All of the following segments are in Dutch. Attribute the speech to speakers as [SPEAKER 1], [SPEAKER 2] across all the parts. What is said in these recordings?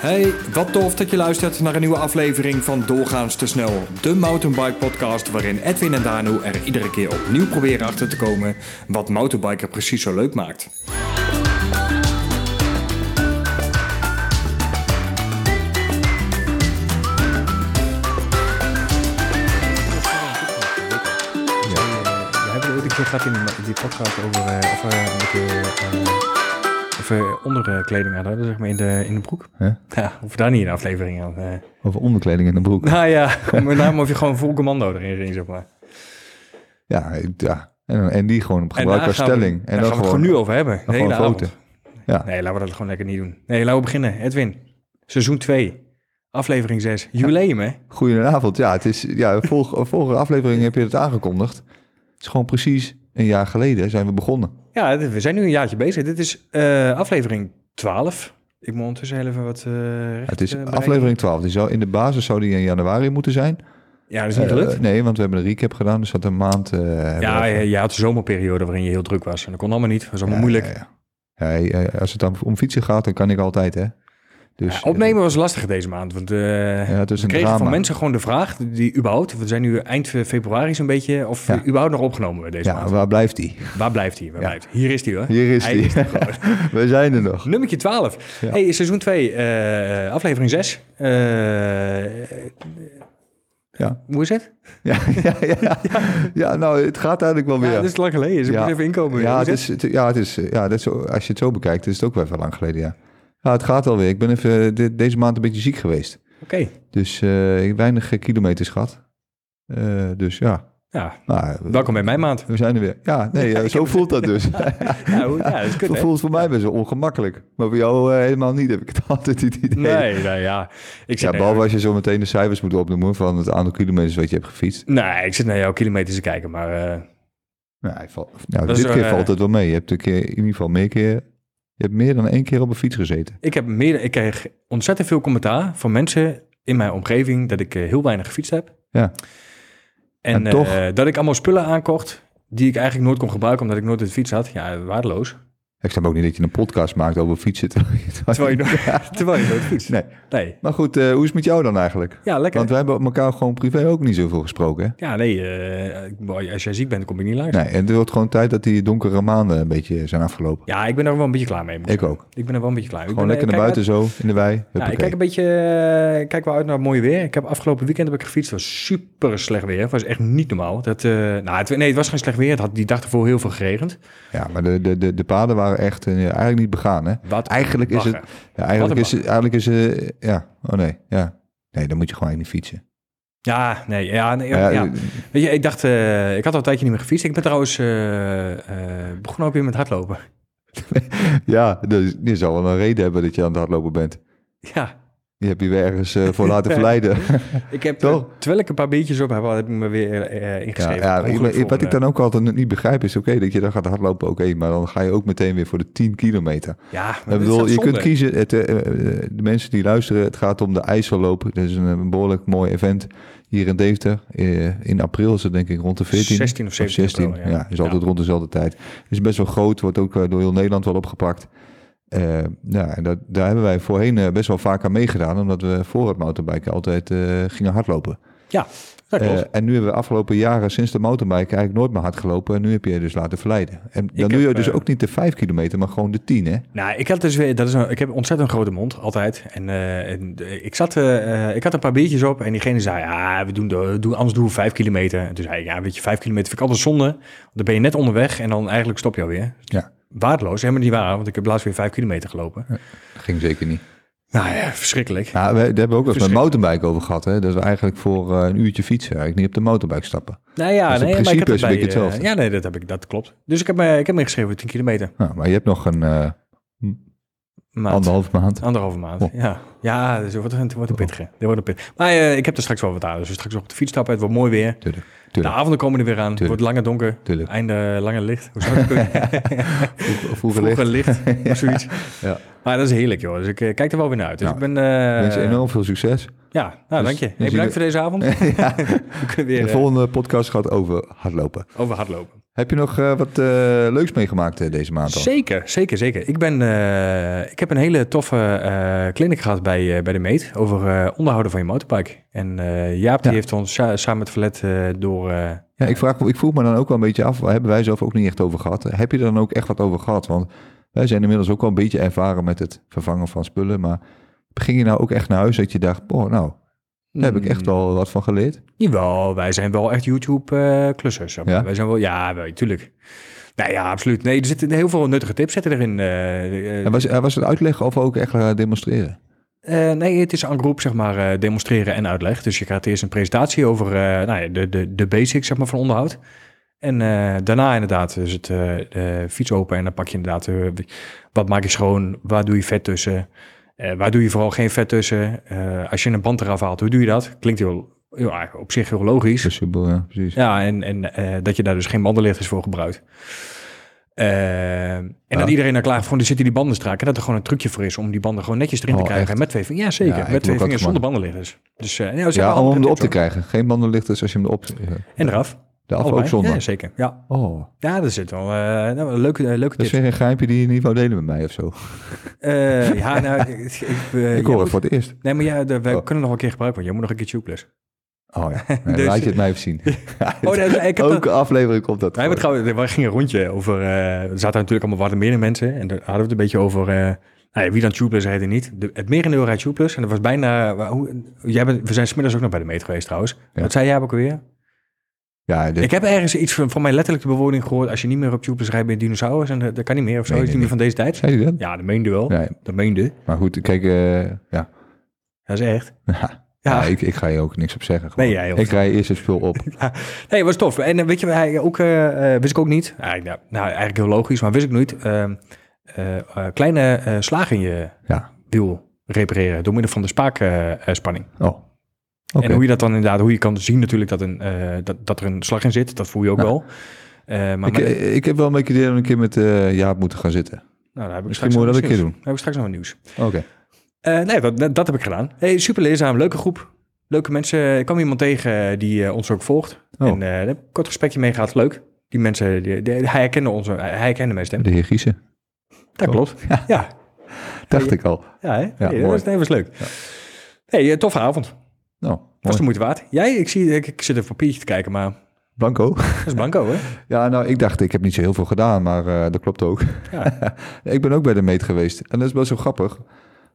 [SPEAKER 1] Hey, wat tof dat je luistert naar een nieuwe aflevering van Doorgaans te snel. De mountainbike podcast waarin Edwin en Danu er iedere keer opnieuw proberen achter te komen wat mountainbiker precies zo leuk maakt.
[SPEAKER 2] We hebben ooit een keer gehad in die, podcast over eh, eh, of we onderkleding aan hadden, zeg maar, in de, in de broek.
[SPEAKER 3] Hè?
[SPEAKER 2] Ja, of daar niet een aflevering aan. eh.
[SPEAKER 3] Over onderkleding in de broek.
[SPEAKER 2] Nou ja, met name of je gewoon vol commando erin ging, zeg maar.
[SPEAKER 3] Ja, ja. En, en die gewoon op gebruik
[SPEAKER 2] daar
[SPEAKER 3] als
[SPEAKER 2] gaan we-
[SPEAKER 3] stelling.
[SPEAKER 2] Daar
[SPEAKER 3] en
[SPEAKER 2] gaan
[SPEAKER 3] dan
[SPEAKER 2] we het gewoon nu over hebben. De hele avond.
[SPEAKER 3] foto. Ja.
[SPEAKER 2] Nee, laten we dat gewoon lekker niet doen. Nee, laten we beginnen. Edwin, seizoen 2, aflevering 6. Jubileum, hè?
[SPEAKER 3] Goedenavond. Ja, het is, ja volg, vorige aflevering heb je het aangekondigd. Het is gewoon precies een jaar geleden zijn we begonnen.
[SPEAKER 2] Ja, we zijn nu een jaartje bezig. Dit is eh, aflevering 12. Ik moet ondertussen heel even wat... eh, recht,
[SPEAKER 3] Het is
[SPEAKER 2] eh,
[SPEAKER 3] aflevering 12. Die zou, in de basis zou die in januari moeten zijn.
[SPEAKER 2] Ja, dat is niet gelukt.
[SPEAKER 3] nee, want we hebben een recap gedaan. Dus dat een maand...
[SPEAKER 2] Ja, je, je had de zomerperiode waarin je heel druk was. En dat kon allemaal niet. Dat was allemaal moeilijk.
[SPEAKER 3] Ja, ja, als het dan om fietsen gaat, dan kan ik altijd, hè. Dus,
[SPEAKER 2] Ja, opnemen was lastig deze maand. Want eh,
[SPEAKER 3] Ja, het is
[SPEAKER 2] we kregen
[SPEAKER 3] drama.
[SPEAKER 2] van mensen gewoon de vraag, die überhaupt, we zijn nu eind februari zo'n beetje, of
[SPEAKER 3] Ja.
[SPEAKER 2] überhaupt nog opgenomen wordt deze
[SPEAKER 3] Ja,
[SPEAKER 2] maand.
[SPEAKER 3] waar blijft die?
[SPEAKER 2] Waar blijft hij? Waar blijft hij? Hier is hij hoor.
[SPEAKER 3] Hier is
[SPEAKER 2] Hij
[SPEAKER 3] die. we zijn er nog.
[SPEAKER 2] Nummertje 12.
[SPEAKER 3] Ja.
[SPEAKER 2] Hey, seizoen 2, eh, aflevering 6.
[SPEAKER 3] Ja.
[SPEAKER 2] hoe is het?
[SPEAKER 3] Ja, ja, ja. ja, nou, het gaat eigenlijk wel weer.
[SPEAKER 2] Ja, dat is lang geleden, dus ik
[SPEAKER 3] Ja.
[SPEAKER 2] moet even inkomen.
[SPEAKER 3] Ja, het
[SPEAKER 2] is
[SPEAKER 3] het- ja, het is, ja dat is, zo- als je het zo bekijkt, is het ook wel even lang geleden, ja. Ja, het gaat alweer. Ik ben even de- deze maand een beetje ziek geweest.
[SPEAKER 2] Oké,
[SPEAKER 3] Dus eh, ik weinig eh, kilometers gehad. Eh, dus ja,
[SPEAKER 2] ja.
[SPEAKER 3] nou,
[SPEAKER 2] Welkom bij mijn maand.
[SPEAKER 3] we zijn er weer. Ja, nee, eh, zo voelt dat dus.
[SPEAKER 2] Hoe- ja, dat kut,
[SPEAKER 3] voelt voor mij best wel ongemakkelijk. Maar voor jou eh, helemaal niet, heb ik het altijd het idee.
[SPEAKER 2] Nee, nou ja. Ik zit
[SPEAKER 3] Ja, behalve
[SPEAKER 2] jou-
[SPEAKER 3] als je zo meteen de cijfers moet opnoemen van het aantal kilometers wat je hebt gefietst.
[SPEAKER 2] Nee, ik zit naar jouw kilometers te kijken, maar... eh,
[SPEAKER 3] Nou, hij valt- nou dit keer
[SPEAKER 2] eh,
[SPEAKER 3] valt het wel mee. Je hebt een keer, in ieder geval meer keer... Je hebt meer dan één keer op een fiets gezeten.
[SPEAKER 2] Ik, heb meer, ik kreeg ontzettend veel commentaar van mensen in mijn omgeving dat ik eh, heel weinig gefietst heb.
[SPEAKER 3] Ja.
[SPEAKER 2] En,
[SPEAKER 3] En toch?
[SPEAKER 2] eh, dat ik allemaal spullen aankocht die ik eigenlijk nooit kon gebruiken omdat ik nooit een fiets had. Ja, waardeloos.
[SPEAKER 3] Ik snap ook niet dat je een podcast maakt over fietsen.
[SPEAKER 2] Terwijl je, nooit- terwijl je fietst.
[SPEAKER 3] Nee.
[SPEAKER 2] Nee.
[SPEAKER 3] Maar goed, eh, hoe is het met jou dan eigenlijk?
[SPEAKER 2] Ja, lekker.
[SPEAKER 3] Want wij hebben elkaar gewoon privé ook niet zoveel gesproken, hè?
[SPEAKER 2] Ja, nee. eh, ik- als jij ziek bent, kom ik niet langs.
[SPEAKER 3] Nee, en het wordt gewoon tijd dat die donkere maanden een beetje zijn afgelopen.
[SPEAKER 2] Ja, ik ben er wel een beetje klaar mee.
[SPEAKER 3] Ik ook.
[SPEAKER 2] Ik ben er wel een beetje klaar mee. Ik
[SPEAKER 3] Gewoon
[SPEAKER 2] ben,
[SPEAKER 3] lekker
[SPEAKER 2] eh,
[SPEAKER 3] naar buiten zo, in de wei.
[SPEAKER 2] Ja, ik
[SPEAKER 3] Huppakee.
[SPEAKER 2] kijk een beetje, ik kijk wel uit naar het mooie weer. Ik heb afgelopen weekend heb ik gefietst. Het was super slecht weer. Het was echt niet normaal. Dat, nou, het, nee, het was geen slecht weer. Het had die dag ervoor heel veel geregend.
[SPEAKER 3] Ja, maar de, de, de, de paden waren echt eh, eigenlijk niet begaan, hè?
[SPEAKER 2] Wat
[SPEAKER 3] Eigenlijk is het... Ja, eigenlijk is. Eigenlijk is het... Ja, oh nee, ja. Nee, dan moet je gewoon niet fietsen.
[SPEAKER 2] Ja, nee, ja, nee, ja,
[SPEAKER 3] Ja, eh,
[SPEAKER 2] Weet je, ik dacht, eh, ik had al een tijdje niet meer gefietst. Ik ben trouwens begonnen ook weer met hardlopen.
[SPEAKER 3] Ja, dus je zal wel een reden hebben dat je aan het hardlopen bent.
[SPEAKER 2] Ja,
[SPEAKER 3] Je hebt je weer ergens eh, voor laten verleiden.
[SPEAKER 2] ik heb,
[SPEAKER 3] Toch?
[SPEAKER 2] eh, terwijl ik een paar biertjes op heb, heb ik me weer
[SPEAKER 3] ja,
[SPEAKER 2] ingeschreven.
[SPEAKER 3] ja, ik- wat ik dan ook altijd niet begrijp is, oké, dat je dan gaat hardlopen, oké, maar dan ga je ook meteen weer voor de 10 kilometer.
[SPEAKER 2] Ja, maar
[SPEAKER 3] Ik bedoel, je kunt kiezen, het, de mensen die luisteren, het gaat om de IJsselloop. Dat is een, behoorlijk mooi event hier in Deventer. In april is het denk ik rond de 14.
[SPEAKER 2] 16 of 17
[SPEAKER 3] 16,
[SPEAKER 2] april,
[SPEAKER 3] ja.
[SPEAKER 2] ja.
[SPEAKER 3] is altijd
[SPEAKER 2] Ja.
[SPEAKER 3] rond dezelfde tijd. is best wel groot, wordt ook door heel Nederland wel opgepakt. Eh, ja, en dat, daar hebben wij voorheen eh, best wel vaak aan meegedaan, omdat we voor het mountainbiken altijd eh, gingen hardlopen.
[SPEAKER 2] Ja, dat klopt.
[SPEAKER 3] En nu hebben we afgelopen jaren sinds de mountainbike eigenlijk nooit meer hard gelopen. En nu heb je je dus laten verleiden. En dan doe je dus ook niet de 5 kilometer, maar gewoon de 10, hè?
[SPEAKER 2] Nou, ik had dus weer, dat is een, ik heb een ontzettend grote mond, altijd. En, en ik zat, ik had een paar biertjes op en diegene zei, ja, we doen, de, doen anders doen we vijf kilometer. En toen zei ik, ja, weet je, vijf kilometer vind ik altijd zonde. Want dan ben je net onderweg en dan eigenlijk stop je alweer.
[SPEAKER 3] Ja.
[SPEAKER 2] Waardeloos, helemaal niet waar, want ik heb laatst weer vijf kilometer gelopen.
[SPEAKER 3] Dat ging zeker niet.
[SPEAKER 2] Nou ja, verschrikkelijk.
[SPEAKER 3] Nou, we, daar hebben we ook wel eens met mountainbike over gehad. Hè? Dat we eigenlijk voor eh, een uurtje fietsen eigenlijk niet op de mountainbike stappen.
[SPEAKER 2] Nou ja,
[SPEAKER 3] Dus het
[SPEAKER 2] nee, maar ik
[SPEAKER 3] principe is een
[SPEAKER 2] het
[SPEAKER 3] beetje
[SPEAKER 2] bij, eh,
[SPEAKER 3] hetzelfde.
[SPEAKER 2] Ja, nee, dat, heb ik, dat klopt. Dus ik heb, me, ik heb me ingeschreven 10 kilometer.
[SPEAKER 3] Nou, maar je hebt nog een eh,
[SPEAKER 2] Maand.
[SPEAKER 3] anderhalve maand.
[SPEAKER 2] Anderhalve maand,
[SPEAKER 3] Oh.
[SPEAKER 2] ja. Ja, dus het wordt, het wordt een pittige. Dit wordt een. Maar ik heb er straks wel wat aan. Dus straks op de fiets stappen. Het wordt mooi weer.
[SPEAKER 3] Tuurlijk.
[SPEAKER 2] De avonden komen er weer aan. Het wordt langer donker.
[SPEAKER 3] Tuurlijk.
[SPEAKER 2] Einde langer licht. Hoe zou het kunnen?
[SPEAKER 3] Vroeger, vroeger
[SPEAKER 2] Vroeger
[SPEAKER 3] licht.
[SPEAKER 2] licht. Of zoiets.
[SPEAKER 3] Ja.
[SPEAKER 2] Maar dat is heerlijk, joh. Dus ik eh, kijk er wel weer naar uit. Dus
[SPEAKER 3] Nou,
[SPEAKER 2] ik ben... eh,
[SPEAKER 3] Ik wens je enorm veel succes.
[SPEAKER 2] Ja, nou,
[SPEAKER 3] Dus
[SPEAKER 2] dank je.
[SPEAKER 3] we
[SPEAKER 2] Hey, bedankt voor deze avond.
[SPEAKER 3] ja.
[SPEAKER 2] We kunnen weer
[SPEAKER 3] De
[SPEAKER 2] eh,
[SPEAKER 3] volgende podcast gaat over hardlopen.
[SPEAKER 2] over hardlopen.
[SPEAKER 3] Heb je nog eh, wat eh, leuks meegemaakt deze maand al?
[SPEAKER 2] Zeker, zeker, zeker. Ik, ben, ik heb een hele toffe clinic gehad bij, bij de Meet over onderhouden van je motorbike. En Jaap die heeft ons sa- samen met Verlet door...
[SPEAKER 3] Ja, ik, vraag, ik vroeg me dan ook wel een beetje af, waar hebben wij zelf ook niet echt over gehad? Heb je er dan ook echt wat over gehad? Want wij zijn inmiddels ook wel een beetje ervaren met het vervangen van spullen. Maar ging je nou ook echt naar huis dat je dacht, oh nou, daar heb ik echt
[SPEAKER 2] mm,
[SPEAKER 3] wel wat van geleerd?
[SPEAKER 2] Jawel, wij zijn wel echt YouTube-klussers.
[SPEAKER 3] Ja?
[SPEAKER 2] Wij zijn wel, ja, wel, tuurlijk. Nou ja, absoluut. Nee, er zitten heel veel nuttige tips zitten erin. eh, eh,
[SPEAKER 3] En was, eh, was het uitleggen of ook echt eh, demonstreren?
[SPEAKER 2] Eh, nee, het is een groep, zeg maar, eh, demonstreren en uitleg. Dus je krijgt eerst een presentatie over eh, nou ja, de, de, de basics zeg maar, van onderhoud. En eh, daarna inderdaad is het eh, fiets open en dan pak je inderdaad... eh, wat maak je schoon, waar doe je vet tussen... eh, waar doe je vooral geen vet tussen? Eh, als je een band eraf haalt, hoe doe je dat? Klinkt heel, ja, op zich heel logisch.
[SPEAKER 3] Ja, precies.
[SPEAKER 2] Ja, en, en eh, dat je daar dus geen bandenlichters voor gebruikt. En
[SPEAKER 3] Ja.
[SPEAKER 2] dat iedereen dan klaar van, er zitten die banden strak. En dat er gewoon een trucje voor is om die banden gewoon netjes erin te
[SPEAKER 3] Oh,
[SPEAKER 2] krijgen.
[SPEAKER 3] echt?
[SPEAKER 2] Met twee vingers. Ja, zeker.
[SPEAKER 3] Ja,
[SPEAKER 2] met twee vingers zonder bandenlichters. Dus ja,
[SPEAKER 3] Ja, om hem erop te krijgen. Geen bandenlichters als je hem erop...
[SPEAKER 2] En eraf.
[SPEAKER 3] De af ook zonder.
[SPEAKER 2] Ja, zeker. Ja,
[SPEAKER 3] Oh,
[SPEAKER 2] ja dat zit wel uh, nou, een leuke, uh, leuke
[SPEAKER 3] dat is een geheimje die je niet wou delen met mij of zo.
[SPEAKER 2] Uh, ja, nou, ik, ik,
[SPEAKER 3] ik hoor het voor het eerst.
[SPEAKER 2] Nee, maar ja, de, wij oh. kunnen nog een keer gebruiken, want jij moet nog een keer tubeless.
[SPEAKER 3] Oh ja, nee, dus, laat je het mij even zien.
[SPEAKER 2] oh, nee, ik heb
[SPEAKER 3] Elke dat... aflevering komt dat.
[SPEAKER 2] Wij hebben trouwens, we gingen een rondje over, er zaten natuurlijk allemaal wat meer mensen en daar hadden we het een beetje over... Nou ja, wie dan Tubeless heette niet. De, het merendeel rijdt Tubeless. En dat was bijna... Hoe, jij bent, we zijn smiddags ook nog bij de meet geweest trouwens. Ja. Wat zei jij ook alweer?
[SPEAKER 3] Ja,
[SPEAKER 2] dit... Ik heb ergens iets van, van mij letterlijk de bewoording gehoord. Als je niet meer op Tubeless rijdt bij dinosaurus. En dat, dat kan niet meer of zo. Nee, is nee, niet meer van deze tijd.
[SPEAKER 3] Zei je dat?
[SPEAKER 2] Ja, dat meende wel. Dat meende.
[SPEAKER 3] Maar goed, kijk, uh, ja.
[SPEAKER 2] Dat is echt.
[SPEAKER 3] Ja. Ja, ja ik, ik ga je ook niks op zeggen. Gewoon.
[SPEAKER 2] Nee, jij
[SPEAKER 3] ik rij eerst het spul op.
[SPEAKER 2] ja. Nee, was tof. En weet je, hij ook, uh, wist ik ook niet. Eigenlijk, nou, eigenlijk heel logisch, maar wist ik niet. Uh, uh, kleine slagen in je
[SPEAKER 3] ja.
[SPEAKER 2] wiel repareren door middel van de spaakspanning.
[SPEAKER 3] oh.
[SPEAKER 2] Okay. En hoe je dat dan inderdaad, hoe je kan zien natuurlijk dat, een, dat, dat er een slag in zit, dat voel je ook wel.
[SPEAKER 3] maar ik, maar ik heb wel een beetje een keer met Jaap moeten gaan zitten.
[SPEAKER 2] Nou, daar heb ik
[SPEAKER 3] Misschien moet dat een keer doen.
[SPEAKER 2] Dan heb ik straks nog wat nieuws.
[SPEAKER 3] Oké. Okay.
[SPEAKER 2] Uh, nee, dat, dat, heb ik gedaan. Hey, super leerzaam, leuke groep. Leuke mensen. Ik kwam iemand tegen die uh, ons ook volgt. Oh. En uh, daar heb ik een kort gesprekje mee gehad. Leuk. Die mensen, die, die, hij herkende ons, hij herkende mijn stem.
[SPEAKER 3] De heer Giesen.
[SPEAKER 2] Dat oh. klopt, ja. ja.
[SPEAKER 3] Dacht hey, ik al.
[SPEAKER 2] Ja, hè? Ja, hey, dat, was, dat was leuk. Ja. hey, toffe avond.
[SPEAKER 3] Nou,
[SPEAKER 2] was de moeite waard. Jij, ik, zie, ik, ik zit een papiertje te kijken, maar...
[SPEAKER 3] Blanco.
[SPEAKER 2] Dat is Blanco, hè?
[SPEAKER 3] Ja, nou, ik dacht, ik heb niet zo heel veel gedaan, maar uh, dat klopt ook. Ja. ik ben ook bij de meet geweest. En dat is wel zo grappig.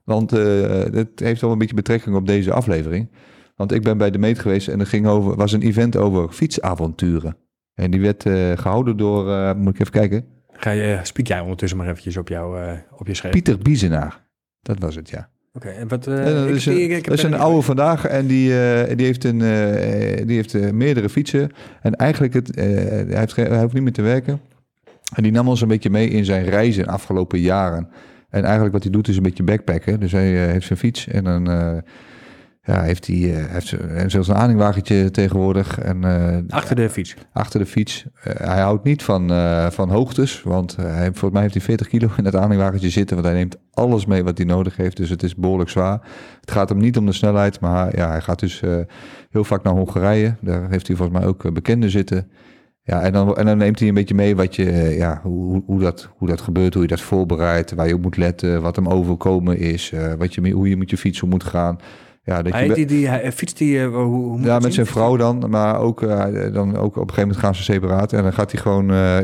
[SPEAKER 3] Want uh, het heeft wel een beetje betrekking op deze aflevering. Want ik ben bij de meet geweest en er ging over, was een event over fietsavonturen. En die werd uh, gehouden door, uh, moet ik even kijken.
[SPEAKER 2] Ga je, spiek jij ondertussen maar eventjes op, jou, op je scherm.
[SPEAKER 3] Pieter Biezenaar. Dat was het, ja.
[SPEAKER 2] Oké, okay, en wat... Uh,
[SPEAKER 3] dat is, ik, ik, ik, dat is een oude vandaag en die, uh, die heeft, een, uh, die heeft meerdere fietsen. En eigenlijk, het, hij, heeft, hij hoeft niet meer te werken. En die nam ons een beetje mee in zijn reizen de afgelopen jaren. En eigenlijk wat hij doet is een beetje backpacken. Dus hij heeft zijn fiets en dan ja, heeft hij, hij heeft zelfs een aanhangwagentje tegenwoordig. En,
[SPEAKER 2] achter de fiets?
[SPEAKER 3] Achter de fiets. hij houdt niet van, van hoogtes, want hij, volgens mij heeft hij 40 kilo in het aanhangwagentje zitten. Want hij neemt alles mee wat hij nodig heeft, dus het is behoorlijk zwaar. Het gaat hem niet om de snelheid, maar ja, hij gaat dus heel vaak naar Hongarije. Daar heeft hij volgens mij ook bekenden zitten. Ja, en dan, en dan neemt hij een beetje mee wat je, ja, hoe, hoe, dat, hoe dat gebeurt, hoe je dat voorbereidt, waar je op moet letten, wat hem overkomen is, wat je, hoe je met je fiets moet gaan. Ja, dat
[SPEAKER 2] hij,
[SPEAKER 3] je
[SPEAKER 2] die, die, hij fietst die, uh, hoe, hoe
[SPEAKER 3] Ja, met zijn vrouw dan, maar ook, uh, dan ook op een gegeven moment gaan ze separaat. En dan gaat hij gewoon, uh,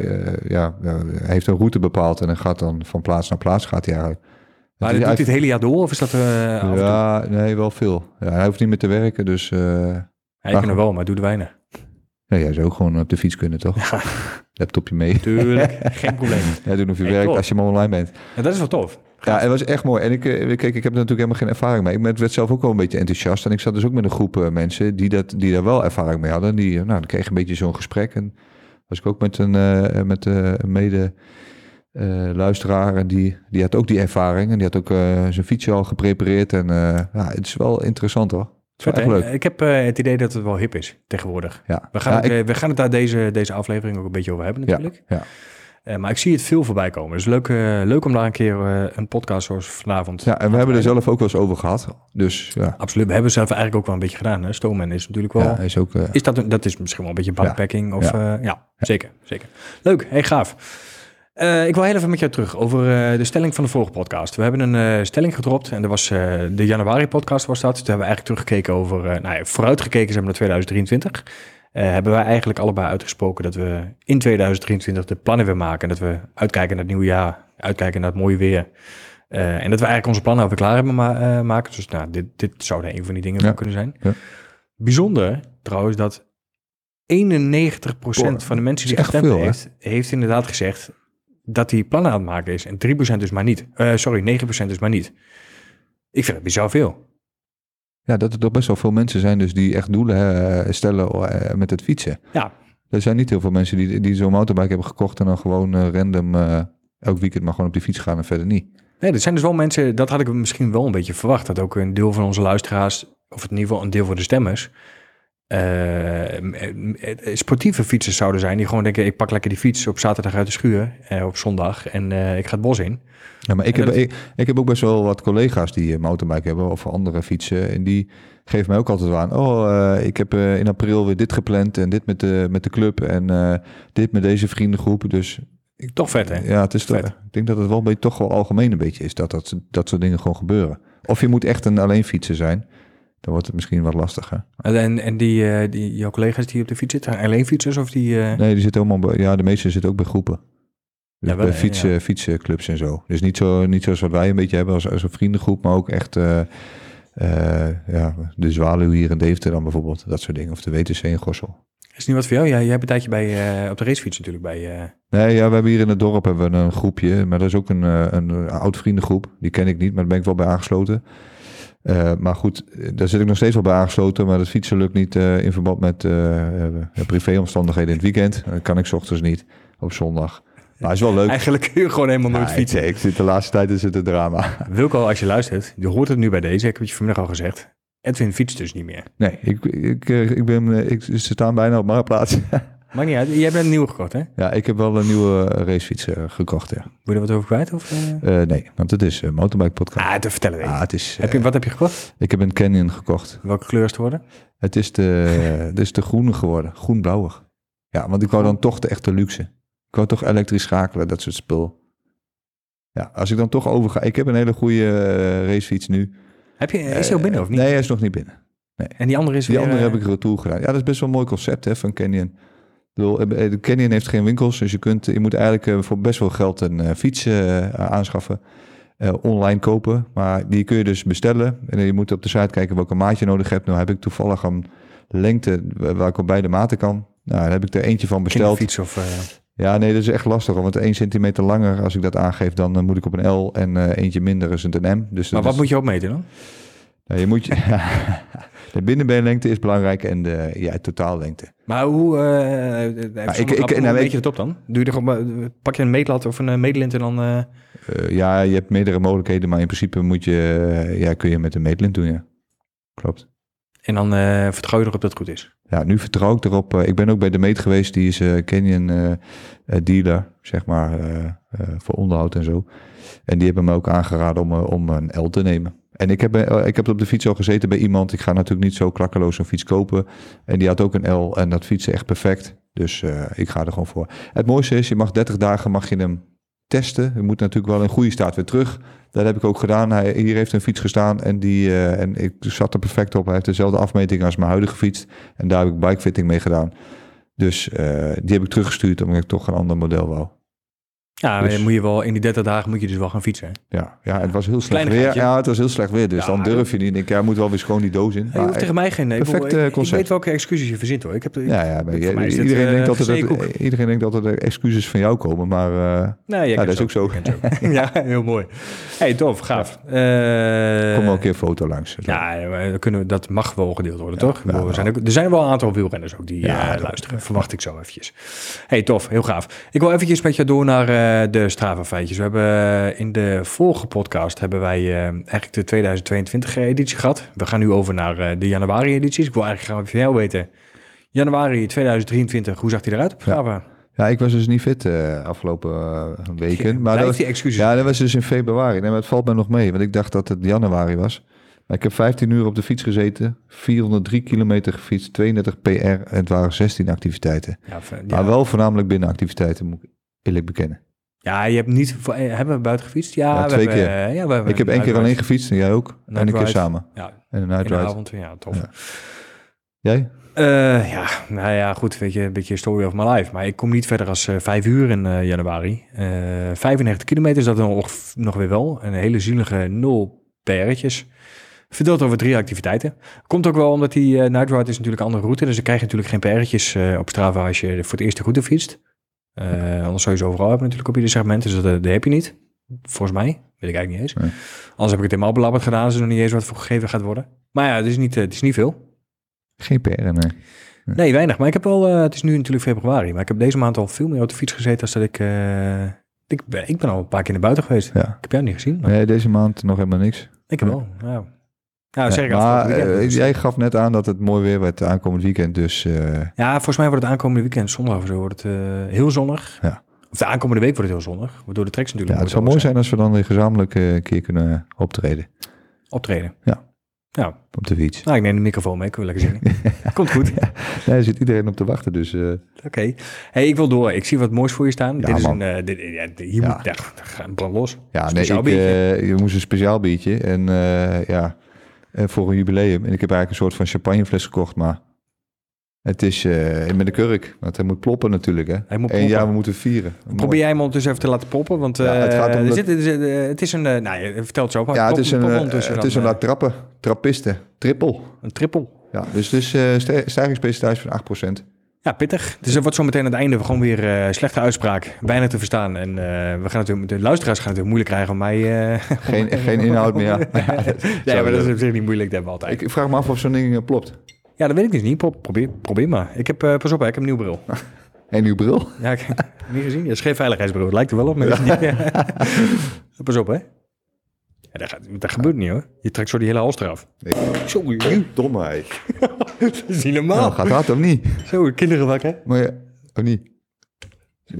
[SPEAKER 3] ja, heeft een route bepaald en dan gaat dan van plaats naar plaats gaat hij eigenlijk.
[SPEAKER 2] Maar doet hij het hele jaar door of is dat
[SPEAKER 3] Ja, nee, wel veel. Ja, hij hoeft niet meer te werken, dus...
[SPEAKER 2] Hij kan er wel, maar doet er weinig.
[SPEAKER 3] Nee, jij zou ook gewoon op de fiets kunnen, toch? Ja. Laptopje mee.
[SPEAKER 2] Tuurlijk, geen probleem.
[SPEAKER 3] Ja, doen of je hey, werkt als je maar online bent.
[SPEAKER 2] Ja, dat is wel tof.
[SPEAKER 3] Ja, het was echt mooi. En ik, kijk, ik heb er natuurlijk helemaal geen ervaring mee. Ik werd zelf ook wel een beetje enthousiast. En ik zat dus ook met een groep uh, mensen die, dat, die daar wel ervaring mee hadden. Die, nou, dan kreeg een beetje zo'n gesprek. En was ik ook met een, uh, met, uh, een mede... Uh, luisteraar en die, die had ook die ervaring en die had ook zijn fietsje al geprepareerd en ja, het is wel interessant hoor. Echt leuk.
[SPEAKER 2] Ik heb het idee dat het wel hip is tegenwoordig.
[SPEAKER 3] Ja.
[SPEAKER 2] We gaan,
[SPEAKER 3] ja,
[SPEAKER 2] het,
[SPEAKER 3] ik...
[SPEAKER 2] we gaan het daar deze, deze aflevering ook een beetje over hebben natuurlijk.
[SPEAKER 3] Ja, ja.
[SPEAKER 2] Eh, maar ik zie het veel voorbij komen. Dus leuk, eh, leuk om daar een keer eh, een podcast zoals vanavond.
[SPEAKER 3] Ja, en we hebben er zelf ook wel eens over gehad. Dus ja,
[SPEAKER 2] Absoluut. We hebben zelf eigenlijk ook wel een beetje gedaan. Hè? Is natuurlijk wel...
[SPEAKER 3] ja is ook...
[SPEAKER 2] Is dat, een- dat is misschien wel een beetje bikepacking? Of, ja. ja, zeker, zeker. Leuk, hey, gaaf. Ik wil heel even met jou terug over de stelling van de vorige podcast. We hebben een stelling gedropt en dat was de januari podcast was dat. Toen hebben we eigenlijk teruggekeken over, nou ja, vooruitgekeken zijn we naar 2023. Eh, hebben wij eigenlijk allebei uitgesproken dat we in 2023 de plannen weer maken. Dat we uitkijken naar het nieuwe jaar, uitkijken naar het mooie weer. Eh, en dat we eigenlijk onze plannen alweer klaar hebben ma- eh, maken. Dus nou, dit, dit zou een van die dingen
[SPEAKER 3] Ja.
[SPEAKER 2] kunnen zijn.
[SPEAKER 3] Ja.
[SPEAKER 2] Bijzonder trouwens dat 91% van de mensen die gestemd
[SPEAKER 3] veel,
[SPEAKER 2] heeft, heeft inderdaad gezegd dat hij plannen aan het maken is. En 3% dus maar niet. Sorry, 9% dus maar niet. Ik vind het bizar veel.
[SPEAKER 3] Ja, dat er toch best wel veel mensen zijn dus die echt doelen eh, stellen eh, met het fietsen.
[SPEAKER 2] Ja,
[SPEAKER 3] Er zijn niet heel veel mensen die, die zo'n motorbike hebben gekocht en dan gewoon eh, random elk weekend maar gewoon op de fiets gaan en verder niet.
[SPEAKER 2] nee, dat zijn dus wel mensen, dat had ik misschien wel een beetje verwacht. Dat ook een deel van onze luisteraars, of in ieder geval een deel van de stemmers, sportieve fietsers zouden zijn. Die gewoon denken, ik pak lekker die fiets op zaterdag uit de schuur, eh, op zondag, en ik ga het bos in.
[SPEAKER 3] Ja, maar ik heb, ik, ik heb ook best wel wat collega's die een motorbike hebben of andere fietsen. En die geven mij ook altijd aan. Oh, eh, ik heb eh, in april weer dit gepland en dit met de, met de club en eh, dit met deze vriendengroep. Dus
[SPEAKER 2] Toch vet, hè?
[SPEAKER 3] ja, het is toch,
[SPEAKER 2] Vet.
[SPEAKER 3] ik denk dat het wel een beetje, toch wel algemeen een beetje is dat, dat dat soort dingen gewoon gebeuren. Of je moet echt een alleen fietser zijn. Dan wordt het misschien wat lastiger.
[SPEAKER 2] En, en die, eh, die, jouw collega's die op de fiets zitten, alleen fietsers of die... eh,
[SPEAKER 3] Nee, die zitten allemaal bij, ja, de meeste zitten ook bij groepen. Dus
[SPEAKER 2] Ja,
[SPEAKER 3] bij fietsen,
[SPEAKER 2] ja.
[SPEAKER 3] fietsenclubs en zo. Dus niet, zo, niet zoals wat wij een beetje hebben als, als een vriendengroep, maar ook echt eh, eh, ja, de Zwaluw hier in Deventer dan bijvoorbeeld. Dat soort dingen. Of de WTC in Gossel.
[SPEAKER 2] Is niet wat voor jou? Jij, jij hebt een tijdje bij, eh, op de racefiets natuurlijk bij...
[SPEAKER 3] Nee, ja, we hebben hier in het dorp hebben we een groepje. Maar dat is ook een, een, oud vriendengroep. Die ken ik niet, maar daar ben ik wel bij aangesloten. Maar goed, daar zit ik nog steeds wel bij aangesloten. Maar dat fietsen lukt niet in verband met eh, privéomstandigheden in het weekend. Dat kan ik 's ochtends niet op zondag. Maar is wel leuk.
[SPEAKER 2] Eigenlijk kun je gewoon helemaal nooit
[SPEAKER 3] Ja,
[SPEAKER 2] fietsen.
[SPEAKER 3] Ik, ik zit de laatste tijd is het een drama.
[SPEAKER 2] Wilco, als je luistert, je hoort het nu bij deze. Ik heb het je vanmiddag al gezegd. Edwin fietst dus niet meer.
[SPEAKER 3] Nee, ik, ik, eh, ik ben, eh, ik, ze staan bijna op marktplaats.
[SPEAKER 2] Maakt niet uit. Jij bent een nieuwe gekocht, hè?
[SPEAKER 3] ja, ik heb wel een nieuwe racefiets eh, gekocht, ja.
[SPEAKER 2] Wil je er wat over kwijt? Of,
[SPEAKER 3] nee, want het is een motorbike podcast.
[SPEAKER 2] Ah, te vertellen.
[SPEAKER 3] Ah, het is,
[SPEAKER 2] heb je, wat heb je gekocht?
[SPEAKER 3] ik heb een Canyon gekocht.
[SPEAKER 2] Welke kleur is het geworden?
[SPEAKER 3] Het is de, het is de groene geworden, groen-blauwig. Ja, want ik wou dan toch de echte luxe. Ik wou toch elektrisch schakelen, dat soort spul. Ja, als ik dan toch overga... Ik heb een hele goede eh, racefiets nu.
[SPEAKER 2] Heb je, is hij al binnen of niet?
[SPEAKER 3] Nee, hij is nog niet binnen.
[SPEAKER 2] En die andere is
[SPEAKER 3] Die
[SPEAKER 2] weer...
[SPEAKER 3] andere
[SPEAKER 2] eh,
[SPEAKER 3] heb ik retour gedaan. Ja, dat is best wel een mooi concept hè, van Canyon. Eh, de Canyon heeft geen winkels, dus je, kunt, je moet eigenlijk eh, voor best wel geld een eh, fiets eh, aanschaffen. eh, online kopen, maar die kun je dus bestellen. En je moet op de site kijken welke maat je nodig hebt. Nou heb ik toevallig een lengte waar ik op beide maten kan. Nou, daar heb ik er eentje van besteld.
[SPEAKER 2] kinderfiets of... eh,
[SPEAKER 3] Ja, nee, dat is echt lastig. Want 1 centimeter langer, als ik dat aangeef, dan eh, moet ik op een L. En eh, eentje minder is het een M. Dus
[SPEAKER 2] maar wat
[SPEAKER 3] is-
[SPEAKER 2] moet je opmeten dan?
[SPEAKER 3] nou, je moet je, de binnenbeenlengte is belangrijk en de ja, totaallengte.
[SPEAKER 2] Maar hoe... eh,
[SPEAKER 3] ik-
[SPEAKER 2] ik,
[SPEAKER 3] nou,
[SPEAKER 2] weet je het op dan? Doe je er gewoon, pak je een meetlat of een uh, meetlint en dan...
[SPEAKER 3] ja, je hebt meerdere mogelijkheden, maar in principe moet je, ja, kun je met een meetlint doen, ja. Klopt.
[SPEAKER 2] En dan eh, vertrouw je erop dat het goed is.
[SPEAKER 3] Ja, nu vertrouw ik erop. eh, ik ben ook bij de meet geweest, die is Canyon eh, dealer, zeg maar, voor onderhoud en zo. En die hebben me ook aangeraden om, om een L te nemen. En ik heb, ik heb op de fiets al gezeten bij iemand. Ik ga natuurlijk niet zo klakkeloos een fiets kopen. En die had ook een L en dat fietste echt perfect. Dus ik ga er gewoon voor. Het mooiste is, je mag 30 dagen mag je hem testen. Je moet natuurlijk wel in goede staat weer terug. Dat heb ik ook gedaan. Hij, hier heeft een fiets gestaan en, die, eh, en ik zat er perfect op. Hij heeft dezelfde afmeting als mijn huidige fiets. En daar heb ik bikefitting mee gedaan. Dus eh, die heb ik teruggestuurd omdat ik toch een ander model wou.
[SPEAKER 2] Ja,
[SPEAKER 3] Dus-
[SPEAKER 2] dan moet je wel, in die 30 dagen moet je dus wel gaan fietsen.
[SPEAKER 3] Ja, ja het was heel slecht weer. Ja, het was heel slecht weer. Dus
[SPEAKER 2] Ja,
[SPEAKER 3] dan durf je niet. Ik denk, ja, moet wel weer schoon die doos in.
[SPEAKER 2] Je
[SPEAKER 3] Maar
[SPEAKER 2] hoeft tegen mij geen...
[SPEAKER 3] Perfect,
[SPEAKER 2] ik-
[SPEAKER 3] eh,
[SPEAKER 2] ik
[SPEAKER 3] concept.
[SPEAKER 2] weet welke excuses je verzint hoor. Ik heb,
[SPEAKER 3] ja, ja, maar
[SPEAKER 2] voor
[SPEAKER 3] je-
[SPEAKER 2] mij is dit,
[SPEAKER 3] iedereen,
[SPEAKER 2] eh,
[SPEAKER 3] denkt dat
[SPEAKER 2] gesneden
[SPEAKER 3] er, iedereen denkt dat er excuses van jou komen. Maar eh,
[SPEAKER 2] Nee, jij
[SPEAKER 3] Ja, dat is ook zo.
[SPEAKER 2] Je het ook. ja, heel mooi. hey, tof, gaaf.
[SPEAKER 3] kom wel
[SPEAKER 2] Eh
[SPEAKER 3] een keer een foto langs.
[SPEAKER 2] ja, kunnen we, dat mag wel gedeeld worden, toch?
[SPEAKER 3] Ja,
[SPEAKER 2] er, zijn ook, er zijn wel een aantal wielrenners ook die
[SPEAKER 3] Ja,
[SPEAKER 2] eh,
[SPEAKER 3] dat-
[SPEAKER 2] luisteren. Verwacht ik zo eventjes. hey, tof. Heel gaaf. Ik wil eventjes met je door naar eh, de Strava-feitjes. We hebben eh, in de vorige podcast hebben wij eh, eigenlijk de 2022-editie gehad. We gaan nu over naar eh, de januari-edities. Ik wil eigenlijk graag van jou weten... Januari 2023, hoe zag die eruit op Strava?
[SPEAKER 3] Ja, ik was dus niet fit eh, afgelopen eh, weken. Maar dat was,
[SPEAKER 2] die excuses.
[SPEAKER 3] ja, dat was dus in februari. Nee, maar het valt me nog mee, want ik dacht dat het januari was. Maar ik heb 15 uur op de fiets gezeten, 403 kilometer gefietst, 32 PR en het waren 16 activiteiten.
[SPEAKER 2] Ja.
[SPEAKER 3] Maar wel voornamelijk binnenactiviteiten, moet ik eerlijk bekennen.
[SPEAKER 2] Ja, je hebt niet... eh, Hebben we buiten gefietst? Ja,
[SPEAKER 3] Ja,
[SPEAKER 2] we
[SPEAKER 3] twee
[SPEAKER 2] hebben,
[SPEAKER 3] keer.
[SPEAKER 2] eh, ja, we hebben
[SPEAKER 3] Ik heb één keer alleen gefietst en jij ook. En een keer samen.
[SPEAKER 2] Ja,
[SPEAKER 3] En een night
[SPEAKER 2] avond. Ja, tof.
[SPEAKER 3] Ja. Jij?
[SPEAKER 2] Eh, ja, nou ja, goed, weet je, een beetje story of my life. Maar ik kom niet verder als eh, vijf uur in eh, januari. Eh 95 kilometer is dat dan nog, nog weer wel. Een hele zielige nul PR'tjes. Verdeeld over drie activiteiten. Komt ook wel omdat die eh night ride is natuurlijk een andere route. Dus dan krijg je natuurlijk geen eh op Strava als je voor het eerst de route fietst. Eh, anders zou je ze overal hebben natuurlijk op ieder segment. Dus dat, eh, dat heb je niet. Volgens mij. Weet ik eigenlijk niet eens.
[SPEAKER 3] Nee.
[SPEAKER 2] Anders heb ik het helemaal belabberd gedaan. Dus er nog niet eens wat voor gegeven gaat worden. Maar ja, het is niet, eh, het is niet veel.
[SPEAKER 3] Geen PR, nee.
[SPEAKER 2] Nee, weinig. Maar ik heb wel, het is nu natuurlijk februari, maar ik heb deze maand al veel meer op de fiets gezeten als dat ik, ik, ben, ik ben al een paar keer naar buiten geweest.
[SPEAKER 3] Ja.
[SPEAKER 2] Ik heb jou niet gezien, maar
[SPEAKER 3] Nee, deze maand nog helemaal niks.
[SPEAKER 2] ik heb wel. Ja, ja dat zeg ik
[SPEAKER 3] Ja, maar
[SPEAKER 2] weekend.
[SPEAKER 3] eh,
[SPEAKER 2] Dus-
[SPEAKER 3] jij gaf net aan dat het mooi weer werd aankomend weekend. Dus eh,
[SPEAKER 2] Ja, volgens mij wordt het aankomende weekend zondag of zo, wordt het eh, heel zonnig.
[SPEAKER 3] Ja.
[SPEAKER 2] Of de aankomende week wordt het heel zonnig, waardoor de tracks
[SPEAKER 3] ja,
[SPEAKER 2] natuurlijk
[SPEAKER 3] het zou mooi zijn als we dan weer gezamenlijk een keer kunnen optreden
[SPEAKER 2] optreden.
[SPEAKER 3] Ja.
[SPEAKER 2] Ja,
[SPEAKER 3] op de fiets.
[SPEAKER 2] nou ik neem de microfoon mee, ik wil lekker zingen. Komt goed.
[SPEAKER 3] Nee, daar zit iedereen op te wachten, dus
[SPEAKER 2] Oké. Hey, ik wil door. Ik zie wat moois voor je staan.
[SPEAKER 3] Ja,
[SPEAKER 2] dit is
[SPEAKER 3] man.
[SPEAKER 2] een, eh, dit, ja, hier
[SPEAKER 3] Ja.
[SPEAKER 2] moet, ja, brand los.
[SPEAKER 3] ja, nee, ik, eh, je moest een speciaal biertje en ja, voor een jubileum. En ik heb eigenlijk een soort van champagnefles gekocht, maar het is eh, met de kurk, want hij moet ploppen natuurlijk, hè.
[SPEAKER 2] Hij moet
[SPEAKER 3] En ja, we moeten vieren.
[SPEAKER 2] Probeer jij hem ondertussen even te laten poppen, want
[SPEAKER 3] Ja, het
[SPEAKER 2] eh,
[SPEAKER 3] gaat om
[SPEAKER 2] er zit, er zit, eh, het is een, eh, nou, je vertelt zo, maar
[SPEAKER 3] Ja, het is een, eh, het is een
[SPEAKER 2] eh,
[SPEAKER 3] laat trappen, trappisten, triple.
[SPEAKER 2] een triple.
[SPEAKER 3] Ja, dus dus eh st- stijgingspercentage van 8%.
[SPEAKER 2] Ja, pittig. Dus dat wordt zo meteen aan het einde gewoon weer eh, slechte uitspraak, weinig te verstaan. En eh, we gaan natuurlijk, de luisteraars gaan het natuurlijk moeilijk krijgen om mij... eh,
[SPEAKER 3] Geen, geen inhoud meer. Ja,
[SPEAKER 2] maar dat is op zich niet moeilijk, dat hebben we altijd.
[SPEAKER 3] ik, vraag me af of zo'n ding plopt.
[SPEAKER 2] Ja, dat weet ik dus niet. Pro- Probeer, probeer maar. Ik heb, pas op, hè, ik heb een nieuw bril.
[SPEAKER 3] En uw bril?
[SPEAKER 2] Ja, ik heb niet gezien. Ja, is geen veiligheidsbril. Het lijkt er wel op, maar niet. Pas op, hè. Ja, dat, gaat, dat gebeurt niet, hoor. Je trekt zo die hele hals eraf.
[SPEAKER 3] Nee.
[SPEAKER 2] Zo,
[SPEAKER 3] Domheid.
[SPEAKER 2] dat is niet normaal.
[SPEAKER 3] Nou, gaat hard of niet?
[SPEAKER 2] Zo, kinderen wakker.
[SPEAKER 3] Maar ja, of niet?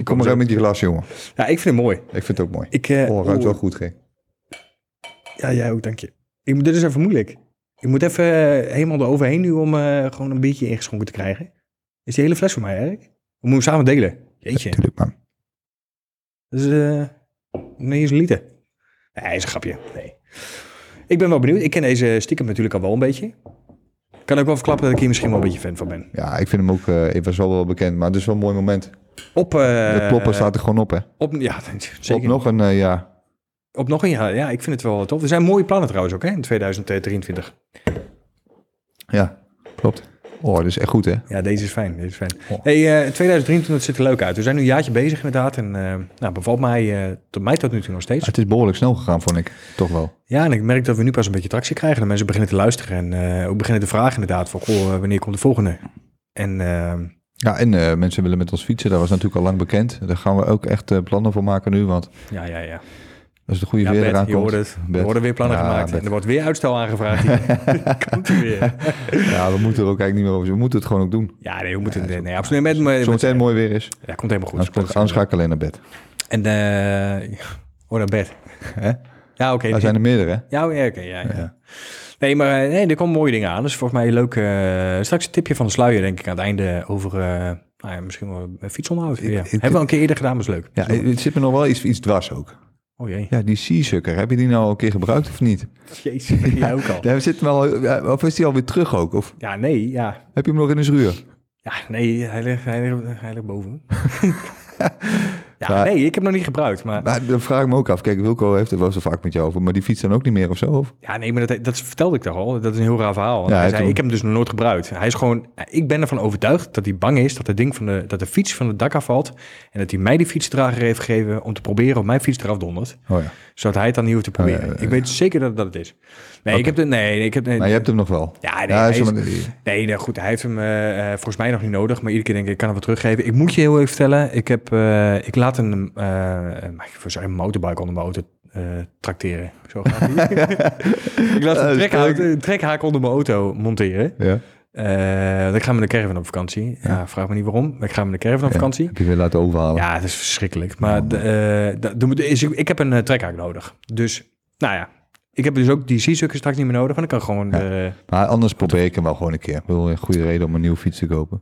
[SPEAKER 3] Kom maar
[SPEAKER 2] zo.
[SPEAKER 3] uit met die glas, jongen.
[SPEAKER 2] Ja, ik vind het mooi.
[SPEAKER 3] Ik vind het ook mooi.
[SPEAKER 2] Ik, eh,
[SPEAKER 3] Oh, ruikt wel goed, G.
[SPEAKER 2] Ja, jij ook, dank je. Ik dit is even moeilijk. Ik moet even eh, helemaal eroverheen nu om eh, gewoon een beetje ingeschonken te krijgen. Is die hele fles voor mij, Erik? We moeten hem samen delen. Jeetje.
[SPEAKER 3] Tuurlijk, man.
[SPEAKER 2] Dat is eh nee, is een liter. Nee, is een grapje. Nee. Ik ben wel benieuwd. Ik ken deze stiekem natuurlijk al wel een beetje. Kan ook wel verklappen dat ik hier misschien wel een beetje fan van ben.
[SPEAKER 3] Ja, ik vind hem ook, eh ik was wel wel bekend, maar het is wel een mooi moment.
[SPEAKER 2] Op, eh,
[SPEAKER 3] De ploppen staat er gewoon op, hè.
[SPEAKER 2] Op, ja,
[SPEAKER 3] Op
[SPEAKER 2] zeker.
[SPEAKER 3] nog een, eh, ja,
[SPEAKER 2] Op nog een jaar. Ja, ik vind het wel tof. Er zijn mooie plannen trouwens ook, hè, in 2023.
[SPEAKER 3] ja, klopt. Oh, dat is echt goed, hè.
[SPEAKER 2] Ja, deze is fijn. Deze is fijn.
[SPEAKER 3] Oh.
[SPEAKER 2] Hey, eh 2023 ziet er leuk uit. We zijn nu een jaartje bezig inderdaad. En eh nou, bevalt mij, eh, tot mij tot nu toe nog steeds.
[SPEAKER 3] Het is behoorlijk snel gegaan, vond ik. Toch wel.
[SPEAKER 2] Ja, en ik merk dat we nu pas een beetje tractie krijgen. De mensen beginnen te luisteren en eh, ook beginnen te vragen inderdaad van, goh, eh, wanneer komt de volgende? En eh,
[SPEAKER 3] Ja, en eh, mensen willen met ons fietsen. Dat was natuurlijk al lang bekend. Daar gaan we ook echt eh, plannen voor maken nu, want
[SPEAKER 2] ja, ja, ja.
[SPEAKER 3] Als de goede
[SPEAKER 2] Ja,
[SPEAKER 3] weer eraan komt...
[SPEAKER 2] het. Er worden weer plannen
[SPEAKER 3] Ja,
[SPEAKER 2] gemaakt. En er wordt weer uitstel aangevraagd. komt er weer.
[SPEAKER 3] Ja, we moeten er ook eigenlijk niet meer over. We moeten het gewoon ook doen.
[SPEAKER 2] Ja, nee, we moeten... nee, nee, absoluut. Met, met,
[SPEAKER 3] Zometeen mooi weer is.
[SPEAKER 2] ja, komt helemaal goed.
[SPEAKER 3] Anders,
[SPEAKER 2] Komt-
[SPEAKER 3] anders ga ik alleen naar bed.
[SPEAKER 2] En, eh oh, naar bed.
[SPEAKER 3] Hè?
[SPEAKER 2] Ja, oké.
[SPEAKER 3] Er zijn er meerdere, hè?
[SPEAKER 2] Ja, ja, oké, ja, ja. Nee, maar eh, nee, er komen mooie dingen aan. Dus volgens mij leuk. eh, straks een tipje van de sluier, denk ik, aan het einde over nou ja, misschien wel een fietsonderhoud. Ja. Hebben we al een keer eerder gedaan, maar is leuk.
[SPEAKER 3] Ja, het zit me nog wel iets, iets dwars ook.
[SPEAKER 2] Oh jee.
[SPEAKER 3] Ja, die Seasucker, heb je die nou al een keer gebruikt of niet?
[SPEAKER 2] Jezus, jij ook al.
[SPEAKER 3] Ja, we zitten wel, ja, of is die alweer terug ook? Of
[SPEAKER 2] Ja, nee, ja.
[SPEAKER 3] heb je hem nog in de zuur?
[SPEAKER 2] Ja, nee, hij ligt, hij ligt, hij ligt boven. ja,
[SPEAKER 3] Maar-
[SPEAKER 2] nee, ik heb nog niet gebruikt. Maar
[SPEAKER 3] Maar dan vraag ik me ook af. Kijk, Wilco heeft het wel zo vaak met jou over, maar die fietst dan ook niet meer of zo? Of?
[SPEAKER 2] ja, nee, maar dat, dat vertelde ik toch al. Dat is een heel raar verhaal.
[SPEAKER 3] Ja,
[SPEAKER 2] hij zei,
[SPEAKER 3] toen-
[SPEAKER 2] ik heb hem dus nog nooit gebruikt. Hij is gewoon, ik ben ervan overtuigd dat hij bang is dat, het ding van de, dat de fiets van het dak afvalt. En dat hij mij die fietsdrager heeft gegeven om te proberen of mijn fiets eraf dondert.
[SPEAKER 3] Oh ja.
[SPEAKER 2] Zodat hij het dan niet hoeft te proberen.
[SPEAKER 3] Oh, ja, ja,
[SPEAKER 2] Ik weet zeker dat dat het is. Nee, ik heb de, nee, ik heb nee,
[SPEAKER 3] Maar je hebt hem nog wel.
[SPEAKER 2] Ja, nee, hij
[SPEAKER 3] zo
[SPEAKER 2] is-
[SPEAKER 3] maar-
[SPEAKER 2] Nee, nee, goed. Hij heeft hem eh, eh, volgens mij nog niet nodig. Maar iedere keer denk ik, ik kan hem wat teruggeven. Ik moet je heel even vertellen. Ik, heb, eh, ik laat een, eh voor zeggen, motorbike onder mijn auto eh tracteren. Zo gaat ik laat
[SPEAKER 3] Ja,
[SPEAKER 2] een trekhaak, een trekhaak onder mijn auto monteren.
[SPEAKER 3] ja.
[SPEAKER 2] Eh, ik ga met de caravan op vakantie. Ja. vraag me niet waarom. Ik ga met de caravan op
[SPEAKER 3] Ja,
[SPEAKER 2] vakantie.
[SPEAKER 3] Heb je weer laten overhalen?
[SPEAKER 2] Ja, het is verschrikkelijk. Maar de, eh, is, ik heb een uh, trekhaak nodig. Dus, nou ja. Ik heb dus ook die C-stukken straks niet meer nodig. Want ik kan gewoon...
[SPEAKER 3] Ja.
[SPEAKER 2] Ja,
[SPEAKER 3] Maar anders probeer ik hem wel gewoon een keer. Ik wil een goede reden om een nieuwe fiets te kopen.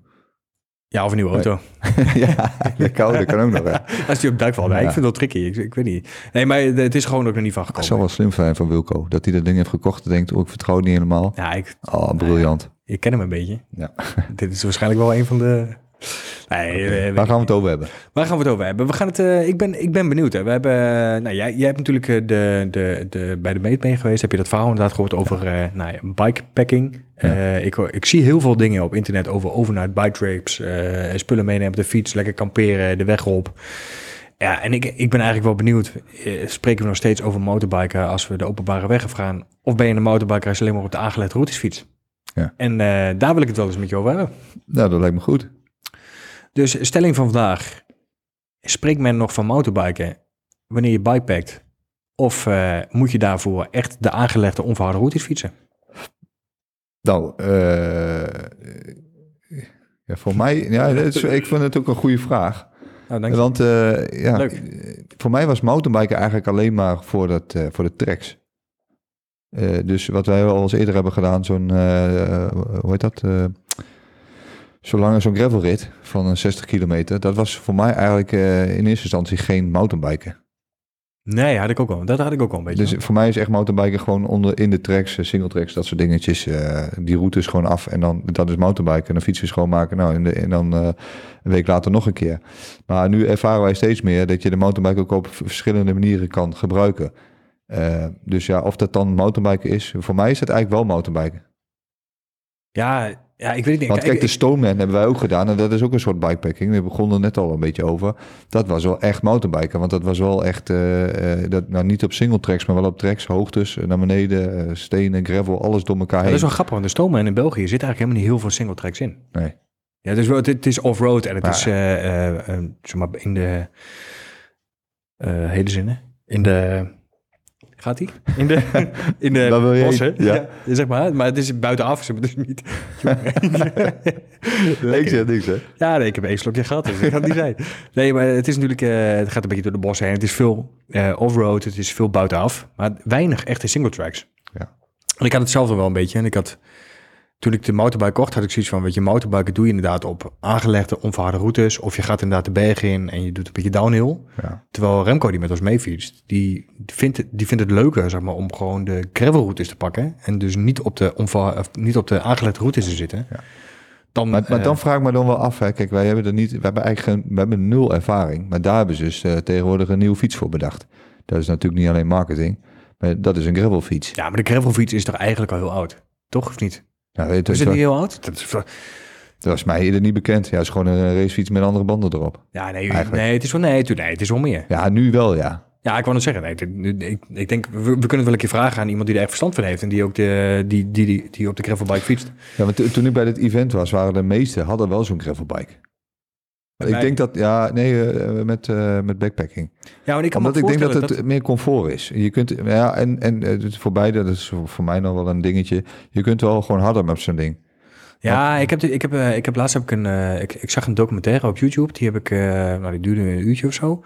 [SPEAKER 2] Ja of een nieuwe auto.
[SPEAKER 3] ja, dat kan, dat kan ook nog. Hè.
[SPEAKER 2] Als die op duik valt.
[SPEAKER 3] Ja.
[SPEAKER 2] ik vind het wel tricky. Ik, ik weet niet. Nee, maar het is gewoon ook nog niet van
[SPEAKER 3] Het
[SPEAKER 2] gekomen.
[SPEAKER 3] zou wel slim zijn van Wilco. Dat hij dat ding heeft gekocht en denkt, oh, ik vertrouw het niet helemaal.
[SPEAKER 2] Ja, ik,
[SPEAKER 3] Oh, briljant.
[SPEAKER 2] ik ken hem een beetje.
[SPEAKER 3] Ja.
[SPEAKER 2] Dit is waarschijnlijk wel een van de... Nee,
[SPEAKER 3] Waar gaan we het over hebben?
[SPEAKER 2] Waar gaan we het over hebben? We gaan het, eh, ik, ben, ik ben benieuwd. Hè. We hebben, eh, nou, jij, jij hebt natuurlijk eh, de, de, de, bij de meet mee geweest. Heb je dat verhaal inderdaad gehoord over eh nou, ja, bikepacking? Ik, ik zie heel veel dingen op internet over overnight bike trips. spullen meenemen op de fiets, lekker kamperen, de weg op. Ja, en ik, ik ben eigenlijk wel benieuwd. spreken we nog steeds over motorbiken als we de openbare weg af gaan? Of ben je een motorbiker als je alleen maar op de aangelegde routes fiets?
[SPEAKER 3] Ja.
[SPEAKER 2] En daar wil ik het wel eens met je over hebben.
[SPEAKER 3] Nou, dat lijkt me goed.
[SPEAKER 2] Dus stelling van vandaag. Spreekt men nog van motorbiken wanneer je bikepackt? Of eh, moet je daarvoor echt de aangelegde onverharde routes fietsen?
[SPEAKER 3] Nou, eh, ja, voor mij, ja, is, ik vind het ook een goede vraag.
[SPEAKER 2] Nou, dank je.
[SPEAKER 3] Want eh, ja,
[SPEAKER 2] Leuk.
[SPEAKER 3] voor mij was mountainbiken eigenlijk alleen maar voor, dat, voor de tracks. Dus wat wij al eens eerder hebben gedaan, zo'n, hoe heet dat? Zolang zo'n gravelrit van een 60 kilometer, dat was voor mij eigenlijk eh, in eerste instantie geen mountainbiken.
[SPEAKER 2] Nee, had ik ook wel. Dat had ik ook wel een beetje.
[SPEAKER 3] Dus voor mij is echt mountainbiken gewoon onder in de tracks, eh, single tracks, dat soort dingetjes. eh, die route is gewoon af en dan dat is mountainbiken. En dan fiets je schoonmaken. Nou, en, de, en dan een week later nog een keer. Maar nu ervaren wij steeds meer dat je de mountainbike ook op verschillende manieren kan gebruiken. Dus ja, of dat dan mountainbiken is, voor mij is het eigenlijk wel mountainbiken.
[SPEAKER 2] ja, ja, ik weet het niet.
[SPEAKER 3] Want kijk, de Stoneman hebben wij ook gedaan en dat is ook een soort bikepacking. We begonnen er net al een beetje over. Dat was wel echt mountainbiken, want dat was wel echt, eh, eh, dat, nou niet op single tracks, maar wel op tracks, hoogtes, eh, naar beneden, stenen, gravel, alles door elkaar
[SPEAKER 2] Ja,
[SPEAKER 3] heen.
[SPEAKER 2] dat is wel grappig, want de Stoneman in België zit eigenlijk helemaal niet heel veel single tracks in.
[SPEAKER 3] Nee.
[SPEAKER 2] Ja, dus wel- het, is off-road en het
[SPEAKER 3] Maar-
[SPEAKER 2] is eh, zeg maar in de hele zinnen. In de gaat die? In de in de
[SPEAKER 3] Waar wil je
[SPEAKER 2] bossen.
[SPEAKER 3] heen? Ja.
[SPEAKER 2] zeg maar. Maar het is buitenaf, zeg maar, dus niet.
[SPEAKER 3] Nee, ik zeg niks, hè?
[SPEAKER 2] Ja, nee, ik heb één slokje gehad, dus dat kan niet zijn. Nee, maar het is natuurlijk, eh, het gaat een beetje door de bossen heen. Het is veel eh, off-road, het is veel buitenaf, maar weinig echte single tracks.
[SPEAKER 3] Ja.
[SPEAKER 2] En ik had hetzelfde wel een beetje. En ik had, toen ik de motorbike kocht, had ik zoiets van, weet je, motorbiken doe je inderdaad op aangelegde, onverharde routes. Of je gaat inderdaad de bergen in en je doet een beetje downhill.
[SPEAKER 3] Ja.
[SPEAKER 2] Terwijl Remco, die met ons meefietst, die vindt, het, die vindt het leuker, zeg maar, om gewoon de gravelroutes te pakken. En dus niet op de, onver, niet op de aangelegde routes te zitten.
[SPEAKER 3] Ja.
[SPEAKER 2] Dan,
[SPEAKER 3] Maar, maar
[SPEAKER 2] eh,
[SPEAKER 3] dan vraag ik me dan wel af, hè. Kijk, wij hebben er niet, we hebben eigenlijk geen, we hebben nul ervaring. Maar daar hebben ze dus eh, tegenwoordig een nieuwe fiets voor bedacht. Dat is natuurlijk niet alleen marketing, maar dat is een gravelfiets.
[SPEAKER 2] Ja, maar de gravelfiets is toch eigenlijk al heel oud? Toch of niet?
[SPEAKER 3] Nou, weet
[SPEAKER 2] Is het niet heel oud? Dat is,
[SPEAKER 3] dat was mij eerder niet bekend. Ja, het is gewoon een racefiets met andere banden erop.
[SPEAKER 2] ja, nee,
[SPEAKER 3] Eigenlijk.
[SPEAKER 2] nee, het is wel, nee, tu- nee, het is wel meer.
[SPEAKER 3] Ja, nu wel, ja.
[SPEAKER 2] Ja, ik wou net zeggen, nee, ik, ik denk, we, we kunnen het wel een keer vragen aan iemand die er echt verstand van heeft en die ook de, die, die, die, die op de gravelbike fietst.
[SPEAKER 3] Ja, want to- toen ik bij dit event was, waren de meesten hadden wel zo'n gravelbike. Ik
[SPEAKER 2] mij-
[SPEAKER 3] denk dat, ja, nee, eh, met, eh, met backpacking.
[SPEAKER 2] Ja, maar ik kan
[SPEAKER 3] Omdat
[SPEAKER 2] me
[SPEAKER 3] ik denk dat het meer comfort is. Je kunt, ja, en, en eh, het voor beide, dat is voor mij nog wel een dingetje. Je kunt wel gewoon harder met zo'n ding.
[SPEAKER 2] Ja, ik heb, ik heb, eh, ik heb laatst heb ik een, eh, ik, ik zag een documentaire op YouTube. Die heb ik, eh, nou die duurde een uurtje of zo.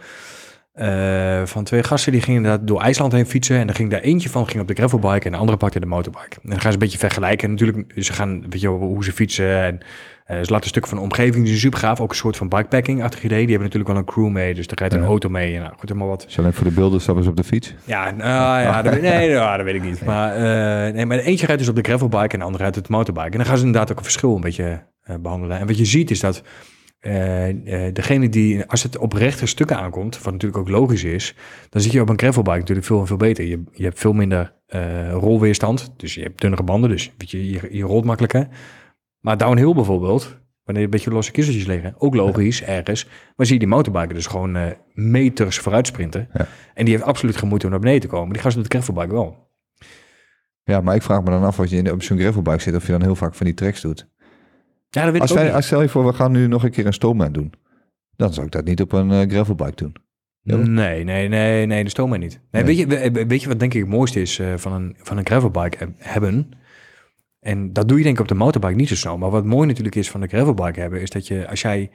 [SPEAKER 2] Eh, van twee gasten die gingen inderdaad door IJsland heen fietsen. En dan ging daar eentje van ging op de gravelbike en de andere pakte de motorbike. En dan gaan ze een beetje vergelijken. En natuurlijk, ze gaan, weet je, hoe ze fietsen. En eh, ze laten stukken van de omgeving. Die is super gaaf. Ook een soort van bikepacking-achtig idee. Die hebben natuurlijk wel een crew mee. Dus daar rijdt een
[SPEAKER 3] Ja.
[SPEAKER 2] auto mee. En nou, goed, helemaal wat.
[SPEAKER 3] Alleen voor de beelden stappen ze op de fiets.
[SPEAKER 2] Ja, nou, ja, dat, nee, ja, dat weet ik niet. Maar, eh, nee, maar eentje rijdt dus op de gravelbike en de andere rijdt op de motorbike. En dan gaan ze inderdaad ook een verschil een beetje eh, behandelen. En wat je ziet is dat degene die, als het op rechte stukken aankomt, wat natuurlijk ook logisch is, dan zit je op een gravelbike natuurlijk veel en veel beter. Je, je hebt veel minder rolweerstand, dus je hebt dunnere banden, dus weet je, je, je rolt makkelijker. Maar downhill bijvoorbeeld, wanneer een beetje losse kiezeltjes liggen, ook logisch ergens, maar zie je die motorbiker dus gewoon eh, meters vooruit sprinten.
[SPEAKER 3] Ja.
[SPEAKER 2] En die heeft absoluut geen moeite om naar beneden te komen. Die gaan ze op de gravelbike wel.
[SPEAKER 3] Ja, maar ik vraag me dan af als je in, op zo'n gravelbike zit, of je dan heel vaak van die tracks doet.
[SPEAKER 2] Ja, dat weet
[SPEAKER 3] Als
[SPEAKER 2] ik ook
[SPEAKER 3] wij,
[SPEAKER 2] niet.
[SPEAKER 3] als stel je voor, we gaan nu nog een keer een stoomman doen. Dan zou ik dat niet op een eh, gravelbike doen.
[SPEAKER 2] Nee, nee, nee, nee, de stoom niet. Nee,
[SPEAKER 3] Nee.
[SPEAKER 2] Weet, je, we- weet je wat denk ik het mooiste is eh, van, een, van een gravelbike heb- hebben? En dat doe je denk ik op de motorbike niet zo snel. Maar wat mooi natuurlijk is van de gravelbike hebben, is dat je als jij,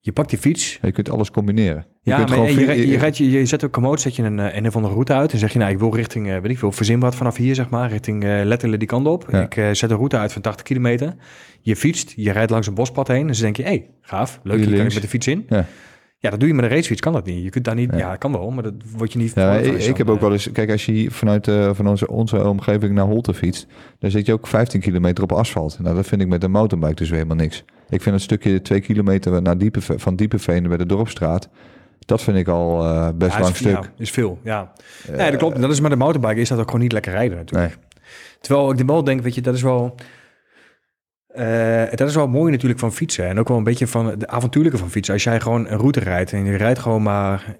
[SPEAKER 2] je pakt die fiets.
[SPEAKER 3] Je kunt alles combineren. Je
[SPEAKER 2] ja,
[SPEAKER 3] kunt
[SPEAKER 2] maar
[SPEAKER 3] gewoon
[SPEAKER 2] je, je, je, rijdt, je, je zet op komoot, zet je een, eh, een of andere route uit. En zeg je, nou, ik wil richting, eh, weet ik veel, verzin wat vanaf hier, zeg maar. Richting eh letterlijk die kant op.
[SPEAKER 3] Ja.
[SPEAKER 2] Ik zet een route uit van 80 kilometer. Je fietst, je rijdt langs een bospad heen. En dan denk je, hé, hey, gaaf, leuk,
[SPEAKER 3] Hier
[SPEAKER 2] hier kan ik met de fiets in.
[SPEAKER 3] Ja.
[SPEAKER 2] Ja, dat doe je met een racefiets, kan dat niet. Je kunt daar niet,
[SPEAKER 3] Ja.
[SPEAKER 2] ja, kan wel, maar dat word je niet...
[SPEAKER 3] Ja, ik, heb ook wel eens, kijk, als je hier vanuit eh, van onze, onze omgeving naar Holte fietst, dan zit je ook 15 kilometer op asfalt. Nou, dat vind ik met een mountainbike dus weer helemaal niks. Ik vind het stukje 2 kilometer naar diepe, van Diepeveen bij de Dorpstraat, dat vind ik al eh, best
[SPEAKER 2] Ja,
[SPEAKER 3] lang
[SPEAKER 2] is,
[SPEAKER 3] stuk.
[SPEAKER 2] ja, is veel, ja. nee, dat klopt. Dat is met de motorbike is dat ook gewoon niet lekker rijden natuurlijk.
[SPEAKER 3] Nee.
[SPEAKER 2] Terwijl ik wel denk, weet je, dat is wel... eh, dat is wel mooi natuurlijk van fietsen. En ook wel een beetje van de avontuurlijke van fietsen. Als jij gewoon een route rijdt en je rijdt gewoon maar...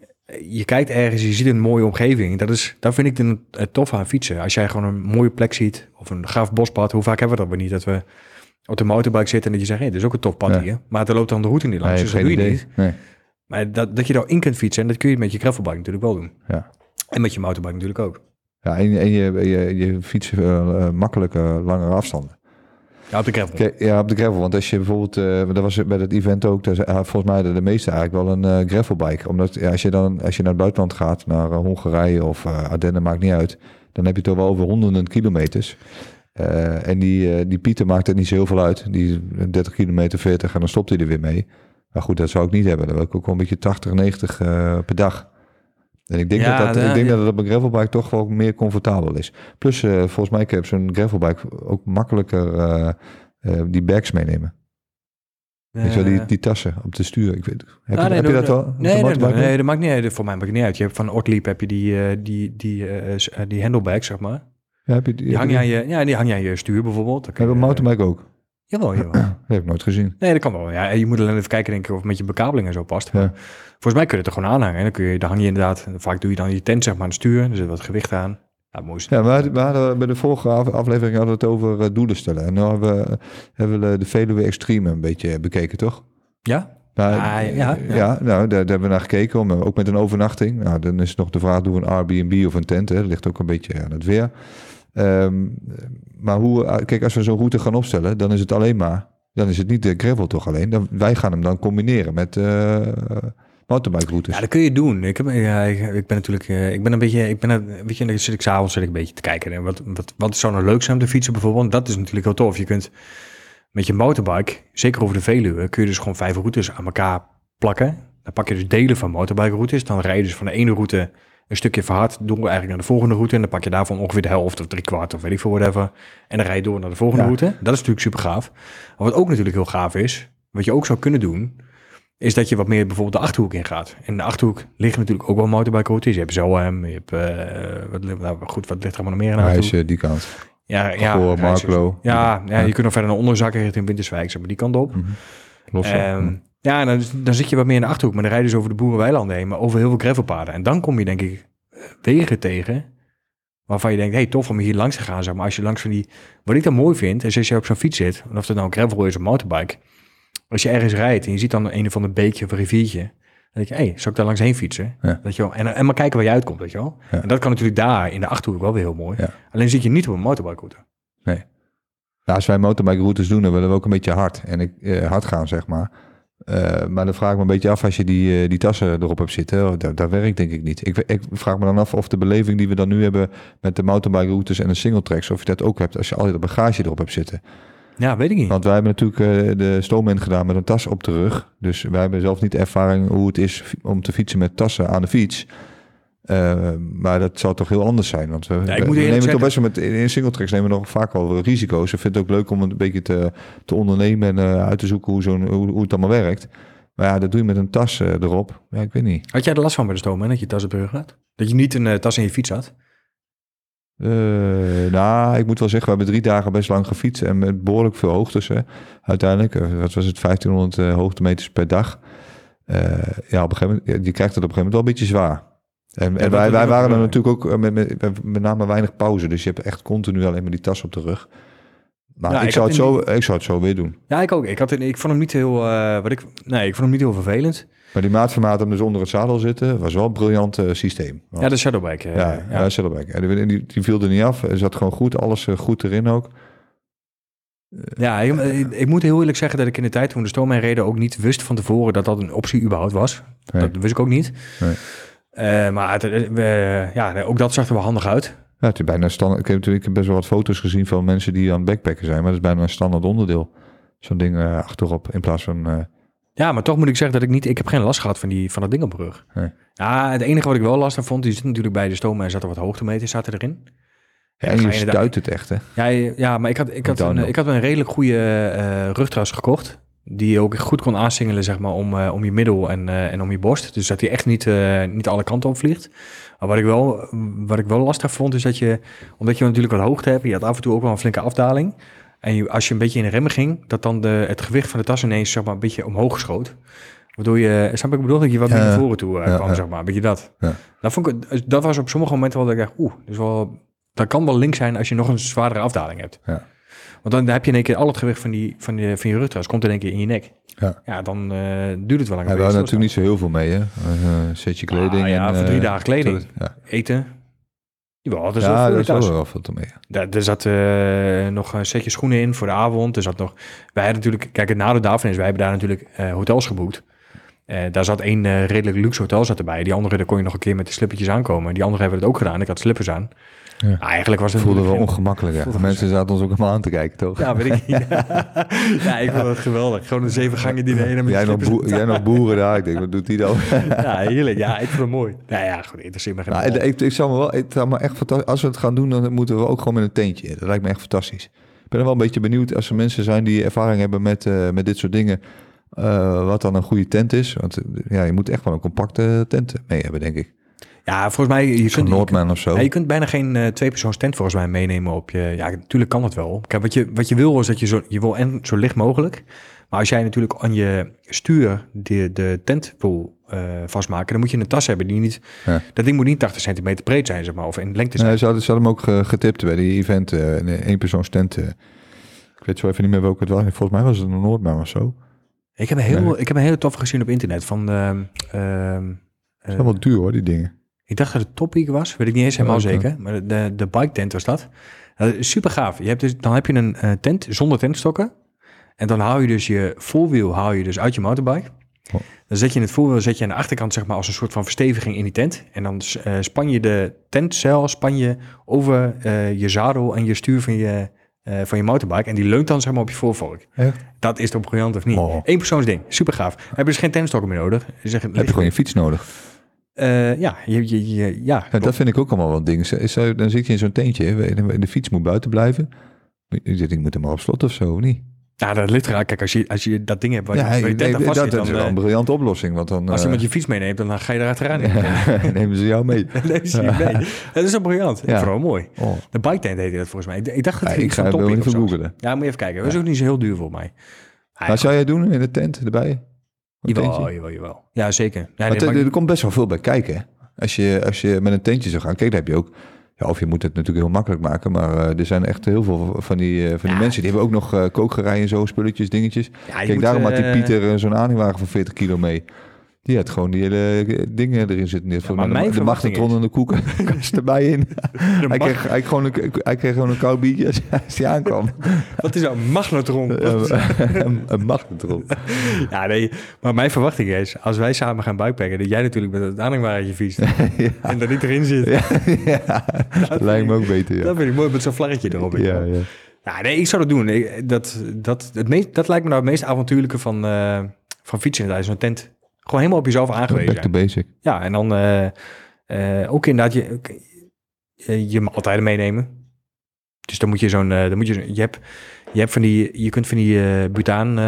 [SPEAKER 2] Je kijkt ergens, je ziet een mooie omgeving. Dat is, daar vind ik het, het tof aan fietsen. Als jij gewoon een mooie plek ziet, of een gaaf bospad. Hoe vaak hebben we dat weer niet? Dat we op de motorbike zitten en dat je zegt... Hé, dit is ook een tof pad
[SPEAKER 3] Ja.
[SPEAKER 2] hier. Maar er loopt dan de route niet langs,
[SPEAKER 3] Nee,
[SPEAKER 2] dus dat doe je
[SPEAKER 3] idee.
[SPEAKER 2] niet.
[SPEAKER 3] Nee.
[SPEAKER 2] Maar dat, dat je daar in kunt fietsen, en dat kun je met je gravelbike natuurlijk wel doen.
[SPEAKER 3] Ja.
[SPEAKER 2] En met je motorbike natuurlijk ook.
[SPEAKER 3] Ja, en, en je, je, je fietst eh, eh, makkelijk eh, langere afstanden.
[SPEAKER 2] Ja, op de gravel.
[SPEAKER 3] Ja, de gravel. Want als je bijvoorbeeld, eh dat was bij het event ook, daar ah, volgens mij de, meeste eigenlijk wel een eh, gravelbike. Omdat als je dan als je naar het buitenland gaat, naar eh, Hongarije of Ardennen, maakt niet uit. Dan heb je toch wel over honderden kilometers. En die, die Pieter maakt het niet zo heel veel uit. Die 30 kilometer, 40 en dan stopt hij er weer mee. Maar goed, dat zou ik niet hebben. Dan wil ik ook een beetje 80, 90 eh, per dag. En ik denk,
[SPEAKER 2] Ja,
[SPEAKER 3] dat, dat,
[SPEAKER 2] ja,
[SPEAKER 3] ik denk
[SPEAKER 2] ja.
[SPEAKER 3] dat het op een gravelbike toch wel meer comfortabel is. Plus, eh, volgens mij kan je op zo'n gravelbike ook makkelijker eh, eh, die bags meenemen. Weet je wel, die, die tassen op de stuur. Ik weet, heb,
[SPEAKER 2] Ah,
[SPEAKER 3] je,
[SPEAKER 2] nee,
[SPEAKER 3] heb je
[SPEAKER 2] dat-
[SPEAKER 3] wel? de
[SPEAKER 2] Nee, nee, dat maakt niet uit. Voor mij maakt het niet uit. Je hebt van Ortliep heb je die, die, die, die handlebags, zeg maar.
[SPEAKER 3] Ja, heb je, die,
[SPEAKER 2] Die hang je aan je, ja, die hang je aan je stuur bijvoorbeeld. Dan kun
[SPEAKER 3] heb je motorbike ook?
[SPEAKER 2] Jawel, jawel.
[SPEAKER 3] Dat heb ik nooit gezien.
[SPEAKER 2] Nee, dat kan wel. Ja, je moet alleen even kijken, denk ik, of het met je bekabeling en zo past.
[SPEAKER 3] Ja.
[SPEAKER 2] Maar volgens mij kun je het er gewoon aanhangen. En dan, kun je, dan hang je inderdaad, vaak doe je dan je tent zeg maar aan het stuur. Er zit wat gewicht aan. Ja, mooi.
[SPEAKER 3] Ja, we hadden, we hadden bij de vorige af- aflevering hadden we het over eh, doelen stellen. En nu hebben we, hebben we de Veluwe Extreme een beetje bekeken, toch?
[SPEAKER 2] Ja?
[SPEAKER 3] Nou,
[SPEAKER 2] Ah, ja, ja.
[SPEAKER 3] ja, nou, daar, daar hebben we naar gekeken, om, ook met een overnachting. Nou, dan is nog de vraag, doen we een Airbnb of een tent? Hè? Dat ligt ook een beetje aan het weer. Ehm, maar hoe, eh, kijk, als we zo'n route gaan opstellen, dan is het alleen maar, dan is het niet de gravel toch alleen. Dan, wij gaan hem dan combineren met mountainbike routes.
[SPEAKER 2] Ja, dat kun je doen. Ik, heb, ik, ben natuurlijk, eh, ik ben een beetje, ik ben, een- weet je, zit ik een beetje te kijken. En wat, wat, wat zou nou leuk zijn om te fietsen bijvoorbeeld? Dat is natuurlijk heel tof. Je kunt met je motorbike, zeker over de Veluwe, kun je dus gewoon vijf routes aan elkaar plakken. Dan pak je dus delen van motorbike routes. Dan rij je dus van de ene route een stukje verhard door eigenlijk naar de volgende route. En dan pak je daarvan ongeveer de helft of drie kwart of weet ik veel, whatever. En dan rij je door naar de volgende
[SPEAKER 3] Ja.
[SPEAKER 2] route. Dat is natuurlijk super gaaf. Maar wat ook natuurlijk heel gaaf is, wat je ook zou kunnen doen, is dat je wat meer bijvoorbeeld de Achterhoek ingaat. En in de Achterhoek liggen natuurlijk ook wel motorbike routes. Je hebt Zohem, je hebt, eh, wat, nou, goed, wat ligt er allemaal nog meer in?
[SPEAKER 3] Rijs, eh, die kant.
[SPEAKER 2] Ja, ja,
[SPEAKER 3] Marklo.
[SPEAKER 2] Ja, ja, je kunt nog verder naar onderzakken richting Winterswijk, zeg maar die kant op.
[SPEAKER 3] Mhm. Los.
[SPEAKER 2] Ja, dan, dan zit je wat meer in de Achterhoek, maar dan rij je dus over de boerenweilanden heen, maar over heel veel gravelpaden. En dan kom je denk ik wegen tegen waarvan je denkt, hey, tof om hier langs te gaan, zeg maar. Als je langs van die... Wat ik dan mooi vind, is als je op zo'n fiets zit, of het nou een gravel is of motorbike, als je ergens rijdt en je ziet dan een of ander beekje of een riviertje, dan denk je, hé, hey, zou ik daar langs heen fietsen?
[SPEAKER 3] Ja.
[SPEAKER 2] Weet je wel? En, en maar kijken waar je uitkomt, weet je wel?
[SPEAKER 3] Ja.
[SPEAKER 2] En dat kan natuurlijk daar in de Achterhoek wel weer heel mooi.
[SPEAKER 3] Ja.
[SPEAKER 2] Alleen zit je niet op een motorbike route.
[SPEAKER 3] Nou, als wij motorbike routes doen, dan willen we ook een beetje hard. En ik, eh, hard gaan, zeg maar. Eh, maar dan vraag ik me een beetje af als je die, eh, die tassen erop hebt zitten. Oh, dat werkt denk ik niet. Ik, ik vraag me dan af of de beleving die we dan nu hebben met de mountainbike routes en de single tracks, of je dat ook hebt als je al je bagage erop hebt zitten.
[SPEAKER 2] Ja, weet ik niet.
[SPEAKER 3] Want wij hebben natuurlijk eh, de stoomman gedaan met een tas op de rug. Dus wij hebben zelf niet ervaring hoe het is om te fietsen met tassen aan de fiets. Eh, maar dat zou toch heel anders zijn. Want we, nemen toch best wel met in single tracks nemen we nog vaak wel risico's. Ik vind het ook leuk om het een beetje te, te ondernemen en eh, uit te zoeken hoe, zo'n, hoe, hoe het allemaal werkt. Maar ja, dat doe je met een tas eh, erop. Ja, ik weet niet.
[SPEAKER 2] Had jij er last van bij de stoom, hè, dat je tas op de rug had? Dat je niet een tas in je fiets had?
[SPEAKER 3] Nou, ik moet wel zeggen, we hebben drie dagen best lang gefietst en met behoorlijk veel hoogtes. Hè. Uiteindelijk, wat was het, 1500 eh, hoogtemeters per dag. Ja, op een gegeven moment, je krijgt het op een gegeven moment wel een beetje zwaar. En, wij, wij waren er natuurlijk ook eh, met, met, met, name weinig pauze. Dus je hebt echt continu alleen maar die tas op de rug. Maar ik,
[SPEAKER 2] ik
[SPEAKER 3] zou het zo, ik zou het zo weer doen.
[SPEAKER 2] Ja, ik ook. Ik, had, ik vond hem niet heel, eh, wat ik, nee, ik vond hem niet heel vervelend.
[SPEAKER 3] Maar die maatformaat hem dus onder het zadel zitten, was wel een briljant eh, systeem.
[SPEAKER 2] Ja, de Shadowbike.
[SPEAKER 3] ja,
[SPEAKER 2] ja.
[SPEAKER 3] ja. Saddlebag. En die, die, viel er niet af. Hij zat gewoon goed, alles goed erin ook.
[SPEAKER 2] Ja, ik, ik, ik moet heel eerlijk zeggen dat ik in de tijd toen de stoomheen reden ook niet wist van tevoren dat dat een optie überhaupt was.
[SPEAKER 3] Nee.
[SPEAKER 2] Dat wist ik ook niet.
[SPEAKER 3] Nee.
[SPEAKER 2] Eh, maar het, eh, ja, ook dat zag er wel handig uit.
[SPEAKER 3] Ja, het is bijna standaard. Ik heb natuurlijk best wel wat foto's gezien van mensen die aan het backpacken zijn, maar dat is bijna een standaard onderdeel. Zo'n ding eh, achterop in plaats van.
[SPEAKER 2] Ja, maar toch moet ik zeggen dat ik niet... Ik heb geen last gehad van, die, van dat ding op de rug.
[SPEAKER 3] Nee.
[SPEAKER 2] Ja, het enige wat ik wel last van vond... Die zit natuurlijk bij de stoomheen zat er wat hoogtemeters zaten erin.
[SPEAKER 3] ja, en je stuit het echt, hè?
[SPEAKER 2] Ja, ja maar ik had, ik, had een, ik had een redelijk goede eh rugtras gekocht. Die je ook goed kon aansingelen, zeg maar, om, eh, om je middel en, eh, en om je borst. Dus dat hij echt niet, eh, niet alle kanten op vliegt. Maar wat ik, wel, wat ik wel lastig vond, is dat je, omdat je natuurlijk wat hoogte hebt, je had af en toe ook wel een flinke afdaling. En je, als je een beetje in de remmen ging, dat dan de, het gewicht van de tas ineens zeg maar, een beetje omhoog schoot. Waardoor je, snap ik bedoel, dat je wat meer naar voren toe kwam,
[SPEAKER 3] ja.
[SPEAKER 2] zeg maar. Een beetje dat.
[SPEAKER 3] Ja.
[SPEAKER 2] Dat, vond ik, dat was op sommige momenten wel dat ik dacht, oeh, dus wel, dat kan wel link zijn als je nog een zwaardere afdaling hebt.
[SPEAKER 3] Ja.
[SPEAKER 2] Want dan heb je in één keer al het gewicht van, die, van, je, van je rugtras, komt in één keer in je nek.
[SPEAKER 3] Ja.
[SPEAKER 2] Ja, dan eh, duurt het wel lang.
[SPEAKER 3] Ja, we hadden natuurlijk niet zo heel veel mee, hè? Een setje kleding.
[SPEAKER 2] Ah, ja,
[SPEAKER 3] en,
[SPEAKER 2] voor drie
[SPEAKER 3] eh,
[SPEAKER 2] dagen kleding.
[SPEAKER 3] Ja,
[SPEAKER 2] Eten. Jawel, dat is
[SPEAKER 3] ja daar
[SPEAKER 2] de tas.
[SPEAKER 3] wel veel te mee.
[SPEAKER 2] Daar, er zat eh, nog een setje schoenen in voor de avond. Er zat nog... Wij hadden natuurlijk... Kijk, het nadeel daarvan is, wij hebben daar natuurlijk eh, hotels geboekt. Eh, daar zat één eh, redelijk luxe hotel zat erbij. Die andere, daar kon je nog een keer met de slippertjes aankomen. Die andere hebben het ook gedaan. Ik had slippers aan.
[SPEAKER 3] Ja.
[SPEAKER 2] Maar eigenlijk was het
[SPEAKER 3] voelde wel
[SPEAKER 2] natuurlijk-
[SPEAKER 3] ongemakkelijk,
[SPEAKER 2] voelde
[SPEAKER 3] Mensen zaten ons ook allemaal aan te kijken, toch?
[SPEAKER 2] Ja, weet ik. Ja, ja ik vond het geweldig. Gewoon de zeven gangen ene met
[SPEAKER 3] Jij nog, boer, jij nog boeren daar. Ik denk, wat doet die dan?
[SPEAKER 2] Ja, heerlijk. Ja, ik vond het mooi. Nou ja, goed, interesseert me geen
[SPEAKER 3] Nou, ik, ik zou me wel, het zou me echt fantastisch. Als we het gaan doen, dan moeten we ook gewoon met een tentje. Dat lijkt me echt fantastisch. Ik ben er wel een beetje benieuwd als er mensen zijn die ervaring hebben met, eh, met dit soort dingen. Eh, wat dan een goede tent is. Want eh, ja, je moet echt wel een compacte tent mee hebben, denk ik.
[SPEAKER 2] Ja, volgens mij... Je kunt,
[SPEAKER 3] Noordman of zo.
[SPEAKER 2] ja, je kunt bijna geen eh tweepersoons tent volgens mij meenemen op je... Ja, natuurlijk kan dat wel. Kijk, wat je, wat je wil is dat je zo... Je wil en zo licht mogelijk. Maar als jij natuurlijk aan je stuur de, de tent wil vastmaken... dan moet je een tas hebben die niet...
[SPEAKER 3] Ja.
[SPEAKER 2] Dat ding moet niet 80 centimeter breed zijn, zeg maar. Of in lengte zijn.
[SPEAKER 3] Nee, ze, hadden, ze hadden hem ook ge- getipt bij die event. een eenpersoons tent. ik weet zo even niet meer welke het was. Volgens mij was het een Noordman of zo.
[SPEAKER 2] Ik heb een heel,
[SPEAKER 3] Nee.
[SPEAKER 2] ik heb een hele toffe gezien op internet van... ehm,
[SPEAKER 3] Het is wel wat duur hoor, die dingen.
[SPEAKER 2] Ik dacht dat het Topic was, weet ik niet eens helemaal zeker. Maar de, de, bike tent was dat. Uh, super gaaf. Je hebt dus, dan heb je een eh, tent zonder tentstokken. En dan haal je dus je voorwiel haal je dus uit je motorbike.
[SPEAKER 3] Oh.
[SPEAKER 2] Dan zet je het voorwiel zet je aan de achterkant zeg maar als een soort van versteviging in die tent. En dan eh, span je de tentzeil span je over eh, je zadel en je stuur van je, eh, van je motorbike. En die leunt dan zeg maar op je voorvork. Dat is toch briljant of niet?
[SPEAKER 3] Oh.
[SPEAKER 2] Eén persoonsding. Super gaaf. Heb je dus geen tentstokken meer nodig.
[SPEAKER 3] Dan heb je gewoon je fiets nodig.
[SPEAKER 2] Eh, ja, je, je, je- ja,
[SPEAKER 3] Ja, dat vind ik ook allemaal wel dingen. Dan zit je in zo'n tentje. hè, De, fiets moet buiten blijven. Ding moet hem maar op slot of zo, of niet?
[SPEAKER 2] Ja, dat ligt eraan. Kijk, als je, als je dat ding hebt waar je,
[SPEAKER 3] ja,
[SPEAKER 2] je
[SPEAKER 3] nee,
[SPEAKER 2] aan
[SPEAKER 3] dat,
[SPEAKER 2] vast
[SPEAKER 3] dat
[SPEAKER 2] zit,
[SPEAKER 3] is wel een
[SPEAKER 2] eh,
[SPEAKER 3] briljante oplossing. Want dan
[SPEAKER 2] als
[SPEAKER 3] eh,
[SPEAKER 2] iemand je fiets meeneemt, dan ga je eruit eraan.
[SPEAKER 3] nemen ze jou mee.
[SPEAKER 2] Nee, zie je mee. Dat is wel briljant.
[SPEAKER 3] Ja.
[SPEAKER 2] Vooral mooi.
[SPEAKER 3] Oh.
[SPEAKER 2] De bike tent heette dat volgens mij. Ik- Ik dacht dat
[SPEAKER 3] Ja, ik ga wel even
[SPEAKER 2] zo.
[SPEAKER 3] googelen.
[SPEAKER 2] Ja, moet je even kijken. Dat is ook niet zo heel duur voor mij. Ja,
[SPEAKER 3] Maar zou jij doen in de tent erbij? Een
[SPEAKER 2] jawel, jawel, jawel. Ja, zeker. Ja, nee, maar-
[SPEAKER 3] er komt best wel veel bij kijken. Als je, als je met een tentje zou gaan, kijk, dan heb je ook... Ja, of je moet het natuurlijk heel makkelijk maken, maar eh, er zijn echt heel veel van die, eh, van die
[SPEAKER 2] Ja.
[SPEAKER 3] mensen. Die hebben ook nog eh kookgerei en zo, spulletjes, dingetjes.
[SPEAKER 2] ja,
[SPEAKER 3] Kijk,
[SPEAKER 2] moet,
[SPEAKER 3] daarom had die Pieter zo'n aanhangwagen van 40 kilo mee. Die had gewoon die hele eh, dingen erin zitten. Had
[SPEAKER 2] maar
[SPEAKER 3] mij de, magnetron en de koekenkast erbij in. hij,
[SPEAKER 2] mag-
[SPEAKER 3] kreeg, hij, gewoon een, hij kreeg gewoon een koud biertje als hij aankwam.
[SPEAKER 2] Wat is dat? Een magnetron.
[SPEAKER 3] een, een magnetron.
[SPEAKER 2] ja, nee. Maar mijn verwachting is, als wij samen gaan bikepacken, dat jij natuurlijk met het aanhangwagentje fietst. En dat niet erin zit.
[SPEAKER 3] Ja, ja, dat lijkt me ook beter. Ja,
[SPEAKER 2] Dat vind ik mooi met zo'n vlaggetje erop.
[SPEAKER 3] ja, ja.
[SPEAKER 2] Ja, nee, ik zou dat doen. Ik- dat, dat, het meest, dat lijkt me nou het meest avontuurlijke van, eh, van fietsen. inderdaad. Zo'n tent. Gewoon helemaal op jezelf aangewezen
[SPEAKER 3] Back to basic.
[SPEAKER 2] Ja, en dan eh, ook inderdaad je, je maaltijden meenemen. Dus dan moet je zo'n, eh, dan moet je, zo- je hebt, je hebt van die, je kunt van die butaan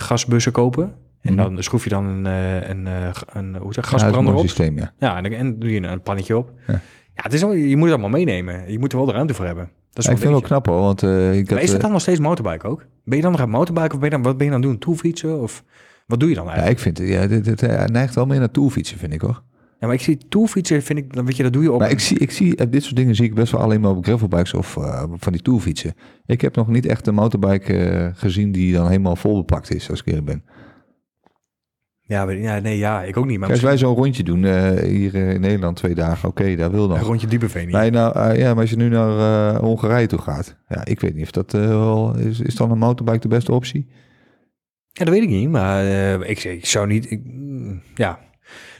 [SPEAKER 2] gasbussen kopen. En
[SPEAKER 3] Mhm.
[SPEAKER 2] dan schroef je dan een, een, een, hoe zeg,
[SPEAKER 3] Ja,
[SPEAKER 2] gasbrander op.
[SPEAKER 3] systeem, ja.
[SPEAKER 2] Ja, en en doe je een pannetje op.
[SPEAKER 3] Ja.
[SPEAKER 2] Ja, het is wel, je moet het allemaal meenemen. Je moet er wel de ruimte voor hebben. Dat is
[SPEAKER 3] Ja, ik vind
[SPEAKER 2] wel
[SPEAKER 3] het wel knap hoor, want ik
[SPEAKER 2] maar
[SPEAKER 3] had,
[SPEAKER 2] is dat dan nog steeds motorbike ook? Ben je dan nog aan motorbike of ben je dan, wat ben je dan doen? Toefietsen of wat doe je dan
[SPEAKER 3] ja,
[SPEAKER 2] eigenlijk?
[SPEAKER 3] ik vind het, ja, dit, dit, eh, hij neigt wel meer naar toolfietsen, vind ik hoor.
[SPEAKER 2] Ja, maar ik zie toefietsen, vind ik, dan weet je, dat doe je op.
[SPEAKER 3] Maar ik zie, ik zie eh, dit soort dingen zie ik best wel alleen maar op gravelbikes of eh, van die toolfietsen. Ik heb nog niet echt een motorbike gezien die dan helemaal vol bepakt is, als ik eerlijk ben.
[SPEAKER 2] Ja, ja, nee, ja, ik ook niet. Maar
[SPEAKER 3] Kijk, als wij zo'n rondje doen hier in Nederland twee dagen, oké, dat wil dan.
[SPEAKER 2] een rondje Diepenveen.
[SPEAKER 3] Maar, nou, ja, maar als je nu naar Hongarije toe gaat, ja, ik weet niet of dat wel is. Is dan een motorbike de beste optie?
[SPEAKER 2] Ja, dat weet ik niet, maar eh, ik, ik zou niet... Ik, mm, ja.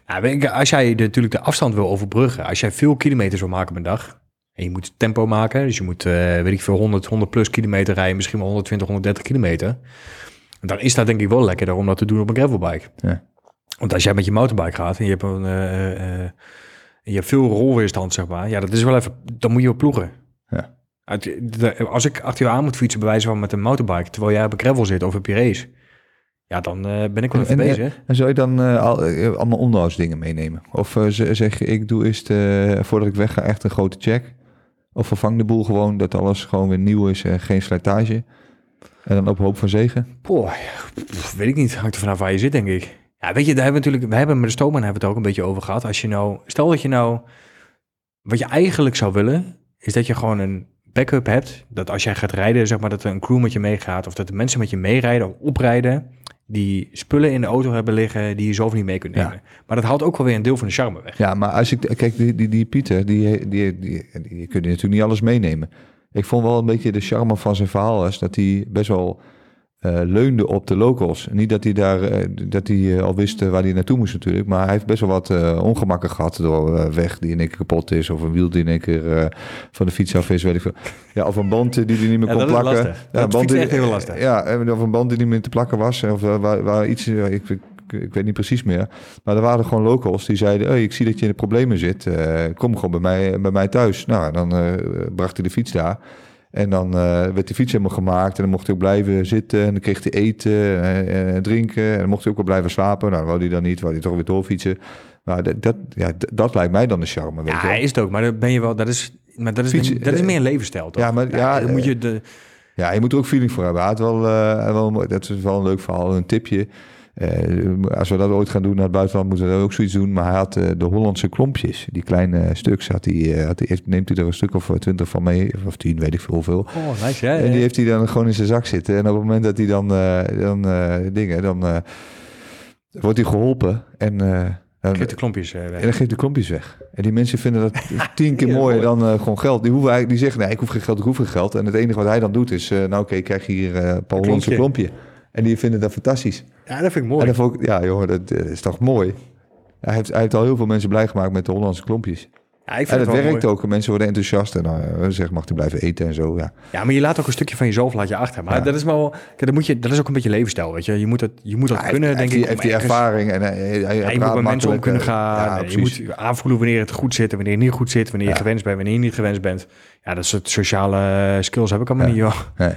[SPEAKER 2] Nou, als jij de, natuurlijk de afstand wil overbruggen, als jij veel kilometers wil maken per dag, en je moet tempo maken, dus je moet, eh, weet ik veel, 100, 100 plus kilometer rijden, misschien wel 120, 130 kilometer, dan is dat denk ik wel lekkerder om dat te doen op een gravelbike.
[SPEAKER 3] Ja.
[SPEAKER 2] Want als jij met je motorbike gaat en je hebt, een, eh, je hebt veel rolweerstand, zeg maar, ja, dat is wel even, dan moet je wel ploegen.
[SPEAKER 3] Ja.
[SPEAKER 2] Uit, de- als ik achter je aan moet fietsen, bij wijze van met een motorbike, terwijl jij op een gravel zit of op je race, ja, dan eh, ben ik wel even
[SPEAKER 3] En,
[SPEAKER 2] bezig.
[SPEAKER 3] En zou je dan eh, al, eh, allemaal onderhoudsdingen meenemen? Of zeg je, ik doe eerst, voordat ik wegga, echt een grote check? Of vervang de boel gewoon, dat alles gewoon weer nieuw is en geen slijtage? En dan op hoop van zegen?
[SPEAKER 2] Poh, weet ik niet. Hangt er vanaf waar je zit, denk ik. Ja, weet je, daar hebben we natuurlijk, we hebben met de stoomman hebben we het ook een beetje over gehad. Als je nou, stel dat je nou, wat je eigenlijk zou willen, is dat je gewoon een backup hebt. Dat als jij gaat rijden, zeg maar dat er een crew met je meegaat, of dat de mensen met je meerijden of oprijden, die spullen in de auto hebben liggen die je zelf niet mee kunt
[SPEAKER 3] Ja.
[SPEAKER 2] nemen. Maar dat haalt ook wel weer een deel van de charme weg.
[SPEAKER 3] Ja, maar als ik, kijk, die, die, die Pieter, die, die, die, die, kun je natuurlijk niet alles meenemen. Ik vond wel een beetje de charme van zijn verhaal is dat hij best wel eh, leunde op de locals. Niet dat hij daar, eh, dat hij eh, al wist waar hij naartoe moest natuurlijk, maar hij heeft best wel wat ongemakken gehad door weg die in één keer kapot is, of een wiel die in één keer van de fiets af is, weet ik veel. Ja, of een band die hij niet meer
[SPEAKER 2] Ja,
[SPEAKER 3] kon
[SPEAKER 2] is
[SPEAKER 3] plakken. Ja,
[SPEAKER 2] Dat
[SPEAKER 3] band die-
[SPEAKER 2] echt heel lastig.
[SPEAKER 3] Ja, of een band die niet meer te plakken was, of waar, waar iets, ik, ik, ik weet niet precies meer. Maar er waren gewoon locals die zeiden: hey, Ik zie dat je in de problemen zit. kom gewoon bij mij, bij mij thuis. Nou, dan bracht hij de fiets daar. En dan eh, werd de fiets helemaal gemaakt. En dan mocht hij ook blijven zitten. En dan kreeg hij eten en, en drinken. En dan mocht hij ook wel blijven slapen. Nou, wou hij dan niet. Wou hij toch weer doorfietsen. Maar dat, dat, ja, dat lijkt mij dan de charme. Weet
[SPEAKER 2] Ja,
[SPEAKER 3] wel.
[SPEAKER 2] is het ook, maar dat ben je wel, dat is, maar dat is, dat is meer een levensstijl, toch?
[SPEAKER 3] Ja, maar- ja,
[SPEAKER 2] dan moet je de,
[SPEAKER 3] Ja, je moet er ook feeling voor hebben. Hij had wel, eh, dat is wel een leuk verhaal, een tipje. Eh, als we dat ooit gaan doen naar het buitenland, moeten we dat ook zoiets doen. Maar hij had eh, de Hollandse klompjes, die kleine stuks, had hij, eh, had hij, neemt hij er een stuk of twintig van mee, of tien, weet ik veel hoeveel.
[SPEAKER 2] oh, nice, ja.
[SPEAKER 3] En die heeft hij dan gewoon in zijn zak zitten. En op het moment dat hij dan, eh, dan eh, dingen, dan eh, wordt hij geholpen. En, eh, dan,
[SPEAKER 2] Geef de klompjes eh, weg.
[SPEAKER 3] en dan geeft de klompjes weg. En die mensen vinden dat tien keer mooier
[SPEAKER 2] mooi.
[SPEAKER 3] dan eh, gewoon geld. Die, hoeven eigenlijk, die zeggen, nee, ik hoef geen geld, ik hoef geen geld. En het enige wat hij dan doet is, eh, nou oké, krijg je hier eh, een paar Hollandse
[SPEAKER 2] klompje.
[SPEAKER 3] En die vinden dat fantastisch.
[SPEAKER 2] Ja, dat vind ik
[SPEAKER 3] En
[SPEAKER 2] mooi.
[SPEAKER 3] dan vond ik, ja joh, dat eh, is toch mooi. Hij heeft, hij heeft al heel veel mensen blij gemaakt met de Hollandse klompjes.
[SPEAKER 2] Ja, ik vind
[SPEAKER 3] En
[SPEAKER 2] het
[SPEAKER 3] dat
[SPEAKER 2] wel
[SPEAKER 3] werkt
[SPEAKER 2] mooi.
[SPEAKER 3] ook. Mensen worden enthousiast en dan eh, zeg mag hij blijven eten en zo. Ja.
[SPEAKER 2] Ja, maar je laat ook een stukje van jezelf laat je achter. Maar
[SPEAKER 3] Ja.
[SPEAKER 2] dat is wel, kijk, dat, moet je, dat is ook een beetje levensstijl, weet je. Je moet dat, je moet dat kunnen, denk
[SPEAKER 3] hij
[SPEAKER 2] ik.
[SPEAKER 3] heeft die ervaring en hij, hij, hij
[SPEAKER 2] Ja, je moet bij mensen om kunnen
[SPEAKER 3] eh,
[SPEAKER 2] gaan. Je moet aanvoelen wanneer het goed zit en wanneer het niet goed zit. Wanneer je gewenst bent, wanneer je niet gewenst bent. Ja, dat soort sociale skills heb ik allemaal niet, joh.
[SPEAKER 3] Nee.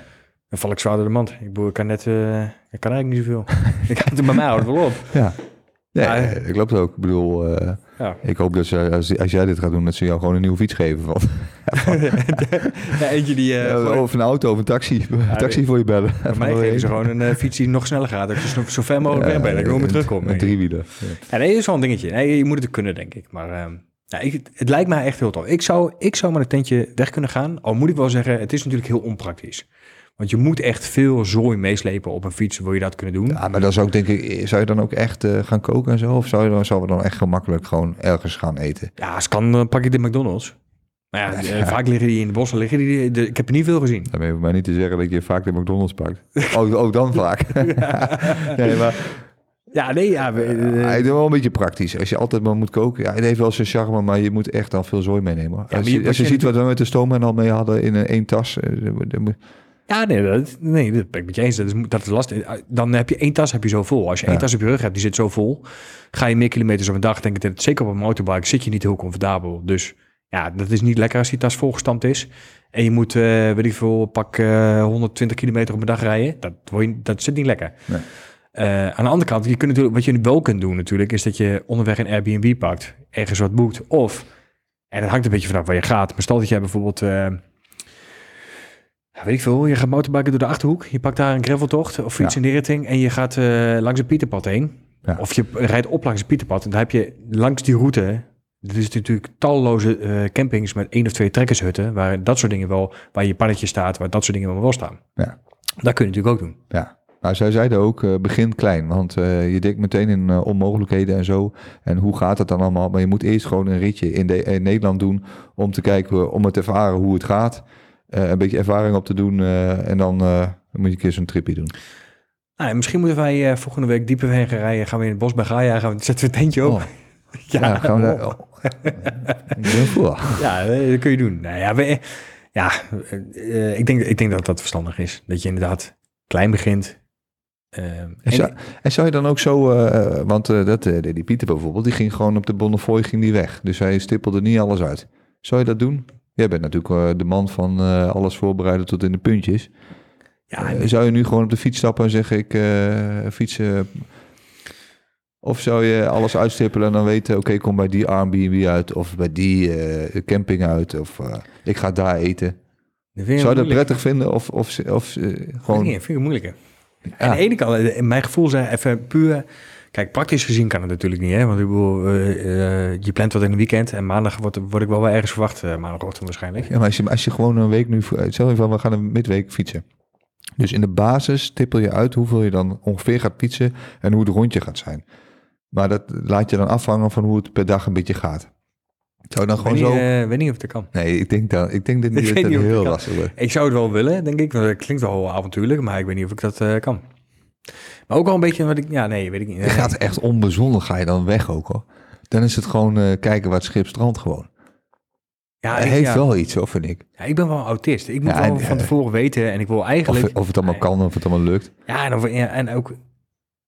[SPEAKER 2] Dan val ik zwaar door de mand. Ik, bedoel, ik kan net, eh, ik kan eigenlijk niet zoveel. ik kan het bij mij houdt wel op.
[SPEAKER 3] Ja. Nee,
[SPEAKER 2] Ja,
[SPEAKER 3] eh, ik loop het ook. Ik bedoel, eh,
[SPEAKER 2] Ja.
[SPEAKER 3] ik hoop dat ze, als, als jij dit gaat doen, dat ze jou gewoon een nieuwe fiets geven. Van,
[SPEAKER 2] Ja, eentje die... eh,
[SPEAKER 3] Ja,
[SPEAKER 2] gewoon-
[SPEAKER 3] of een auto of een taxi. taxi voor je bellen.
[SPEAKER 2] bij mij geven ze gewoon een eh, fiets die nog sneller gaat. Dat je zo, zo ver mogelijk weg bent. Dat ik gewoon weer terugkom.
[SPEAKER 3] Een driewieler. Ja.
[SPEAKER 2] Ja, nee, dat is wel een dingetje. Nee, je moet het kunnen, denk ik. Maar ehm, ja, ik, het lijkt mij echt heel tof. Ik zou, ik zou met een tentje weg kunnen gaan. Al moet ik wel zeggen, het is natuurlijk heel onpraktisch. Want je moet echt veel zooi meeslepen op een fiets, wil je dat kunnen doen.
[SPEAKER 3] Ja, maar dan zou ik denk ik, zou je dan ook echt eh, gaan koken en zo? Of zou je dan, zouden we dan echt gemakkelijk gewoon ergens gaan eten?
[SPEAKER 2] Ja, als kan, dan pak ik de McDonald's. Maar ja, eh, vaak liggen die in de bossen. Liggen die, de- ik heb er niet veel gezien.
[SPEAKER 3] Dan hoef mij niet te zeggen dat je vaak de McDonald's pakt. Oh, oh dan vaak. nee, maar
[SPEAKER 2] Ja, nee, ja. we-
[SPEAKER 3] hij is wel een beetje praktisch. Als je altijd maar moet koken. Ja, het heeft wel zijn charme, maar je moet echt dan veel zooi meenemen. als
[SPEAKER 2] je-
[SPEAKER 3] je,
[SPEAKER 2] wat
[SPEAKER 3] als je
[SPEAKER 2] je
[SPEAKER 3] ziet wat we met de stoomman al mee hadden in een één tas. eh,
[SPEAKER 2] Ja, nee, dat, nee, dat ben ik met je eens. Dat is, dat is lastig. Dan heb je één tas heb je zo vol. Als je één
[SPEAKER 3] Ja.
[SPEAKER 2] tas op je rug hebt, die zit zo vol. Ga je meer kilometers op een dag, denk ik zeker op een motorbike zit je niet heel comfortabel. Dus ja, dat is niet lekker als die tas volgestampt is. En je moet, eh, weet ik veel, pak eh, 120 kilometer op een dag rijden. Dat, word je, dat zit niet lekker.
[SPEAKER 3] Nee.
[SPEAKER 2] Eh, aan de andere kant, je kunt natuurlijk, wat je wel kunt doen natuurlijk, is dat je onderweg een Airbnb pakt, ergens wat boekt. Of, en dat hangt een beetje vanaf waar je gaat. Maar stel dat jij bijvoorbeeld, eh, ja, weet ik veel, je gaat motorbiken door de Achterhoek. Je pakt daar een graveltocht of iets
[SPEAKER 3] Ja.
[SPEAKER 2] in die richting. En je gaat eh, langs een Pieterpad heen.
[SPEAKER 3] Ja.
[SPEAKER 2] Of je rijdt op langs een Pieterpad. En dan heb je langs die route, er is natuurlijk talloze eh, campings met één of twee trekkershutten. Waar dat soort dingen wel, waar je pannetje staat, waar dat soort dingen wel staan.
[SPEAKER 3] Ja.
[SPEAKER 2] Dat kun je natuurlijk ook doen.
[SPEAKER 3] ja. Maar zij zeiden ook, eh, begin klein. Want je denkt meteen in onmogelijkheden en zo. En hoe gaat het dan allemaal? Maar je moet eerst gewoon een ritje in, de, in Nederland doen... om te kijken, om het te ervaren hoe het gaat. Eh, een beetje ervaring op te doen. eh, en dan eh, moet je een keer zo'n tripje doen.
[SPEAKER 2] Nou, misschien moeten wij volgende week dieper heen gaan rijden. Gaan we in het bos bij Gaia, gaan we, zetten we een tentje op.
[SPEAKER 3] Oh. Ja, gaan we daar... oh.
[SPEAKER 2] Ja, dat kun je doen. Nou ja, we, ja ik, denk, ik denk dat dat verstandig is. Dat je inderdaad klein begint. Ehm,
[SPEAKER 3] En
[SPEAKER 2] en-
[SPEAKER 3] zou, en zou je dan ook zo, want eh, dat, die Pieter bijvoorbeeld, die ging gewoon op de Bonnefoy ging die weg. Dus hij stippelde niet alles uit. Zou je dat doen? Jij bent natuurlijk eh, de man van eh, alles voorbereiden tot in de puntjes.
[SPEAKER 2] ja,
[SPEAKER 3] Eh, zou je nu gewoon op de fiets stappen en zeggen ik fietsen? Of zou je alles uitstippelen en dan weten, oké, ik kom bij die Airbnb uit of bij die camping uit of ik ga daar eten.
[SPEAKER 2] dat
[SPEAKER 3] Zou je dat
[SPEAKER 2] moeilijk.
[SPEAKER 3] prettig vinden of, of, of
[SPEAKER 2] Gewoon... Nee, vind ik moeilijker.
[SPEAKER 3] Ja.
[SPEAKER 2] Aan de ene kant, in mijn gevoel zijn even puur... Kijk, praktisch gezien kan het natuurlijk niet, hè? Want ik bedoel, eh, eh, je plant wat in een weekend en maandag word, word ik wel wel ergens verwacht, eh, maandagochtend waarschijnlijk.
[SPEAKER 3] Ja, maar als je, als je gewoon een week nu... Stel je van, we gaan een midweek fietsen. Dus in de basis tippel je uit hoeveel je dan ongeveer gaat fietsen en hoe het rondje gaat zijn. Maar dat laat je dan afhangen van hoe het per dag een beetje gaat. Zou dan
[SPEAKER 2] Ik
[SPEAKER 3] gewoon
[SPEAKER 2] weet,
[SPEAKER 3] zo...
[SPEAKER 2] niet, eh, weet niet of dat kan.
[SPEAKER 3] Nee, ik denk, dat, ik denk dat
[SPEAKER 2] Ik
[SPEAKER 3] dat heel lastig wordt.
[SPEAKER 2] Ik zou het wel willen, denk ik. Want het klinkt wel avontuurlijk, maar ik weet niet of ik dat kan. Maar ook wel een beetje wat ik... Ja, nee, weet ik niet.
[SPEAKER 3] Je gaat echt onbezonnen, ga je dan weg ook hoor. Dan is het gewoon eh, kijken waar het schip strandt gewoon.
[SPEAKER 2] ja,
[SPEAKER 3] Hij heeft
[SPEAKER 2] ja.
[SPEAKER 3] wel iets, of vind ik.
[SPEAKER 2] Ja, ik ben wel een autist. Ik moet
[SPEAKER 3] Ja,
[SPEAKER 2] wel
[SPEAKER 3] en,
[SPEAKER 2] van tevoren weten en ik wil eigenlijk...
[SPEAKER 3] Of, of het allemaal kan, of het allemaal lukt.
[SPEAKER 2] Ja, en, of, en ook...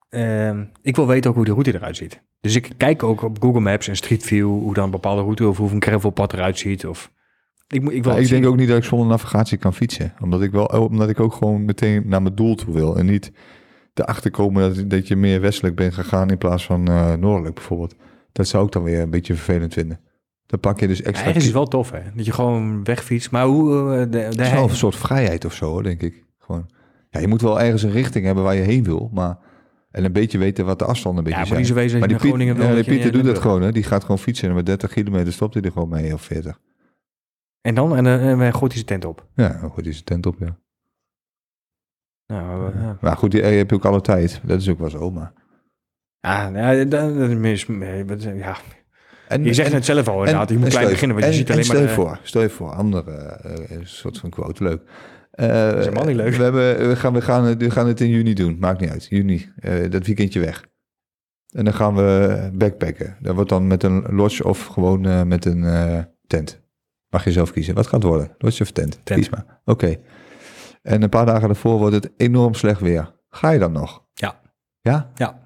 [SPEAKER 2] ehm, ik wil weten ook hoe de route eruit ziet. Dus ik kijk ook op Google Maps en Street View hoe dan een bepaalde route of hoe een gravelpad eruit ziet. Of ik, ik wil
[SPEAKER 3] ik denk ook niet dat ik zonder navigatie kan fietsen. Omdat ik, wel, omdat ik ook gewoon meteen naar mijn doel toe wil. En niet erachter komen dat, dat je meer westelijk bent gegaan in plaats van eh, noordelijk bijvoorbeeld. Dat zou ik dan weer een beetje vervelend vinden. Dan pak je dus
[SPEAKER 2] Ja,
[SPEAKER 3] extra...
[SPEAKER 2] ergens is het wel tof, hè? Dat je gewoon wegfietst. Maar hoe... eh, de, de,
[SPEAKER 3] Het is wel een soort vrijheid of zo, denk ik. Gewoon. Ja, je moet wel ergens een richting hebben waar je heen wil. Maar, en een beetje weten wat de afstanden een
[SPEAKER 2] ja,
[SPEAKER 3] beetje zijn.
[SPEAKER 2] wezen
[SPEAKER 3] Maar die, Piet,
[SPEAKER 2] Groningen wil.
[SPEAKER 3] ja,
[SPEAKER 2] je
[SPEAKER 3] Pieter doet dat gewoon. Hè. Die gaat gewoon fietsen en met 30 kilometer stopt hij er gewoon mee of 40.
[SPEAKER 2] En dan? En dan en, dan gooit hij zijn tent op.
[SPEAKER 3] Ja, dan gooit hij zijn tent op, ja.
[SPEAKER 2] Nou, eh, ja.
[SPEAKER 3] Maar goed, die, je hebt ook alle tijd. Dat is ook wel zo, maar...
[SPEAKER 2] Ja, nou, dat, dat is, eh, ja.
[SPEAKER 3] En,
[SPEAKER 2] Je zegt
[SPEAKER 3] en-
[SPEAKER 2] het zelf al inderdaad. Je moet
[SPEAKER 3] en
[SPEAKER 2] klein
[SPEAKER 3] stel
[SPEAKER 2] beginnen, want je
[SPEAKER 3] en-
[SPEAKER 2] ziet
[SPEAKER 3] en
[SPEAKER 2] alleen
[SPEAKER 3] stel
[SPEAKER 2] maar...
[SPEAKER 3] je voor, stel je voor, andere eh, een soort van quote, leuk. Eh,
[SPEAKER 2] is helemaal niet leuk.
[SPEAKER 3] We, hebben, we, gaan, we, gaan, we gaan het in juni doen, maakt niet uit. Juni, eh, dat weekendje weg. En dan gaan we backpacken. Dat wordt dan met een lodge of gewoon eh, met een eh, tent. Mag je zelf kiezen. Wat gaat het worden? Lodge of tent?
[SPEAKER 2] Tent.
[SPEAKER 3] Kies maar. Oké. En een paar dagen daarvoor wordt het enorm slecht weer. Ga je dan nog?
[SPEAKER 2] Ja.
[SPEAKER 3] Ja?
[SPEAKER 2] Ja.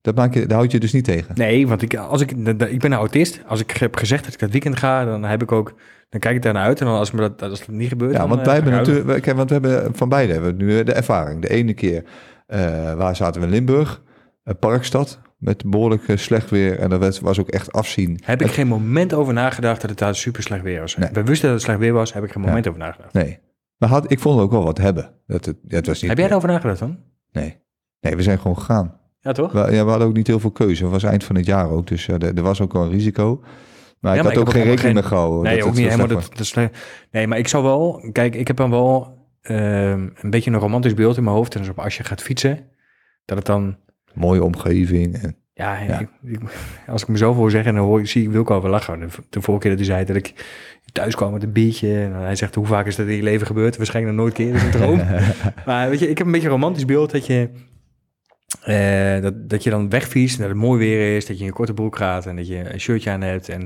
[SPEAKER 3] Dat maak je, daar houd je dus niet tegen?
[SPEAKER 2] Nee, want ik, als ik, dat- dat- ik ben een autist. Als ik heb gezegd dat ik dat weekend ga, dan heb ik ook... Dan kijk ik daar naar uit. En dan als, me dat, als dat niet gebeurt...
[SPEAKER 3] Ja,
[SPEAKER 2] dan,
[SPEAKER 3] want
[SPEAKER 2] eh,
[SPEAKER 3] wij hebben natuurlijk, want we hebben van beide hebben we nu de ervaring. De ene keer eh, waar zaten we in Limburg, eh, Parkstad, met behoorlijk eh, slecht weer en dat was- ook echt afzien.
[SPEAKER 2] Heb ik geen moment over nagedacht dat het daar super slecht weer was.
[SPEAKER 3] Nee.
[SPEAKER 2] We wisten dat het slecht weer was, heb ik geen
[SPEAKER 3] Ja.
[SPEAKER 2] moment over nagedacht.
[SPEAKER 3] Nee, maar had, ik vond ook wel wat hebben. Dat het, het was niet,
[SPEAKER 2] Heb jij erover nagedacht dan?
[SPEAKER 3] Nee, nee, we zijn gewoon gegaan.
[SPEAKER 2] Ja, toch?
[SPEAKER 3] We, ja, we hadden ook niet heel veel keuze. Het was eind van het jaar ook, dus er, er was ook wel een risico. Maar
[SPEAKER 2] Ja,
[SPEAKER 3] ik
[SPEAKER 2] maar
[SPEAKER 3] had
[SPEAKER 2] ik
[SPEAKER 3] ook geen rekening mee gehouden.
[SPEAKER 2] nee,
[SPEAKER 3] dat
[SPEAKER 2] ook
[SPEAKER 3] het
[SPEAKER 2] niet
[SPEAKER 3] zo
[SPEAKER 2] helemaal. Dat, nee, maar ik zou wel... Kijk, ik heb dan wel ehm, een beetje een romantisch beeld in mijn hoofd. En dus op als je gaat fietsen, dat het dan...
[SPEAKER 3] Mooie omgeving. En,
[SPEAKER 2] Ja,
[SPEAKER 3] Ja.
[SPEAKER 2] ik- ik- als ik mezelf hoor zeggen, dan hoor ik, zie ik Wilco wel lachen. De, de vorige keer dat hij zei dat ik thuis kwam met een biertje. En hij zegt, hoe vaak is dat in je leven gebeurd? Waarschijnlijk nog nooit keer, dat is een droom. maar weet je, ik heb een beetje een romantisch beeld dat je... eh, dat, dat je dan wegfiest, dat het mooi weer is, dat je in je korte broek gaat en dat je een shirtje aan hebt en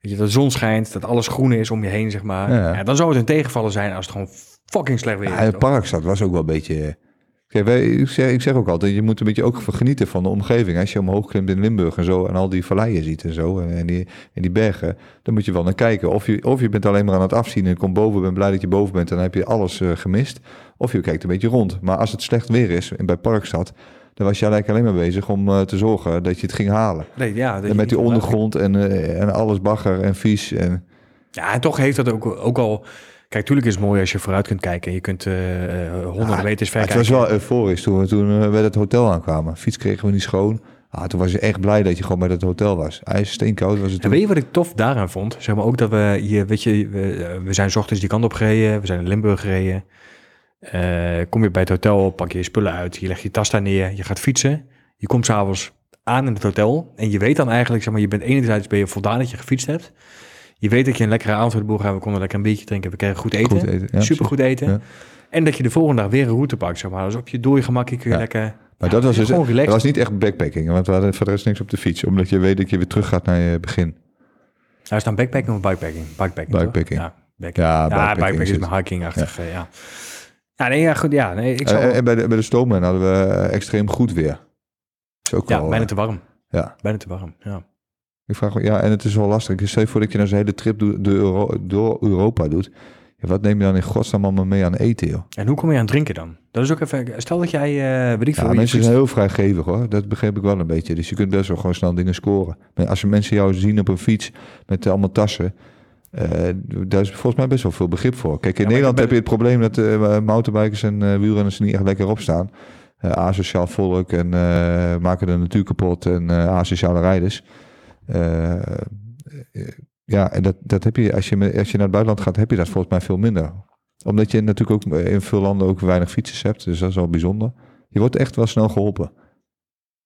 [SPEAKER 2] dat je dat de zon schijnt, dat alles groen is om je heen, zeg maar.
[SPEAKER 3] Ja.
[SPEAKER 2] Ja. dan zou het een tegenvallen zijn als het gewoon fucking slecht weer
[SPEAKER 3] ja,
[SPEAKER 2] is.
[SPEAKER 3] het
[SPEAKER 2] toch?
[SPEAKER 3] Parkstad was ook wel een beetje... Kijk, wij, ik, zeg, ik zeg ook altijd, je moet een beetje ook genieten van de omgeving. Als je omhoog klimt in Limburg en zo en al die valleien ziet en zo en, die, en die bergen, dan moet je wel naar kijken. Of je, of je bent alleen maar aan het afzien en komt boven, bent blij dat je boven bent en dan heb je alles eh, gemist. Of je kijkt een beetje rond. Maar als het slecht weer is en bij Parkstad, dan was je eigenlijk alleen maar bezig om eh, te zorgen dat je het ging halen.
[SPEAKER 2] Nee, ja,
[SPEAKER 3] En met die ondergrond en, eh, en alles bagger en vies. En,
[SPEAKER 2] Ja, en toch heeft dat ook, ook al... Kijk, tuurlijk is het mooi als je vooruit kunt kijken. en Je kunt eh, eh, honderden
[SPEAKER 3] Ja,
[SPEAKER 2] meters ver
[SPEAKER 3] het was wel euforisch toen we toen we bij het hotel aankwamen. Fiets kregen we niet schoon. Ah, toen was je echt blij dat je gewoon bij dat hotel was. IJs steenkoud was het
[SPEAKER 2] En
[SPEAKER 3] toen.
[SPEAKER 2] weet je wat ik tof daaraan vond? Zeg maar ook dat we hier, weet je, we, we zijn ochtends die kant op gereden. We zijn in Limburg gereden. Eh, kom je bij het hotel, pak je je spullen uit, je legt je tas daar neer, je gaat fietsen. Je komt s'avonds aan in het hotel en je weet dan eigenlijk, zeg maar, je bent enerzijds ben je voldaan dat je gefietst hebt. Je weet dat je een lekkere avond hebt boer we konden lekker een beetje drinken, we kregen goed eten,
[SPEAKER 3] Goed eten, ja,
[SPEAKER 2] super goed eten.
[SPEAKER 3] Ja.
[SPEAKER 2] En dat je de volgende dag weer een route pakt, zeg maar. Dus op je gemakje kun je
[SPEAKER 3] Ja.
[SPEAKER 2] lekker...
[SPEAKER 3] Maar
[SPEAKER 2] Ja,
[SPEAKER 3] dat was, dus,
[SPEAKER 2] gewoon
[SPEAKER 3] dat was niet echt backpacking, want we hadden voor de rest niks op de fiets. Omdat je weet dat je weer terug gaat naar je begin.
[SPEAKER 2] Hij is dan backpacking of bikepacking? Bikepacking?
[SPEAKER 3] Bikepacking.
[SPEAKER 2] Ja, backing.
[SPEAKER 3] Ja,
[SPEAKER 2] ja,
[SPEAKER 3] bikepacking
[SPEAKER 2] bikepacking is mijn hiking-achtig, ja. ja. Ja, nee, ja, goed, ja. Nee, ik zou...
[SPEAKER 3] En, en bij de, bij de stoomman hadden we eh, extreem goed weer. Is ook
[SPEAKER 2] ja,
[SPEAKER 3] wel,
[SPEAKER 2] bijna
[SPEAKER 3] eh,
[SPEAKER 2] te warm.
[SPEAKER 3] ja.
[SPEAKER 2] Bijna te warm, ja.
[SPEAKER 3] Ik vraag me, ja, en het is wel lastig. Ik stel je voor dat je nou zo'n hele trip door, door, Euro- door Europa doet. Ja, wat neem je dan in godsnaam allemaal mee aan eten, joh?
[SPEAKER 2] En hoe kom je aan drinken dan? Dat is ook even... Stel dat jij, eh weet ik veel...
[SPEAKER 3] Ja, mensen zijn heel vrijgevig, hoor. Dat begreep ik wel een beetje. Dus je kunt best wel gewoon snel dingen scoren. Maar als je mensen jou zien op een fiets met allemaal tassen... eh, daar is volgens mij best wel veel begrip voor. Kijk, in
[SPEAKER 2] Ja,
[SPEAKER 3] Nederland heb je het probleem dat eh mountainbikers en eh wielrenners er niet echt lekker op staan. Eh asociaal volk en eh, maken de natuur kapot en eh asociale rijders. Eh, ja, en dat, dat heb je als, je als je naar het buitenland gaat, heb je dat volgens mij veel minder. Omdat je natuurlijk ook in veel landen ook weinig fietsers hebt. Dus dat is wel bijzonder. Je wordt echt wel snel geholpen.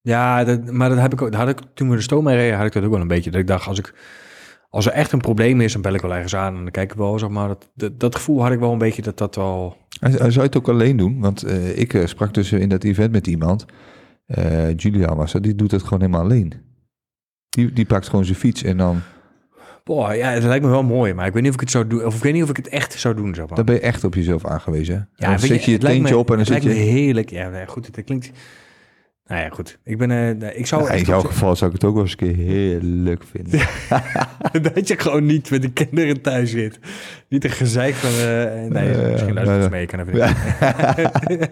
[SPEAKER 2] Ja, dat, maar dat heb ik ook... Had ik, toen we de stoom mee reden, had ik dat ook wel een beetje. Dat ik dacht, als ik... Als er echt een probleem is, dan bel ik wel ergens aan en dan kijk ik wel, zeg maar. Dat, dat, dat gevoel had ik wel een beetje dat dat wel...
[SPEAKER 3] En Zou je het ook alleen doen? Want eh, ik eh, sprak dus in dat event met iemand. Julia was dat. Die doet het gewoon helemaal alleen. Die, die pakt gewoon zijn fiets en dan...
[SPEAKER 2] Boah, ja, het lijkt me wel mooi, maar ik weet niet of ik het zou doen. Of ik weet niet of ik het echt zou doen, zeg maar.
[SPEAKER 3] Dan ben je echt op jezelf aangewezen. hè?
[SPEAKER 2] Ja,
[SPEAKER 3] dan zet je je
[SPEAKER 2] het
[SPEAKER 3] teentje
[SPEAKER 2] me-
[SPEAKER 3] op en dan zit je...
[SPEAKER 2] lijkt me heerlijk. Ja, goed, het klinkt... Nou ja, goed. Ik ben... eh, ik zou
[SPEAKER 3] Ja, in jouw
[SPEAKER 2] op-
[SPEAKER 3] geval zou ik het ook wel eens een keer heerlijk vinden.
[SPEAKER 2] dat je gewoon niet met de kinderen thuis zit. Niet een gezeik van... eh, nee,
[SPEAKER 3] Ja,
[SPEAKER 2] misschien
[SPEAKER 3] ja,
[SPEAKER 2] luistert
[SPEAKER 3] ja.
[SPEAKER 2] mee. Kan even niet.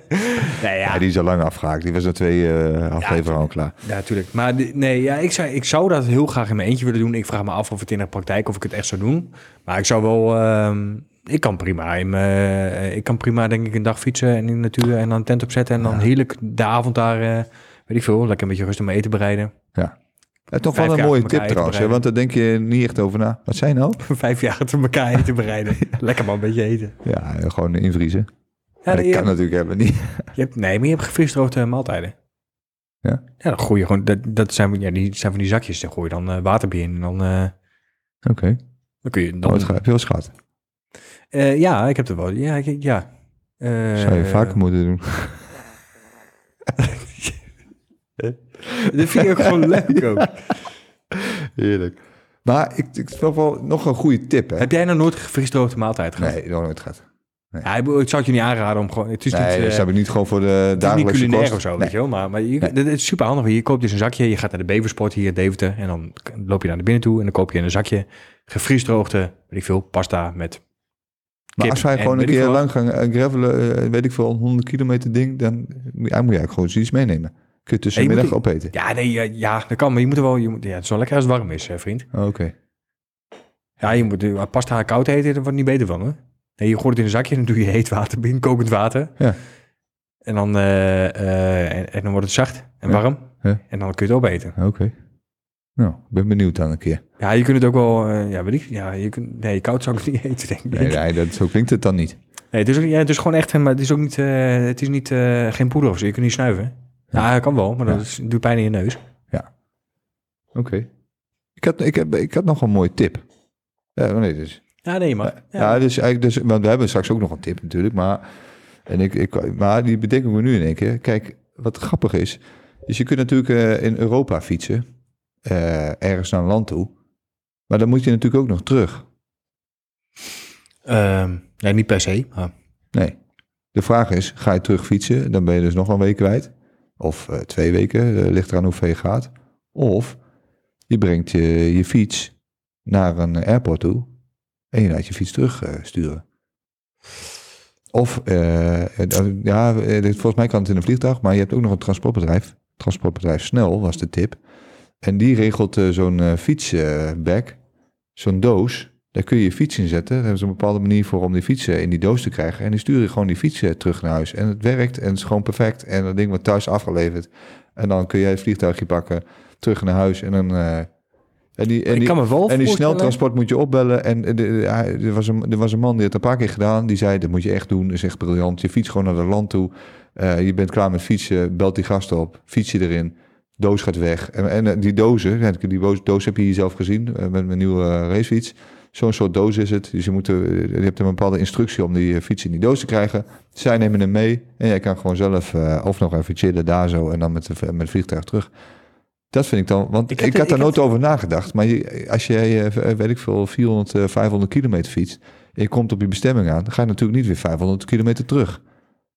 [SPEAKER 2] nee, ja.
[SPEAKER 3] Ja, die is al lang afgehaakt. Die was er twee afleveringen al klaar.
[SPEAKER 2] Ja, natuurlijk. Maar nee, ja, ik, zou, ik zou dat heel graag in mijn eentje willen doen. Ik vraag me af of het in de praktijk of ik het echt zou doen. Maar ik zou wel... ehm, ik kan prima in mijn- ik kan prima denk ik een dag fietsen en in de natuur en dan een tent opzetten en dan heerlijk de avond daar, weet ik veel, lekker een beetje rustig mijn eten bereiden.
[SPEAKER 3] Ja, toch
[SPEAKER 2] Vijf
[SPEAKER 3] wel een mooie tip trouwens. Hè? Want daar denk je niet echt over na. Wat zijn nou?
[SPEAKER 2] Vijf jaar achter elkaar eten bereiden. lekker maar een beetje eten.
[SPEAKER 3] Ja, gewoon invriezen.
[SPEAKER 2] Ja,
[SPEAKER 3] dat kan
[SPEAKER 2] hebt,
[SPEAKER 3] natuurlijk hebben niet.
[SPEAKER 2] je hebt, nee, maar je hebt gefrisdroogde maaltijden.
[SPEAKER 3] Ja?
[SPEAKER 2] Ja, dan gooi je gewoon, dat, dat zijn, ja, die zijn van die zakjes, daar gooi je dan eh water bij in en dan, eh,
[SPEAKER 3] Oké.
[SPEAKER 2] dan kun je dan...
[SPEAKER 3] Dan... Heb je wel?
[SPEAKER 2] Eh, ja, ik heb het wel. Ja, ik- ja. Eh,
[SPEAKER 3] Zou je vaker moeten doen.
[SPEAKER 2] Dat vind ik ook gewoon leuk ook.
[SPEAKER 3] Heerlijk. Maar ik, ik heb wel nog een goede tip, hè?
[SPEAKER 2] Heb jij nou nooit gefrisdroogde maaltijd gehad?
[SPEAKER 3] Nee, nog nooit gehad.
[SPEAKER 2] Ja, ik, zou het je niet aanraden om gewoon... Het is
[SPEAKER 3] Nee,
[SPEAKER 2] niet,
[SPEAKER 3] dat
[SPEAKER 2] eh,
[SPEAKER 3] ik niet gewoon voor de dagelijkse
[SPEAKER 2] culinair
[SPEAKER 3] kost.
[SPEAKER 2] of zo,
[SPEAKER 3] Nee.
[SPEAKER 2] weet je wel. Maar, maar je,
[SPEAKER 3] Nee.
[SPEAKER 2] dat is super handig. Je koopt dus een zakje, je gaat naar de Beversport hier in Deventer... en dan loop je naar de binnen toe en dan koop je een zakje gefriesdroogde, weet ik veel, pasta met
[SPEAKER 3] Maar als wij gewoon een keer lang gaan eh, gravelen, eh, weet ik veel, een 100 kilometer ding, dan moet je eigenlijk gewoon zoiets meenemen. Kun je tussenmiddag
[SPEAKER 2] moet-
[SPEAKER 3] opeten.
[SPEAKER 2] Ja, nee, ja, ja, dat kan, maar je moet er wel... Je moet, ja, het is wel lekker als het warm is, hè, vriend.
[SPEAKER 3] Oh, Oké.
[SPEAKER 2] Ja, je moet uh, pasta koud eten, daar wordt het niet beter van, hoor. Nee, je gooit het in een zakje en dan doe je heet water binnen, kokend water.
[SPEAKER 3] Ja.
[SPEAKER 2] En dan, eh, eh, en, en dan wordt het zacht en
[SPEAKER 3] Ja.
[SPEAKER 2] warm.
[SPEAKER 3] Ja.
[SPEAKER 2] En dan kun je het opeten.
[SPEAKER 3] Oké. Nou, ik ben benieuwd dan een keer.
[SPEAKER 2] Ja, je kunt het ook wel, eh, ja, weet ik, ja, je kunt, nee, koud zou ik het niet eten, denk ik.
[SPEAKER 3] Nee, nee dat, zo klinkt het dan niet.
[SPEAKER 2] Nee, het is, ook, ja, het is gewoon echt, maar het is ook niet, eh, het is niet, eh, geen poeder of zo. Je kunt niet snuiven. Ja, dat kan wel, maar dat
[SPEAKER 3] Ja.
[SPEAKER 2] is, doet pijn in je neus.
[SPEAKER 3] Oké. Ik, had, ik, heb, ik had nog een mooie tip. Ja, oh nee, dus.
[SPEAKER 2] Ja, nee, maar.
[SPEAKER 3] Ja, dus eigenlijk, dus, want we hebben straks ook nog een tip natuurlijk, maar, en ik, ik, maar die bedenk ik me nu in één keer. Kijk, wat grappig is, dus je kunt natuurlijk eh, in Europa fietsen, eh, ergens naar een land toe, maar dan moet je natuurlijk ook nog terug.
[SPEAKER 2] Ehm, nee, niet per se. maar-
[SPEAKER 3] Nee. De vraag is, ga je terug fietsen, dan ben je dus nog een week kwijt. Of eh, twee weken, eh, ligt eraan hoe ver je gaat. Of je brengt je, je fiets naar een airport toe en je laat je fiets terug eh, sturen. Of, eh, eh, ja, eh, volgens mij kan het in een vliegtuig, maar je hebt ook nog een transportbedrijf. Transportbedrijf Snel was de tip. En die regelt eh, zo'n eh, fietsbag, zo'n doos. Daar kun je je fiets in zetten. Daar hebben ze een bepaalde manier voor om die fietsen in die doos te krijgen. En die sturen gewoon die fietsen terug naar huis. En het werkt en het is gewoon perfect. En dat ding wordt thuis afgeleverd. En dan kun jij het vliegtuigje pakken, terug naar huis. En dan, eh, En die, en die, en die sneltransport moet je opbellen. En de, de- hij- er, was een, er was een man die het een paar keer gedaan. Die zei, dat moet je echt doen. Dat is echt briljant. Je fietst gewoon naar het land toe. Eh, je bent klaar met fietsen. Belt die gasten op. Fiets je erin. Doos gaat weg. En, en eh, die dozen, die doos, doos heb je hier zelf gezien. eh, met mijn nieuwe eh, racefiets. Zo'n soort doos is het. Dus je, moet, eh, je hebt een bepaalde instructie om die eh, fiets in die doos te krijgen. Zij nemen hem mee. En jij kan gewoon zelf eh, of nog even chillen daar zo. En dan met, de, met het vliegtuig terug. Dat vind ik dan, want
[SPEAKER 2] Ik heb
[SPEAKER 3] had daar nooit over nagedacht. Maar je, als jij, eh, weet ik veel, 400, eh, 500 kilometer fietst... en je komt op je bestemming aan... dan ga je natuurlijk niet weer 500 kilometer terug.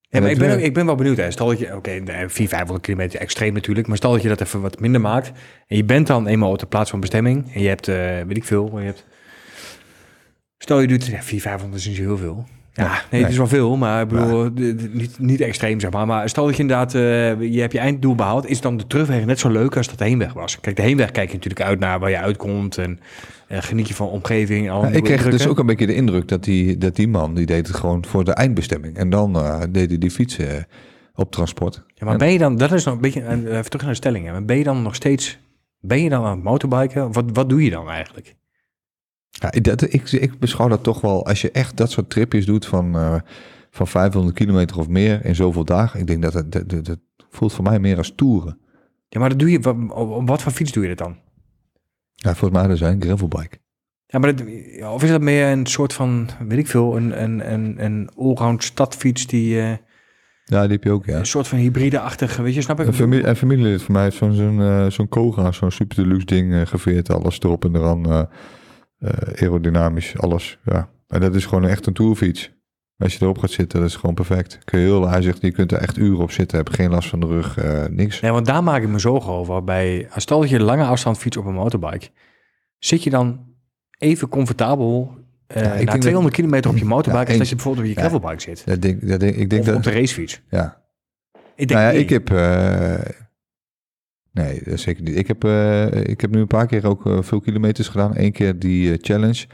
[SPEAKER 2] Ja, maar ik ben, ik ben wel benieuwd. Hè. Stel dat je, oké, 400, 500 kilometer extreem natuurlijk, maar stel dat je dat even wat minder maakt. En je bent dan eenmaal op de plaats van bestemming. En je hebt, weet ik veel, je hebt... Stel je doet, ja, 400, 500 is niet zo heel veel. Ja,
[SPEAKER 3] Ja,
[SPEAKER 2] nee,
[SPEAKER 3] nee.
[SPEAKER 2] het is wel veel, maar ik bedoel, d- niet, niet extreem zeg maar. Maar stel dat je inderdaad, eh, je hebt je einddoel behaald, is dan de terugweg net zo leuk als dat de heenweg was? Kijk, de heenweg kijk je natuurlijk uit naar waar je uitkomt en eh, geniet je van omgeving. al
[SPEAKER 3] Ja, ik kreeg dus ook een beetje de indruk dat die, dat die man... die deed het gewoon voor de eindbestemming. En dan eh, deed hij die fietsen eh, op transport.
[SPEAKER 2] Ja, maar ben je dan, dat is nog een beetje, eh, even terug naar de stelling. hè. Ben je dan nog steeds, ben je dan aan het motorbiken? Wat, wat doe je dan eigenlijk?
[SPEAKER 3] Ja, ik- dat, ik, ik beschouw dat toch wel... als je echt dat soort tripjes doet van, eh, van 500 kilometer of meer... in zoveel dagen... ik denk dat het dat, dat, dat voelt voor mij meer als toeren.
[SPEAKER 2] Ja, maar dat doe je, wat, op wat voor fiets doe je dat dan?
[SPEAKER 3] Ja, volgens mij dat zijn gravelbike.
[SPEAKER 2] Ja, maar dat, of is dat meer een soort van, weet ik veel, een, een, een, een allround stadfiets die eh,
[SPEAKER 3] Ja, die heb je ook, ja.
[SPEAKER 2] een soort van hybride-achtige, weet je, snap ik?
[SPEAKER 3] Een, familie, een familielid van mij heeft zo'n zo'n zo'n Koga, zo'n super deluxe ding geveerd. Alles erop en eraan. Eh, aerodynamisch, alles. Ja. En dat is gewoon echt een tourfiets. Als je erop gaat zitten, dat is gewoon perfect. Kun je heel, hij zegt, je kunt er echt uren op zitten. Heb geen last van de rug, eh, niks.
[SPEAKER 2] Nee, want daar maak ik me zorgen over. Bij, als stel dat je lange afstand fiets op een motorbike, zit je dan even comfortabel eh
[SPEAKER 3] Ja, ik
[SPEAKER 2] na
[SPEAKER 3] denk
[SPEAKER 2] 200 kilometer op je motorbike
[SPEAKER 3] Ja,
[SPEAKER 2] als dat je bijvoorbeeld op je
[SPEAKER 3] Ja.
[SPEAKER 2] gravelbike zit?
[SPEAKER 3] Dat denk, dat denk, ik denk
[SPEAKER 2] Of
[SPEAKER 3] dat...
[SPEAKER 2] op de racefiets?
[SPEAKER 3] ja.
[SPEAKER 2] Ik denk
[SPEAKER 3] Nou ja,
[SPEAKER 2] nee.
[SPEAKER 3] ik heb... nee, dat zeker niet. Ik heb, eh, ik heb nu een paar keer ook eh, veel kilometers gedaan. Eén keer die eh, challenge.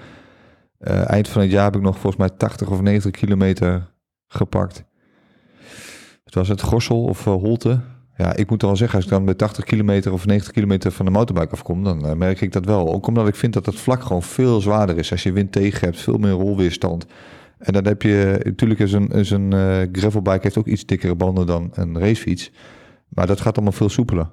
[SPEAKER 3] Eh, eind van het jaar heb ik nog volgens mij 80 of 90 kilometer gepakt. Het was het Gossel of eh, Holte. Ja, ik moet wel zeggen, als ik dan bij 80 kilometer of 90 kilometer van de motorbike afkom, dan eh, merk ik dat wel. Ook omdat ik vind dat het vlak gewoon veel zwaarder is. Als je wind tegen hebt, veel meer rolweerstand. En dan heb je, natuurlijk is een, een eh, gravelbike heeft ook iets dikkere banden dan een racefiets. Maar dat gaat allemaal veel soepeler.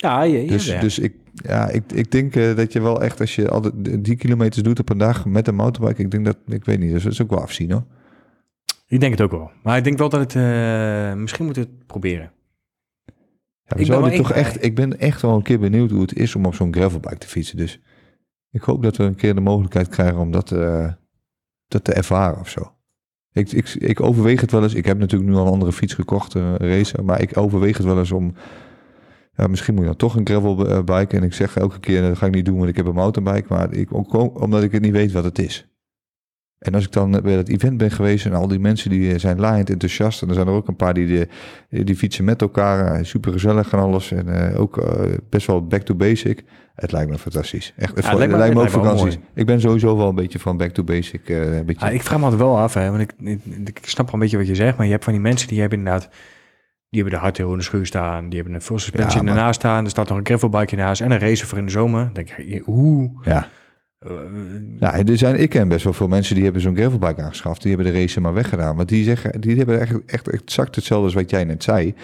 [SPEAKER 2] Ja, ja, ja,
[SPEAKER 3] Dus, dus ik, ja, ik, ik denk eh, dat je wel echt, als je al die kilometers doet op een dag met een motorbike, ik denk dat, ik weet niet, dus dat is ook wel afzien hoor.
[SPEAKER 2] Ik denk het ook wel. Maar ik denk wel dat het... eh, misschien moeten we het proberen.
[SPEAKER 3] Ja,
[SPEAKER 2] Ik ben
[SPEAKER 3] toch
[SPEAKER 2] echt-
[SPEAKER 3] ik ben echt wel een keer benieuwd hoe het is om op zo'n gravelbike te fietsen. Dus ik hoop dat we een keer de mogelijkheid krijgen om dat, eh, dat te ervaren of zo. Ik, ik, ik overweeg het wel eens. Ik heb natuurlijk nu al een andere fiets gekocht, een racer. Maar ik overweeg het wel eens om... Ja, misschien moet je dan toch een gravelbike. En ik zeg elke keer, dat ga ik niet doen, want ik heb een mountainbike. Maar ik, ook, omdat ik het niet weet wat het is. En als ik dan bij dat event ben geweest en al die mensen die zijn laaiend enthousiast. En er zijn er ook een paar die, die, die fietsen met elkaar. Super gezellig en alles. En eh, ook eh, best wel back to basic. Het lijkt me fantastisch. Echt, het,
[SPEAKER 2] het lijkt me-
[SPEAKER 3] lijkt me ook vakanties. Ik ben sowieso wel een beetje van back to basic. eh, een beetje.
[SPEAKER 2] Ja, ik vraag me altijd wel af, hè, want ik, ik, ik snap wel een beetje wat je zegt, maar je hebt van die mensen die hebben inderdaad, die hebben de hardtail in de schuur staan, die hebben een full suspension
[SPEAKER 3] Ja, maar-
[SPEAKER 2] ernaast staan, er staat nog een gravelbike naast en een racer voor in de zomer. Dan denk ik, hoe?
[SPEAKER 3] ja.
[SPEAKER 2] eh,
[SPEAKER 3] Ja, er zijn, ik ken best wel veel mensen die hebben zo'n gravelbike aangeschaft. Die hebben de race maar weggedaan. Want die zeggen, die hebben echt, echt exact hetzelfde als wat jij net zei.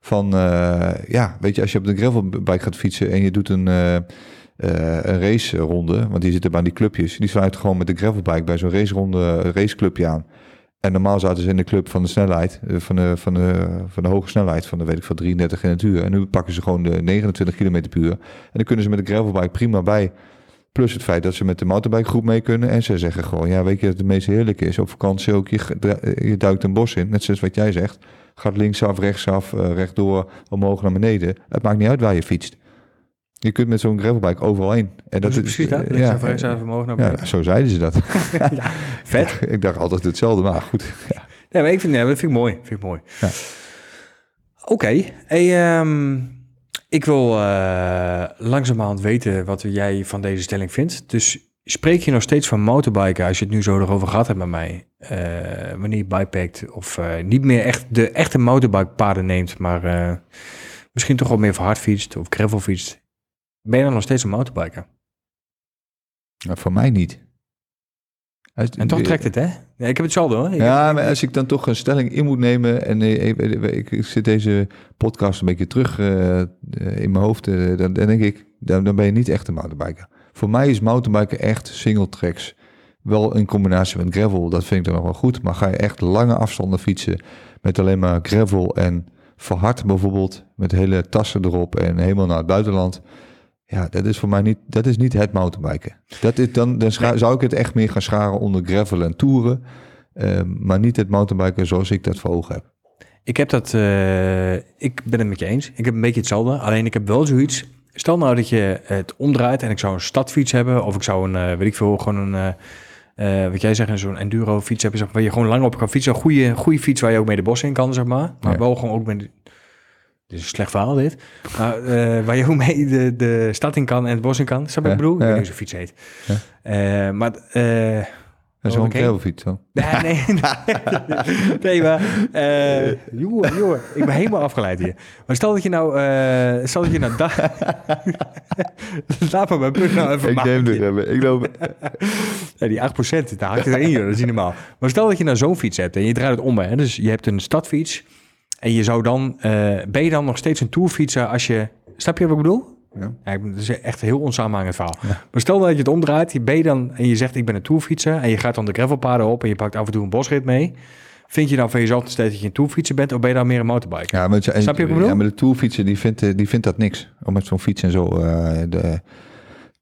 [SPEAKER 3] Van, eh, ja, weet je, als je op de gravelbike gaat fietsen en je doet een, eh een raceronde, want die zitten bij die clubjes, die sluiten gewoon met de gravelbike bij zo'n raceronde, raceclubje aan. En normaal zaten ze in de club van de snelheid, eh, van de, van de, van de hoge snelheid, van de weet ik van 33 in het uur. En nu pakken ze gewoon de 29 km per uur. En dan kunnen ze met de gravelbike prima bij. Plus het feit dat ze met de motorbike groep mee kunnen. En ze zeggen gewoon, ja, weet je wat het meest heerlijke is? Op vakantie ook, je, je duikt een bos in, net zoals wat jij zegt. Gaat linksaf, rechtsaf, eh, rechtdoor, omhoog naar beneden. Het maakt niet uit waar je fietst. Je kunt met zo'n gravelbike overal heen. En
[SPEAKER 2] dat is precies dat.
[SPEAKER 3] eh,
[SPEAKER 2] Links
[SPEAKER 3] ja,
[SPEAKER 2] rechts, omhoog naar
[SPEAKER 3] ja, zo zeiden ze dat.
[SPEAKER 2] Vet.
[SPEAKER 3] ik dacht altijd hetzelfde, maar goed. Ja.
[SPEAKER 2] Nee, maar ik vind, nee, dat vind ik mooi. Vind ik mooi.
[SPEAKER 3] Ja.
[SPEAKER 2] Oké. Hey, ehm, ik wil eh langzamerhand weten wat jij van deze stelling vindt. Dus spreek je nog steeds van motorbiken als je het nu zo erover gehad hebt met mij? eh, wanneer je bikepackt of niet meer echt de echte motorbikepaden neemt, maar misschien toch wel meer voor hard fietst of gravel fietst. Ben je dan nog steeds een mountainbiker?
[SPEAKER 3] Nou, voor mij niet. Als-
[SPEAKER 2] En toch trekt het, hè? Ja, ik heb hetzelfde hoor. Ik
[SPEAKER 3] Ja,
[SPEAKER 2] heb-
[SPEAKER 3] maar als ik dan toch een stelling in moet nemen en eh, ik, ik zit deze podcast een beetje terug eh, eh, in mijn hoofd, eh, dan, dan denk ik, dan, dan ben je niet echt een mountainbiker. Voor mij is mountainbiken echt single tracks. Wel in combinatie met gravel, dat vind ik dan nog wel goed. Maar ga je echt lange afstanden fietsen met alleen maar gravel en verhard bijvoorbeeld, met hele tassen erop en helemaal naar het buitenland. Ja, dat is voor mij niet, dat is niet het mountainbiken. Dat is dan, dan scha- zou ik het echt meer gaan scharen onder gravel en toeren. Eh, maar niet het mountainbiken zoals ik dat voor ogen heb.
[SPEAKER 2] Ik heb dat, eh, ik ben het met je eens. Ik heb een beetje hetzelfde. Alleen ik heb wel zoiets. Stel nou dat je het omdraait en ik zou een stadfiets hebben. Of ik zou een, eh, weet ik veel, gewoon een, eh, wat jij zegt, zo'n enduro fiets hebben. Zeg, maar, waar je gewoon lang op kan fietsen. Een goede, goede fiets waar je ook mee de bos in kan, zeg maar. Maar
[SPEAKER 3] Ja.
[SPEAKER 2] wel gewoon ook met... Dit is een slecht verhaal, dit. Maar eh, waar je ook mee de, de stad in kan en het bos in kan. Snap je ik bedoel? Ik weet niet hoe zo'n fiets heet. Eh, maar... eh,
[SPEAKER 3] Dat is wel een
[SPEAKER 2] oké.
[SPEAKER 3] gravelfiets dan.
[SPEAKER 2] Nee, nee, nee, nee maar... eh jongen, jongen, ik ben helemaal afgeleid hier. Maar stel dat je nou... eh stel dat je nou... Da Laat maar mijn punt nou even
[SPEAKER 3] Ik neem Ik loop.
[SPEAKER 2] Ja, die 8%, daar haak je erin, joh. dat is niet normaal. Maar stel dat je nou zo'n fiets hebt en je draait het om. Hè? Dus je hebt een stadfiets en je zou dan... eh, ben je dan nog steeds een tourfietser als je... Snap je wat ik bedoel?
[SPEAKER 3] Ja.
[SPEAKER 2] Dat is echt een heel onsamenhangend verhaal. Maar stel dat je het omdraait, je ben je dan en je zegt ik ben een tourfietser en je gaat dan de gravelpaden op en je pakt af en toe een bosrit mee. Vind je dan van jezelf steeds dat je een tourfietser bent of ben je dan meer een motorbiker?
[SPEAKER 3] Ja, maar,
[SPEAKER 2] Snap je wat ik bedoel?
[SPEAKER 3] Ja, maar de tourfietser die vindt, eh, die vindt dat niks. Om met zo'n fiets en zo eh, de,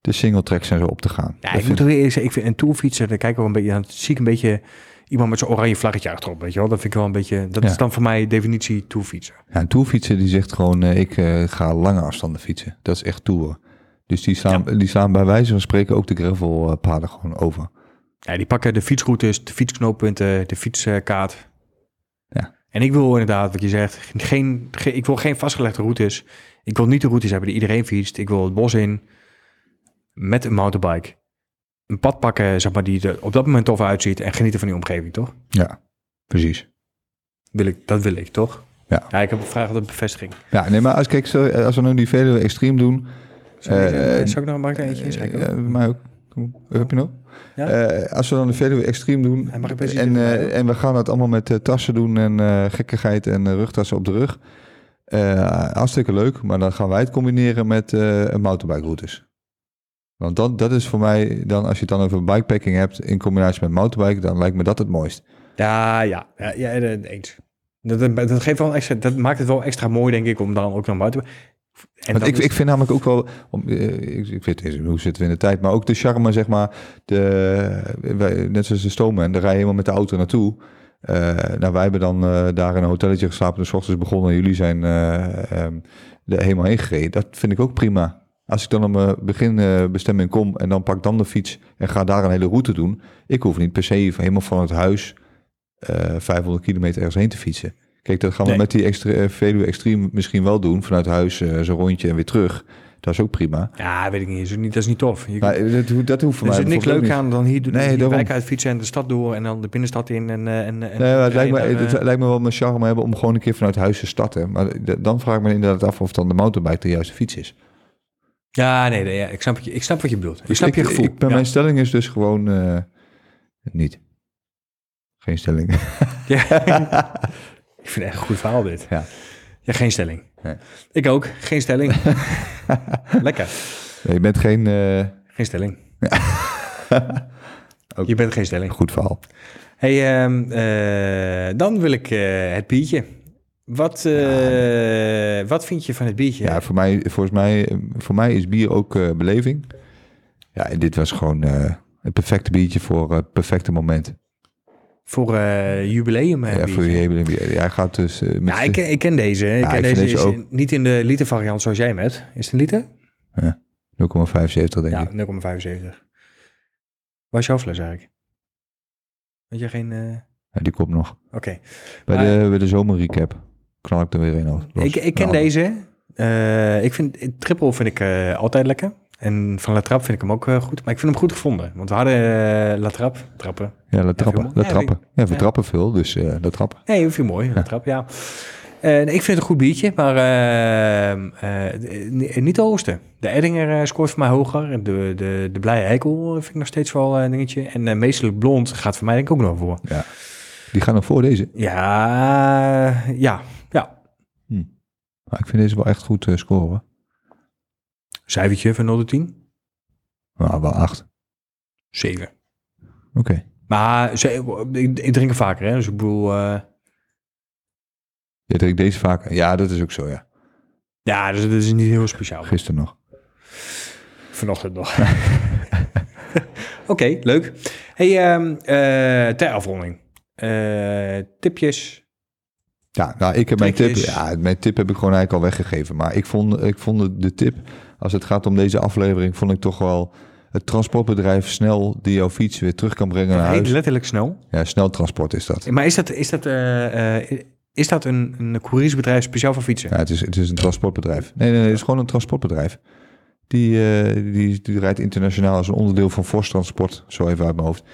[SPEAKER 3] de single tracks en zo op te gaan.
[SPEAKER 2] Ja,
[SPEAKER 3] Dat
[SPEAKER 2] ik moet
[SPEAKER 3] vind-
[SPEAKER 2] er weer eerlijk zeggen, ik vind een tourfietser, daar kijk ik wel een beetje aan. Zie ik een beetje iemand met zo'n oranje vlaggetje achterop, weet je wel? Dat vind ik wel een beetje, dat
[SPEAKER 3] Ja.
[SPEAKER 2] is dan voor mij definitie tourfietser.
[SPEAKER 3] Ja, een tourfietser die zegt gewoon, eh, ik eh, ga lange afstanden fietsen. Dat is echt tour. Dus die slaan, die slaan bij wijze van spreken ook de gravelpaden gewoon over.
[SPEAKER 2] Ja, die pakken de fietsroutes, de fietsknooppunten, de fietskaart.
[SPEAKER 3] Ja.
[SPEAKER 2] En ik wil inderdaad, wat je zegt, geen, ge- ik wil geen vastgelegde routes. Ik wil niet de routes hebben die iedereen fietst. Ik wil het bos in met een mountainbike. Een pad pakken, zeg maar, die er op dat moment tof uitziet en genieten van die omgeving, toch?
[SPEAKER 3] Ja, precies.
[SPEAKER 2] Wil ik, dat wil ik, toch?
[SPEAKER 3] Ja.
[SPEAKER 2] Ja, ik heb een vraag op de bevestiging.
[SPEAKER 3] Ja, nee, maar als, kijk, zo, als we nu die Veluwe extreem doen...
[SPEAKER 2] Zou, ik-
[SPEAKER 3] Eh,
[SPEAKER 2] eh, ik nog er eentje inschrijven?
[SPEAKER 3] Bij mij ook. Heb je nog?
[SPEAKER 2] Ja.
[SPEAKER 3] Eh, als we dan de Veluwe extreem doen en, eh,
[SPEAKER 2] maar-
[SPEAKER 3] en we gaan dat allemaal met eh, tassen doen en eh, gekkigheid en eh, rugtassen op de rug. Eh, hartstikke leuk, maar dan gaan wij het combineren met eh een mountainbike routes. Want dan, dat is voor mij, dan, als je het dan over bikepacking hebt in combinatie met mountainbike, dan lijkt me dat het mooist.
[SPEAKER 2] Ja, ja, ja, ja eens. Dat, dat, dat geeft wel extra, dat maakt het wel extra mooi, denk ik, om dan ook nog buiten. En
[SPEAKER 3] Want
[SPEAKER 2] dat
[SPEAKER 3] ik,
[SPEAKER 2] is-
[SPEAKER 3] ik vind namelijk ook wel, om, eh, ik, ik weet niet hoe zitten we in de tijd, maar ook de charme, zeg maar, de, net zoals de stomen, daar rij je helemaal met de auto naartoe. Eh, nou, wij hebben dan eh, daar in een hotelletje geslapen, dus 's ochtends begonnen en jullie zijn eh, ehm, er helemaal heen gereden. Dat vind ik ook prima. Als ik dan op mijn beginbestemming kom en dan pak dan de fiets en ga daar een hele route doen. Ik hoef niet per se helemaal van het huis eh 500 kilometer ergens heen te fietsen. Kijk, dat gaan we
[SPEAKER 2] Nee.
[SPEAKER 3] met die extra, eh, Veluwe Extreme misschien wel doen. Vanuit huis eh, zo'n rondje en weer terug. Dat is ook prima.
[SPEAKER 2] Ja, weet ik niet. Dat is, niet, dat is niet tof. Je,
[SPEAKER 3] Maar eh, dat, ho- dat hoeft voor
[SPEAKER 2] er
[SPEAKER 3] mij
[SPEAKER 2] zit niks leuk aan dan hier, doen
[SPEAKER 3] Nee,
[SPEAKER 2] hier
[SPEAKER 3] daarom.
[SPEAKER 2] wijk uit fietsen en de stad door en dan de binnenstad in. En, eh, en,
[SPEAKER 3] Nee, het, lijkt me,
[SPEAKER 2] rijden,
[SPEAKER 3] het
[SPEAKER 2] eh,
[SPEAKER 3] lijkt me wel mijn charme hebben om gewoon een keer vanuit huis te starten. Maar dan vraag ik me inderdaad af of dan de mountainbike de juiste fiets is.
[SPEAKER 2] Ja, nee, nee ja, ik, snap wat je, ik snap wat je bedoelt. Ik snap je gevoel.
[SPEAKER 3] ik-
[SPEAKER 2] Ja.
[SPEAKER 3] Mijn stelling is dus gewoon eh, niet. Geen stelling.
[SPEAKER 2] Ja. ik vind het echt een goed verhaal dit.
[SPEAKER 3] Ja.
[SPEAKER 2] Ja, geen stelling.
[SPEAKER 3] Nee.
[SPEAKER 2] Ik ook. Geen stelling. Lekker.
[SPEAKER 3] Nee, je bent geen eh,
[SPEAKER 2] Geen stelling. Je bent geen stelling.
[SPEAKER 3] goed verhaal.
[SPEAKER 2] Hey, ehm, eh, dan wil ik het biertje. Wat, eh, wat vind je van het biertje?
[SPEAKER 3] Ja, voor mij, volgens mij, voor mij is bier ook eh, beleving. Ja, en dit was gewoon eh, het perfecte biertje voor het perfecte moment.
[SPEAKER 2] Voor jubileum
[SPEAKER 3] ja,
[SPEAKER 2] biertje.
[SPEAKER 3] voor. Ja, hij gaat dus met
[SPEAKER 2] Ja, ik, ken- ik ken deze. Ik
[SPEAKER 3] Ja,
[SPEAKER 2] ken
[SPEAKER 3] ik
[SPEAKER 2] deze
[SPEAKER 3] deze
[SPEAKER 2] is
[SPEAKER 3] ook.
[SPEAKER 2] niet in de liter variant zoals jij hem hebt. Is het een liter?
[SPEAKER 3] 0,75 denk
[SPEAKER 2] Ja,
[SPEAKER 3] ik.
[SPEAKER 2] 0,75. Waar is jouw fles eigenlijk? Weet je geen...
[SPEAKER 3] Ja, die komt nog.
[SPEAKER 2] Oké.
[SPEAKER 3] Bij,
[SPEAKER 2] Maar-
[SPEAKER 3] de, bij de zomerrecap knal ik er weer.
[SPEAKER 2] Ik, ik ken
[SPEAKER 3] Nou,
[SPEAKER 2] deze. Eh, ik vind triple vind ik eh, altijd lekker. En van La Trappe vind ik hem ook eh, goed. Maar ik vind hem goed gevonden. Want we hadden La Trappe. Trappen.
[SPEAKER 3] Ja, dat trappen.
[SPEAKER 2] veel-
[SPEAKER 3] Dat
[SPEAKER 2] ja,
[SPEAKER 3] trappen. Ja, we
[SPEAKER 2] ja.
[SPEAKER 3] trappen veel, dus dat trappen.
[SPEAKER 2] Nee, vind het mooi. La Trappe, ja. Nee, ik vind het een goed biertje, maar eh, eh, ni- niet de hoogste. De Eddinger scoort voor mij hoger. De, de, de Blije Eikel vind ik nog steeds wel een dingetje. En meestelijk blond gaat voor mij denk ik ook nog voor.
[SPEAKER 3] Ja. Die gaan nog voor deze.
[SPEAKER 2] Ja, ja.
[SPEAKER 3] Maar ik vind deze wel echt goed eh, scoren.
[SPEAKER 2] Cijfertje van 0 tot 10?
[SPEAKER 3] Nou, wel acht.
[SPEAKER 2] 7.
[SPEAKER 3] Oké.
[SPEAKER 2] Maar ze, ik, drink er vaker, hè. Dus ik bedoel... eh,
[SPEAKER 3] Je drinkt deze vaak. Ja, dat is ook zo, ja.
[SPEAKER 2] ja, dus dat is niet heel speciaal.
[SPEAKER 3] Gisteren nog.
[SPEAKER 2] Vanochtend nog. Oké, leuk. Hey, ehm, eh, ter afronding. Tipjes.
[SPEAKER 3] Ja, nou, ik heb mijn tip. Ja, mijn tip heb ik gewoon eigenlijk al weggegeven. Maar ik vond, ik vond de- tip, als het gaat om deze aflevering, vond ik toch wel het transportbedrijf snel die jouw fiets weer terug kan brengen naar huis.
[SPEAKER 2] letterlijk snel.
[SPEAKER 3] Ja, snel transport is dat.
[SPEAKER 2] Maar is dat, is dat, eh, eh, is dat een, een couriersbedrijf speciaal voor fietsen?
[SPEAKER 3] Ja, het is, het is een transportbedrijf. Nee, nee, nee, het is gewoon een transportbedrijf. Die, eh, die, die rijdt internationaal als een onderdeel van Vos Transport, zo even uit mijn hoofd.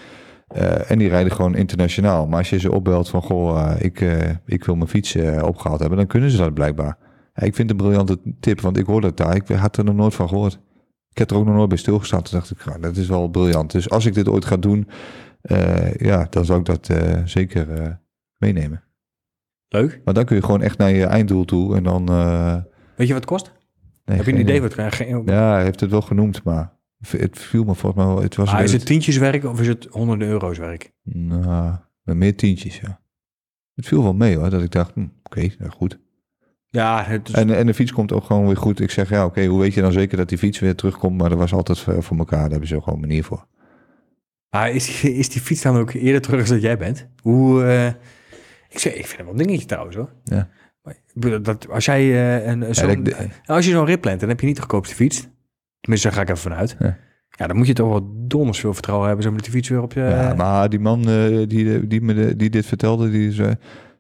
[SPEAKER 3] Eh, en die rijden gewoon internationaal. Maar als je ze opbelt van, goh, eh, ik, eh, ik wil mijn fiets eh, opgehaald hebben, dan kunnen ze dat blijkbaar. Ja, ik vind het een briljante tip, want ik hoorde het daar. Ik had er nog nooit van gehoord. Ik heb er ook nog nooit bij stilgestaan. Toen dacht ik, dat is wel briljant. Dus als ik dit ooit ga doen, ja, dan zou ik dat zeker meenemen.
[SPEAKER 2] Leuk.
[SPEAKER 3] Maar dan kun je gewoon echt naar je einddoel toe en dan...
[SPEAKER 2] Weet je wat het kost?
[SPEAKER 3] nee,
[SPEAKER 2] Heb je een idee wat het
[SPEAKER 3] ja, hij heeft het wel genoemd, maar het viel me volgens mij wel. Het was
[SPEAKER 2] Ah, is het tientjeswerk of is het honderden euro's werk?
[SPEAKER 3] Nou, met meer tientjes, ja. Het viel wel mee hoor, dat ik dacht, hm, oké, ja, goed.
[SPEAKER 2] Ja, het is,
[SPEAKER 3] En, en de fiets komt ook gewoon weer goed. Ik zeg, ja, oké, hoe weet je dan zeker dat die fiets weer terugkomt? Maar dat was altijd voor, elkaar, daar hebben ze gewoon een manier voor.
[SPEAKER 2] maar is, die- is die fiets dan ook eerder terug dan jij bent? Hoe, eh, ik, zeg, ik vind het wel een dingetje trouwens hoor.
[SPEAKER 3] Ja.
[SPEAKER 2] Maar, dat, als jij eh, een, zo'n-
[SPEAKER 3] dat-
[SPEAKER 2] nou, als je zo'n rit plant, dan heb je niet de goedkoopste fiets. Tenminste, daar ga ik even vanuit.
[SPEAKER 3] Ja.
[SPEAKER 2] Ja, dan moet je toch wel donders veel vertrouwen hebben, zo met die fiets weer op je...
[SPEAKER 3] ja, maar die man eh, die, die, me de- die dit vertelde, die is, eh,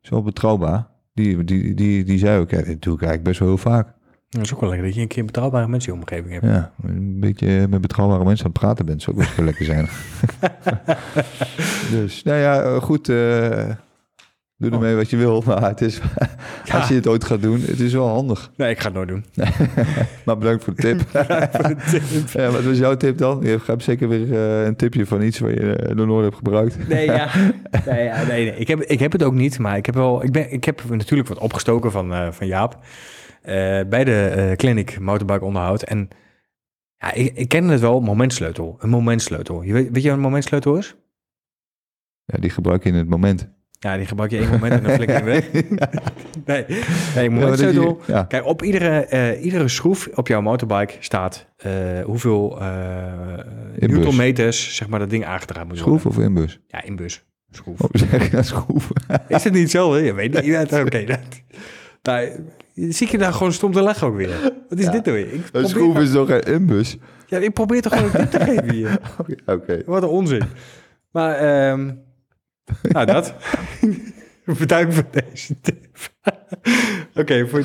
[SPEAKER 3] is wel betrouwbaar. Die, die, die, die zei ook, ja, dit doe ik eigenlijk best wel heel vaak.
[SPEAKER 2] Dat is ook wel lekker dat je een keer betrouwbare mensen in je omgeving hebt.
[SPEAKER 3] Ja, een beetje met betrouwbare mensen aan het praten bent, zou ook wel lekker zijn. dus, nou ja, eh, goed. eh, doe
[SPEAKER 2] Oh.
[SPEAKER 3] ermee wat je wil, maar het is, als je het ooit gaat doen, het is wel handig.
[SPEAKER 2] Nee, ik ga het nooit doen.
[SPEAKER 3] Maar bedankt voor de tip. Ja, wat was jouw tip dan? Je hebt zeker weer eh, een tipje van iets waar je nog nooit hebt gebruikt.
[SPEAKER 2] Nee, ja. nee, ja, nee, nee. Ik, heb, ik heb het ook niet, maar ik heb, wel, ik ben, ik heb natuurlijk wat opgestoken van, eh, van Jaap. bij de clinic motorbike onderhoud. En ja, ik, ik ken het wel, momentsleutel. Een momentsleutel. Je weet, weet je wat een momentsleutel is?
[SPEAKER 3] Ja, die gebruik je in het moment.
[SPEAKER 2] Ja, die gebruik je één moment en dan flikker je weg. Nee, nee
[SPEAKER 3] Ja, maar dat
[SPEAKER 2] momentsleutel.
[SPEAKER 3] je- ja.
[SPEAKER 2] Kijk, op iedere, eh, iedere schroef op jouw motorbike staat eh, hoeveel eh newtonmeters zeg maar, dat ding aangedraaid moet
[SPEAKER 3] Schroef
[SPEAKER 2] worden.
[SPEAKER 3] of inbus?
[SPEAKER 2] Ja, inbus. Schroef.
[SPEAKER 3] Oh, zeg schroef?
[SPEAKER 2] Is het niet hetzelfde? Je weet niet. Ja, Oké. dat- nou, zie ik je daar gewoon stom te lachen ook weer. Wat is
[SPEAKER 3] Ja.
[SPEAKER 2] dit nou weer?
[SPEAKER 3] Een schroef is toch geen inbus?
[SPEAKER 2] ja, ik probeer toch gewoon een tip te geven hier.
[SPEAKER 3] Oké.
[SPEAKER 2] Wat een onzin. Maar, ehm nou dat. Bedankt voor deze tip. Oké, voor...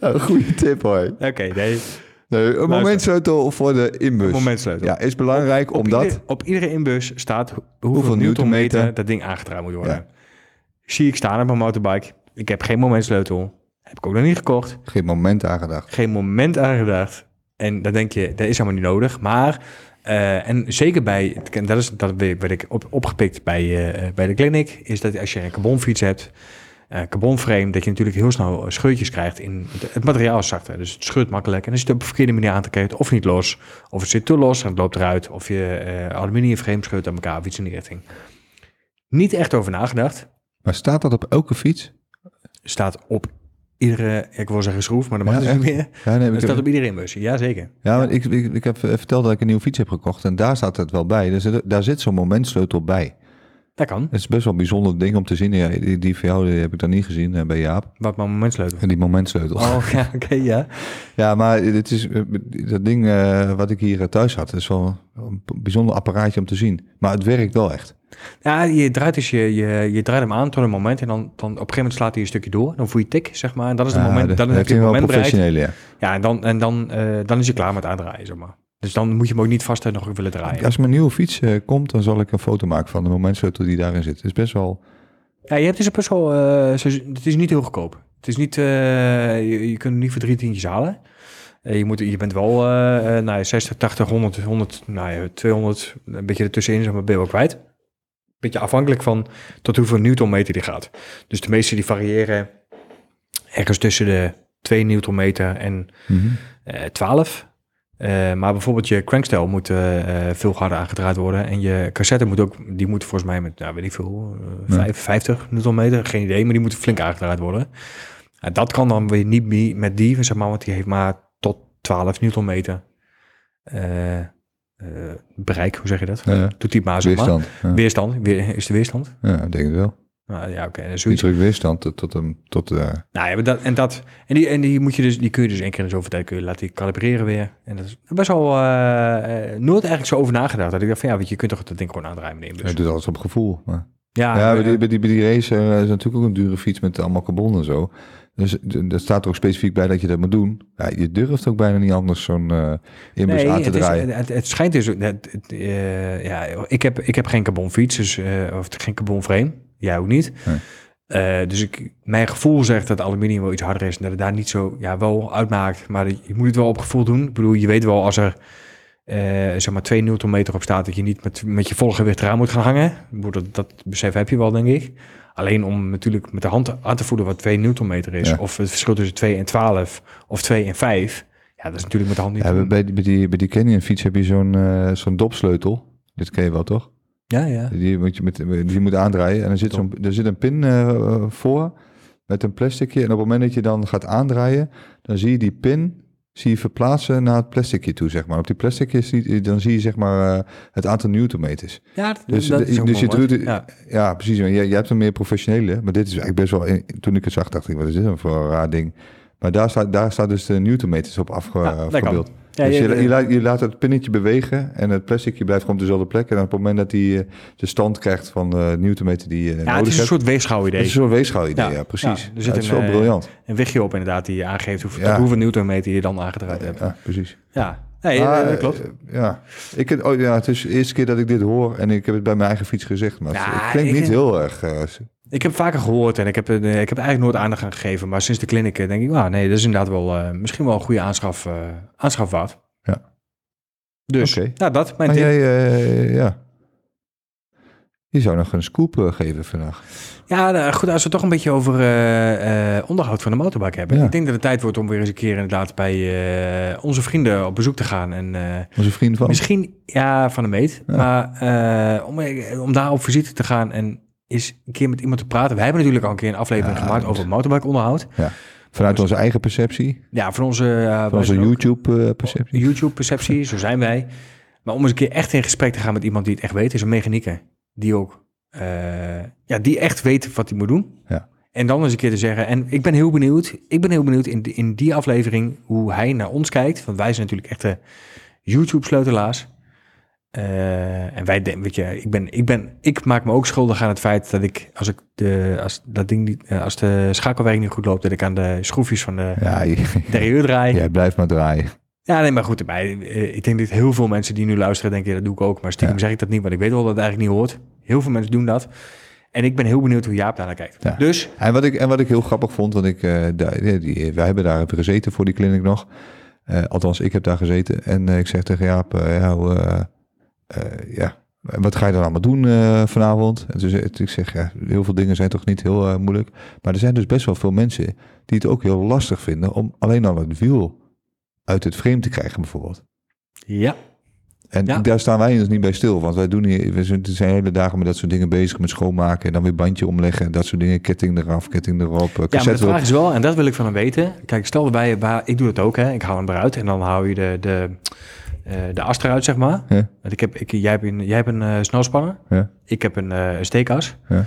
[SPEAKER 3] Ja, goede tip hoor.
[SPEAKER 2] Oké, nee.
[SPEAKER 3] Nee, een momentsleutel voor de inbus.
[SPEAKER 2] Een momentsleutel.
[SPEAKER 3] Ja, is belangrijk
[SPEAKER 2] Op,
[SPEAKER 3] omdat...
[SPEAKER 2] ieder- op iedere inbus staat ho- hoeveel,
[SPEAKER 3] Hoeveel
[SPEAKER 2] newtonmeter dat ding aangedraaid moet worden.
[SPEAKER 3] Ja.
[SPEAKER 2] Zie ik staan op mijn motorbike. Ik heb geen momentsleutel. Heb ik ook nog niet gekocht.
[SPEAKER 3] Geen moment aangedacht.
[SPEAKER 2] geen moment aan gedacht. En dan denk je, dat is allemaal niet nodig. Maar, eh, en zeker bij, dat is dat werd ik op, opgepikt bij, eh, bij de clinic, is dat als je een carbonfiets hebt, eh carbonframe, dat je natuurlijk heel snel scheurtjes krijgt in het, het materiaal is zachter. Dus het scheurt makkelijk. En dan zit het op een verkeerde manier aan te kijken, of niet los, of het zit te los en het loopt eruit, of je aluminiumframe scheurt aan elkaar, of iets in die richting. Niet echt over nagedacht.
[SPEAKER 3] Maar staat dat op elke fiets?
[SPEAKER 2] Staat op iedere, ik wil zeggen schroef, maar dat mag
[SPEAKER 3] Ja,
[SPEAKER 2] niet meer.
[SPEAKER 3] Ja, nee,
[SPEAKER 2] Dat staat
[SPEAKER 3] heb,
[SPEAKER 2] op iedere inbus. Jazeker.
[SPEAKER 3] ja, maar ik, ik, ik heb eh, verteld dat ik een nieuwe fiets heb gekocht. En daar staat het wel bij. Daar zit, daar zit zo'n momentsleutel bij.
[SPEAKER 2] Dat kan.
[SPEAKER 3] Het is best wel een bijzonder ding om te zien. Ja, die, die van jou die heb ik dan niet gezien eh, bij Jaap.
[SPEAKER 2] Wat mijn momentsleutel.
[SPEAKER 3] En die momentsleutel.
[SPEAKER 2] Oh, ja, oké, ja.
[SPEAKER 3] Ja, maar het is, eh, dat ding wat ik hier thuis had, is wel een bijzonder apparaatje om te zien. Maar het werkt wel echt.
[SPEAKER 2] Ja, je draait, dus je, je, je draait hem aan tot een moment en dan, dan op een gegeven moment slaat hij een stukje door. Dan voel je tik, zeg maar. En dat is het
[SPEAKER 3] Ja,
[SPEAKER 2] moment, dan heb je het moment bereikt.
[SPEAKER 3] professionele, ja.
[SPEAKER 2] Ja, en, dan, en dan, eh, dan is hij klaar met aandraaien, zeg maar. Dus dan moet je hem ook niet vast nog willen draaien.
[SPEAKER 3] Als mijn nieuwe fiets eh, komt, dan zal ik een foto maken van de momentsleutel die daarin zit. Het is best wel,
[SPEAKER 2] Ja, je hebt dus best wel... eh, het is niet heel goedkoop. Het is niet... je, je kunt hem niet voor drie tientjes halen. Je, moet, je bent wel nou, ja, 60, 80, 100, 100, nou ja, 200, een beetje ertussenin, zeg maar, ben je wel kwijt. Beetje afhankelijk van tot hoeveel newtonmeter die gaat. Dus de meeste die variëren ergens tussen de 2 newtonmeter en eh 12. Eh, maar bijvoorbeeld je crankstel moet eh, eh, veel harder aangedraaid worden. En je cassette moet ook, die moet volgens mij met, nou weet ik veel, eh,
[SPEAKER 3] Ja.
[SPEAKER 2] 5, 50 newtonmeter, geen idee, maar die moeten flink aangedraaid worden. Dat kan dan weer niet met die, zeg maar, want die heeft maar tot 12 newtonmeter eh, eh, bereik, hoe zeg je dat?
[SPEAKER 3] Ja.
[SPEAKER 2] Doet die maar.
[SPEAKER 3] Weerstand. Ja.
[SPEAKER 2] Weerstand, weer, is de weerstand?
[SPEAKER 3] ja, ik denk het wel.
[SPEAKER 2] Nou, ja, oké. zoiets.
[SPEAKER 3] weerstand tot, tot, hem- tot eh,
[SPEAKER 2] Nou ja, maar dat, en, dat, en, die, en die, moet je dus, die kun je dus één keer in de zoveel tijd kun je laten die kalibreren weer. En dat is best wel eh, eh, nooit eigenlijk zo over nagedacht. Dat ik dacht van ja, weet je, je kunt toch dat ding gewoon aandraaien meneer. Dus,
[SPEAKER 3] hij doet alles op gevoel. Maar.
[SPEAKER 2] ja,
[SPEAKER 3] Ja,
[SPEAKER 2] eh,
[SPEAKER 3] bij die, bij die, bij die race eh, is natuurlijk ook een dure fiets met allemaal carbon en zo. Dus er staat er ook specifiek bij dat je dat moet doen. Ja, je durft ook bijna niet anders zo'n eh inbus
[SPEAKER 2] nee,
[SPEAKER 3] aan te
[SPEAKER 2] het, is,
[SPEAKER 3] draaien.
[SPEAKER 2] het, het schijnt dus, het, eh, ja, ik heb, ik heb geen carbon fiets, dus, eh, of geen carbon frame. Jij ook niet.
[SPEAKER 3] Nee.
[SPEAKER 2] Dus ik, mijn gevoel zegt dat aluminium wel iets harder is en dat het daar niet zo ja, wel uitmaakt. Maar je moet het wel op gevoel doen. Ik bedoel, je weet wel als er eh, zeg maar 2 newtonmeter op staat, dat je niet met, met je volle gewicht eraan moet gaan hangen. Dat, dat besef heb je wel, denk ik. Alleen om natuurlijk met de hand aan te voelen wat 2 newtonmeter is,
[SPEAKER 3] Ja.
[SPEAKER 2] of het verschil tussen 2 en 12, of 2 en 5. Ja, dat is natuurlijk met de hand niet
[SPEAKER 3] Ja, bij, die- bij, die, bij die Canyon fiets heb je zo'n eh, zo'n dopsleutel. Dit ken je wel, toch?
[SPEAKER 2] Ja, ja.
[SPEAKER 3] Die moet je met, die moet aandraaien. En er zit, zo'n, er zit een pin eh, voor met een plasticje. En op het moment dat je dan gaat aandraaien, dan zie je die pin zie je verplaatsen naar het plasticje toe, zeg maar. Op die plasticje zie, dan zie je zeg maar eh, het aantal newtonmeters.
[SPEAKER 2] Ja, dat,
[SPEAKER 3] Dus,
[SPEAKER 2] dat is
[SPEAKER 3] dus je
[SPEAKER 2] Ja.
[SPEAKER 3] Ja, precies. Jij, jij hebt een meer professionele, maar dit is eigenlijk best wel... Toen ik het zag, dacht ik, wat is dit voor een raar ding? Maar daar staat, daar staat dus de newtonmeters op afgebeeld.
[SPEAKER 2] Ja,
[SPEAKER 3] dus
[SPEAKER 2] je-
[SPEAKER 3] je, je, laat, je laat het pinnetje bewegen en het plasticje blijft gewoon op dezelfde plek. En op het moment dat hij eh, de stand krijgt van de newtonmeter die je
[SPEAKER 2] ja, het is een
[SPEAKER 3] hebt...
[SPEAKER 2] soort weegschouwidee.
[SPEAKER 3] Het is zo'n weegschouwidee, ja,
[SPEAKER 2] Ja,
[SPEAKER 3] precies.
[SPEAKER 2] ja, er
[SPEAKER 3] Ja,
[SPEAKER 2] zit
[SPEAKER 3] het is
[SPEAKER 2] een,
[SPEAKER 3] wel
[SPEAKER 2] eh,
[SPEAKER 3] briljant.
[SPEAKER 2] Een wegje op inderdaad die aangeeft hoeveel,
[SPEAKER 3] Ja.
[SPEAKER 2] newtonmeter je dan aangedraaid hebt.
[SPEAKER 3] Ja, precies.
[SPEAKER 2] Ja, nee, eh, dat klopt.
[SPEAKER 3] eh, ja. Ik, heb- oh, ja, het is de eerste keer dat ik dit hoor en ik heb het bij mijn eigen fiets gezegd. Maar
[SPEAKER 2] Ja,
[SPEAKER 3] het klinkt
[SPEAKER 2] ik-
[SPEAKER 3] niet heel erg... eh,
[SPEAKER 2] Ik heb vaker gehoord en ik heb, eh, ik heb eigenlijk nooit aandacht aan gegeven. Maar sinds de clinic eh, denk ik, ah, nee, dat is inderdaad wel eh, misschien wel een goede aanschaf, eh aanschaf waard.
[SPEAKER 3] Ja.
[SPEAKER 2] Dus,
[SPEAKER 3] Oké.
[SPEAKER 2] nou dat, mijn tip.
[SPEAKER 3] jij, ja... Je zou nog een scoop geven vandaag.
[SPEAKER 2] Ja, nou, goed, als we het toch een beetje over onderhoud van de motorbike hebben.
[SPEAKER 3] Ja.
[SPEAKER 2] Ik denk dat het tijd wordt om weer eens een keer inderdaad bij onze vrienden op bezoek te gaan. En
[SPEAKER 3] Onze vriend van...
[SPEAKER 2] Misschien, ja, van de meet.
[SPEAKER 3] Ja.
[SPEAKER 2] Maar om, om daar op visite te gaan en eens een keer met iemand te praten. We hebben natuurlijk al een keer een aflevering
[SPEAKER 3] Ja,
[SPEAKER 2] gemaakt over motorbike onderhoud.
[SPEAKER 3] Vanuit onze eigen perceptie.
[SPEAKER 2] Ja, van onze, uh,
[SPEAKER 3] Van onze YouTube-perceptie.
[SPEAKER 2] YouTube-perceptie, zo zijn wij. Maar om eens een keer echt in gesprek te gaan met iemand die het echt weet, is een mechanieker. Die ook, eh, ja, die echt weet wat hij moet doen.
[SPEAKER 3] Ja.
[SPEAKER 2] En dan eens een keer te zeggen, en ik ben heel benieuwd, ik ben heel benieuwd in, in die aflevering hoe hij naar ons kijkt. Want wij zijn natuurlijk echte YouTube-sleutelaars. Eh, en wij, den- weet je, ik, ben, ik, ben, ik maak me ook schuldig aan het feit dat ik, als ik de, als dat ding niet, eh, als de schakelwerk niet goed loopt, dat ik aan de schroefjes van de
[SPEAKER 3] Ja,
[SPEAKER 2] derieur draai.
[SPEAKER 3] jij blijft maar draaien.
[SPEAKER 2] Ja, nee, maar goed, erbij. eh, ik denk dat heel veel mensen die nu luisteren denken, ja, dat doe ik ook. Maar stiekem
[SPEAKER 3] Ja.
[SPEAKER 2] zeg ik dat niet, want ik weet wel dat het eigenlijk niet hoort. Heel veel mensen doen dat. En ik ben heel benieuwd hoe Jaap daarnaar kijkt.
[SPEAKER 3] Ja.
[SPEAKER 2] Dus,
[SPEAKER 3] En wat ik, en wat ik heel grappig vond, want ik, daar, die, wij hebben daar gezeten voor die clinic nog. Althans, ik heb daar gezeten. En ik zeg tegen Jaap, ja, ja, wat ga je dan allemaal doen eh, vanavond? En zei- ik zeg, ja, heel veel dingen zijn toch niet heel eh, moeilijk. Maar er zijn dus best wel veel mensen die het ook heel lastig vinden om alleen al het wiel uit het frame te krijgen bijvoorbeeld.
[SPEAKER 2] ja.
[SPEAKER 3] En
[SPEAKER 2] Ja.
[SPEAKER 3] daar staan wij dus niet bij stil. Want wij doen hier, we zijn, hele dagen met dat soort dingen bezig. Met schoonmaken en dan weer bandje omleggen. En dat soort dingen. Ketting eraf, ketting erop. eh,
[SPEAKER 2] Ja, maar de vraag is wel, en dat wil ik van hem weten. Kijk, stel waar, ik doe het ook, hè. Ik haal hem eruit en dan hou je de, de, eh, de as eruit, zeg maar.
[SPEAKER 3] Ja.
[SPEAKER 2] Want ik heb, ik, jij hebt een, jij hebt een eh, snelspanner.
[SPEAKER 3] Ja.
[SPEAKER 2] Ik heb een, eh, steekas.
[SPEAKER 3] Ja.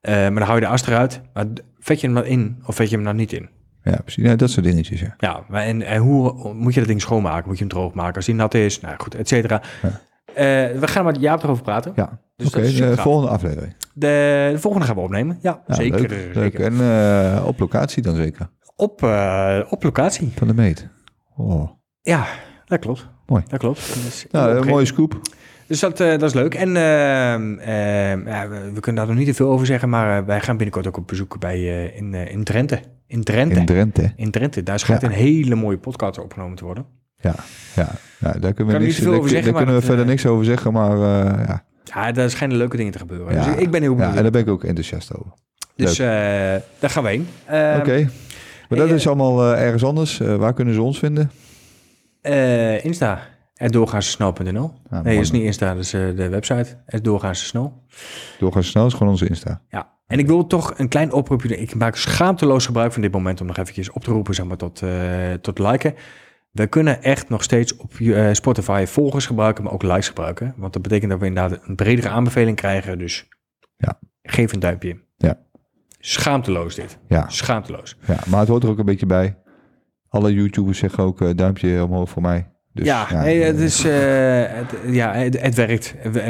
[SPEAKER 2] Eh, maar dan hou je de as eruit. Maar vet je hem dan in of vet je hem dan niet in?
[SPEAKER 3] Ja, precies. Ja, dat soort dingetjes, ja.
[SPEAKER 2] Ja, maar en, en hoe moet je dat ding schoonmaken? Moet je hem droog maken als hij nat is? Nou goed, et cetera.
[SPEAKER 3] Ja.
[SPEAKER 2] Eh, we gaan met Jaap erover praten.
[SPEAKER 3] Ja,
[SPEAKER 2] Dus
[SPEAKER 3] oké. de volgende aflevering.
[SPEAKER 2] De, de volgende gaan we opnemen. Ja,
[SPEAKER 3] Ja,
[SPEAKER 2] zeker.
[SPEAKER 3] Leuk,
[SPEAKER 2] zeker.
[SPEAKER 3] leuk. En eh, op locatie dan zeker.
[SPEAKER 2] Op, eh, op locatie.
[SPEAKER 3] Van de meet. Oh.
[SPEAKER 2] Ja, dat klopt.
[SPEAKER 3] Mooi.
[SPEAKER 2] Dat klopt. Dus,
[SPEAKER 3] Nou, een mooie scoop.
[SPEAKER 2] Dus dat, eh, dat is leuk. En ehm, ehm, ja, we, we kunnen daar nog niet te veel over zeggen, maar eh, wij gaan binnenkort ook op bezoek bij, eh, in, in Drenthe. In Drenthe.
[SPEAKER 3] In Drenthe.
[SPEAKER 2] In Drenthe. Daar schijnt
[SPEAKER 3] Ja.
[SPEAKER 2] een hele mooie podcast opgenomen te worden.
[SPEAKER 3] Ja, ja. ja daar kunnen we, niks,
[SPEAKER 2] niet veel
[SPEAKER 3] daar,
[SPEAKER 2] over zeggen,
[SPEAKER 3] daar kunnen we verder niks over zeggen, maar ja.
[SPEAKER 2] Ja, daar schijnen leuke dingen te gebeuren.
[SPEAKER 3] Ja.
[SPEAKER 2] Dus ik ben heel
[SPEAKER 3] ja.
[SPEAKER 2] benieuwd.
[SPEAKER 3] En daar ben ik ook enthousiast over.
[SPEAKER 2] dus daar gaan we heen. Ehm,
[SPEAKER 3] Oké. Maar dat is allemaal ergens anders. Waar kunnen ze ons vinden?
[SPEAKER 2] Eh, Insta. doorgaansnel.nl.
[SPEAKER 3] Ah,
[SPEAKER 2] nee, dat is niet Insta, dat is eh, de website. doorgaansnel.
[SPEAKER 3] Doorgaans snel is gewoon onze Insta.
[SPEAKER 2] Ja, en ik wil toch een klein oproepje doen. Ik maak schaamteloos gebruik van dit moment om nog eventjes op te roepen zeg maar, tot, eh, tot liken. We kunnen echt nog steeds op Spotify volgers gebruiken, maar ook likes gebruiken. Want dat betekent dat we inderdaad een bredere aanbeveling krijgen. Dus
[SPEAKER 3] Ja.
[SPEAKER 2] geef een duimpje.
[SPEAKER 3] Ja.
[SPEAKER 2] Schaamteloos dit.
[SPEAKER 3] Ja,
[SPEAKER 2] Schaamteloos.
[SPEAKER 3] ja, maar het hoort er ook een beetje bij. Alle YouTubers zeggen ook eh, duimpje omhoog voor mij. Dus,
[SPEAKER 2] ja, nee, het, is, eh, het, ja het, het werkt. We, eh,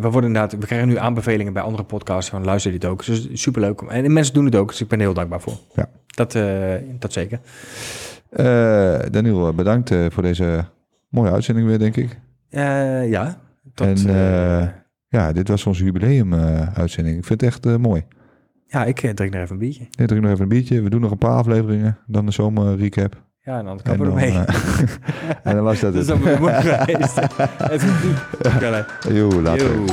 [SPEAKER 2] we, worden inderdaad, we krijgen nu aanbevelingen bij andere podcasts van luister dit ook. Dus superleuk. En mensen doen het ook, dus ik ben er heel dankbaar voor.
[SPEAKER 3] Ja.
[SPEAKER 2] Dat, eh, dat zeker.
[SPEAKER 3] Eh, Daniel, eh, bedankt eh, voor deze mooie uitzending weer, denk ik.
[SPEAKER 2] Eh, ja. Tot,
[SPEAKER 3] En,
[SPEAKER 2] eh,
[SPEAKER 3] eh, Ja, dit was onze jubileum-uitzending. ik vind het echt eh, mooi.
[SPEAKER 2] Ja, ik eh, drink nog even een biertje.
[SPEAKER 3] Ik drink nog even een biertje. We doen nog een paar afleveringen. Dan de zomer recap.
[SPEAKER 2] Ja, en dan kappen we ermee.
[SPEAKER 3] eh, en dan was dat
[SPEAKER 2] Dat is
[SPEAKER 3] het.
[SPEAKER 2] dan weer mooi geweest.
[SPEAKER 3] Joe, later.
[SPEAKER 2] Yo.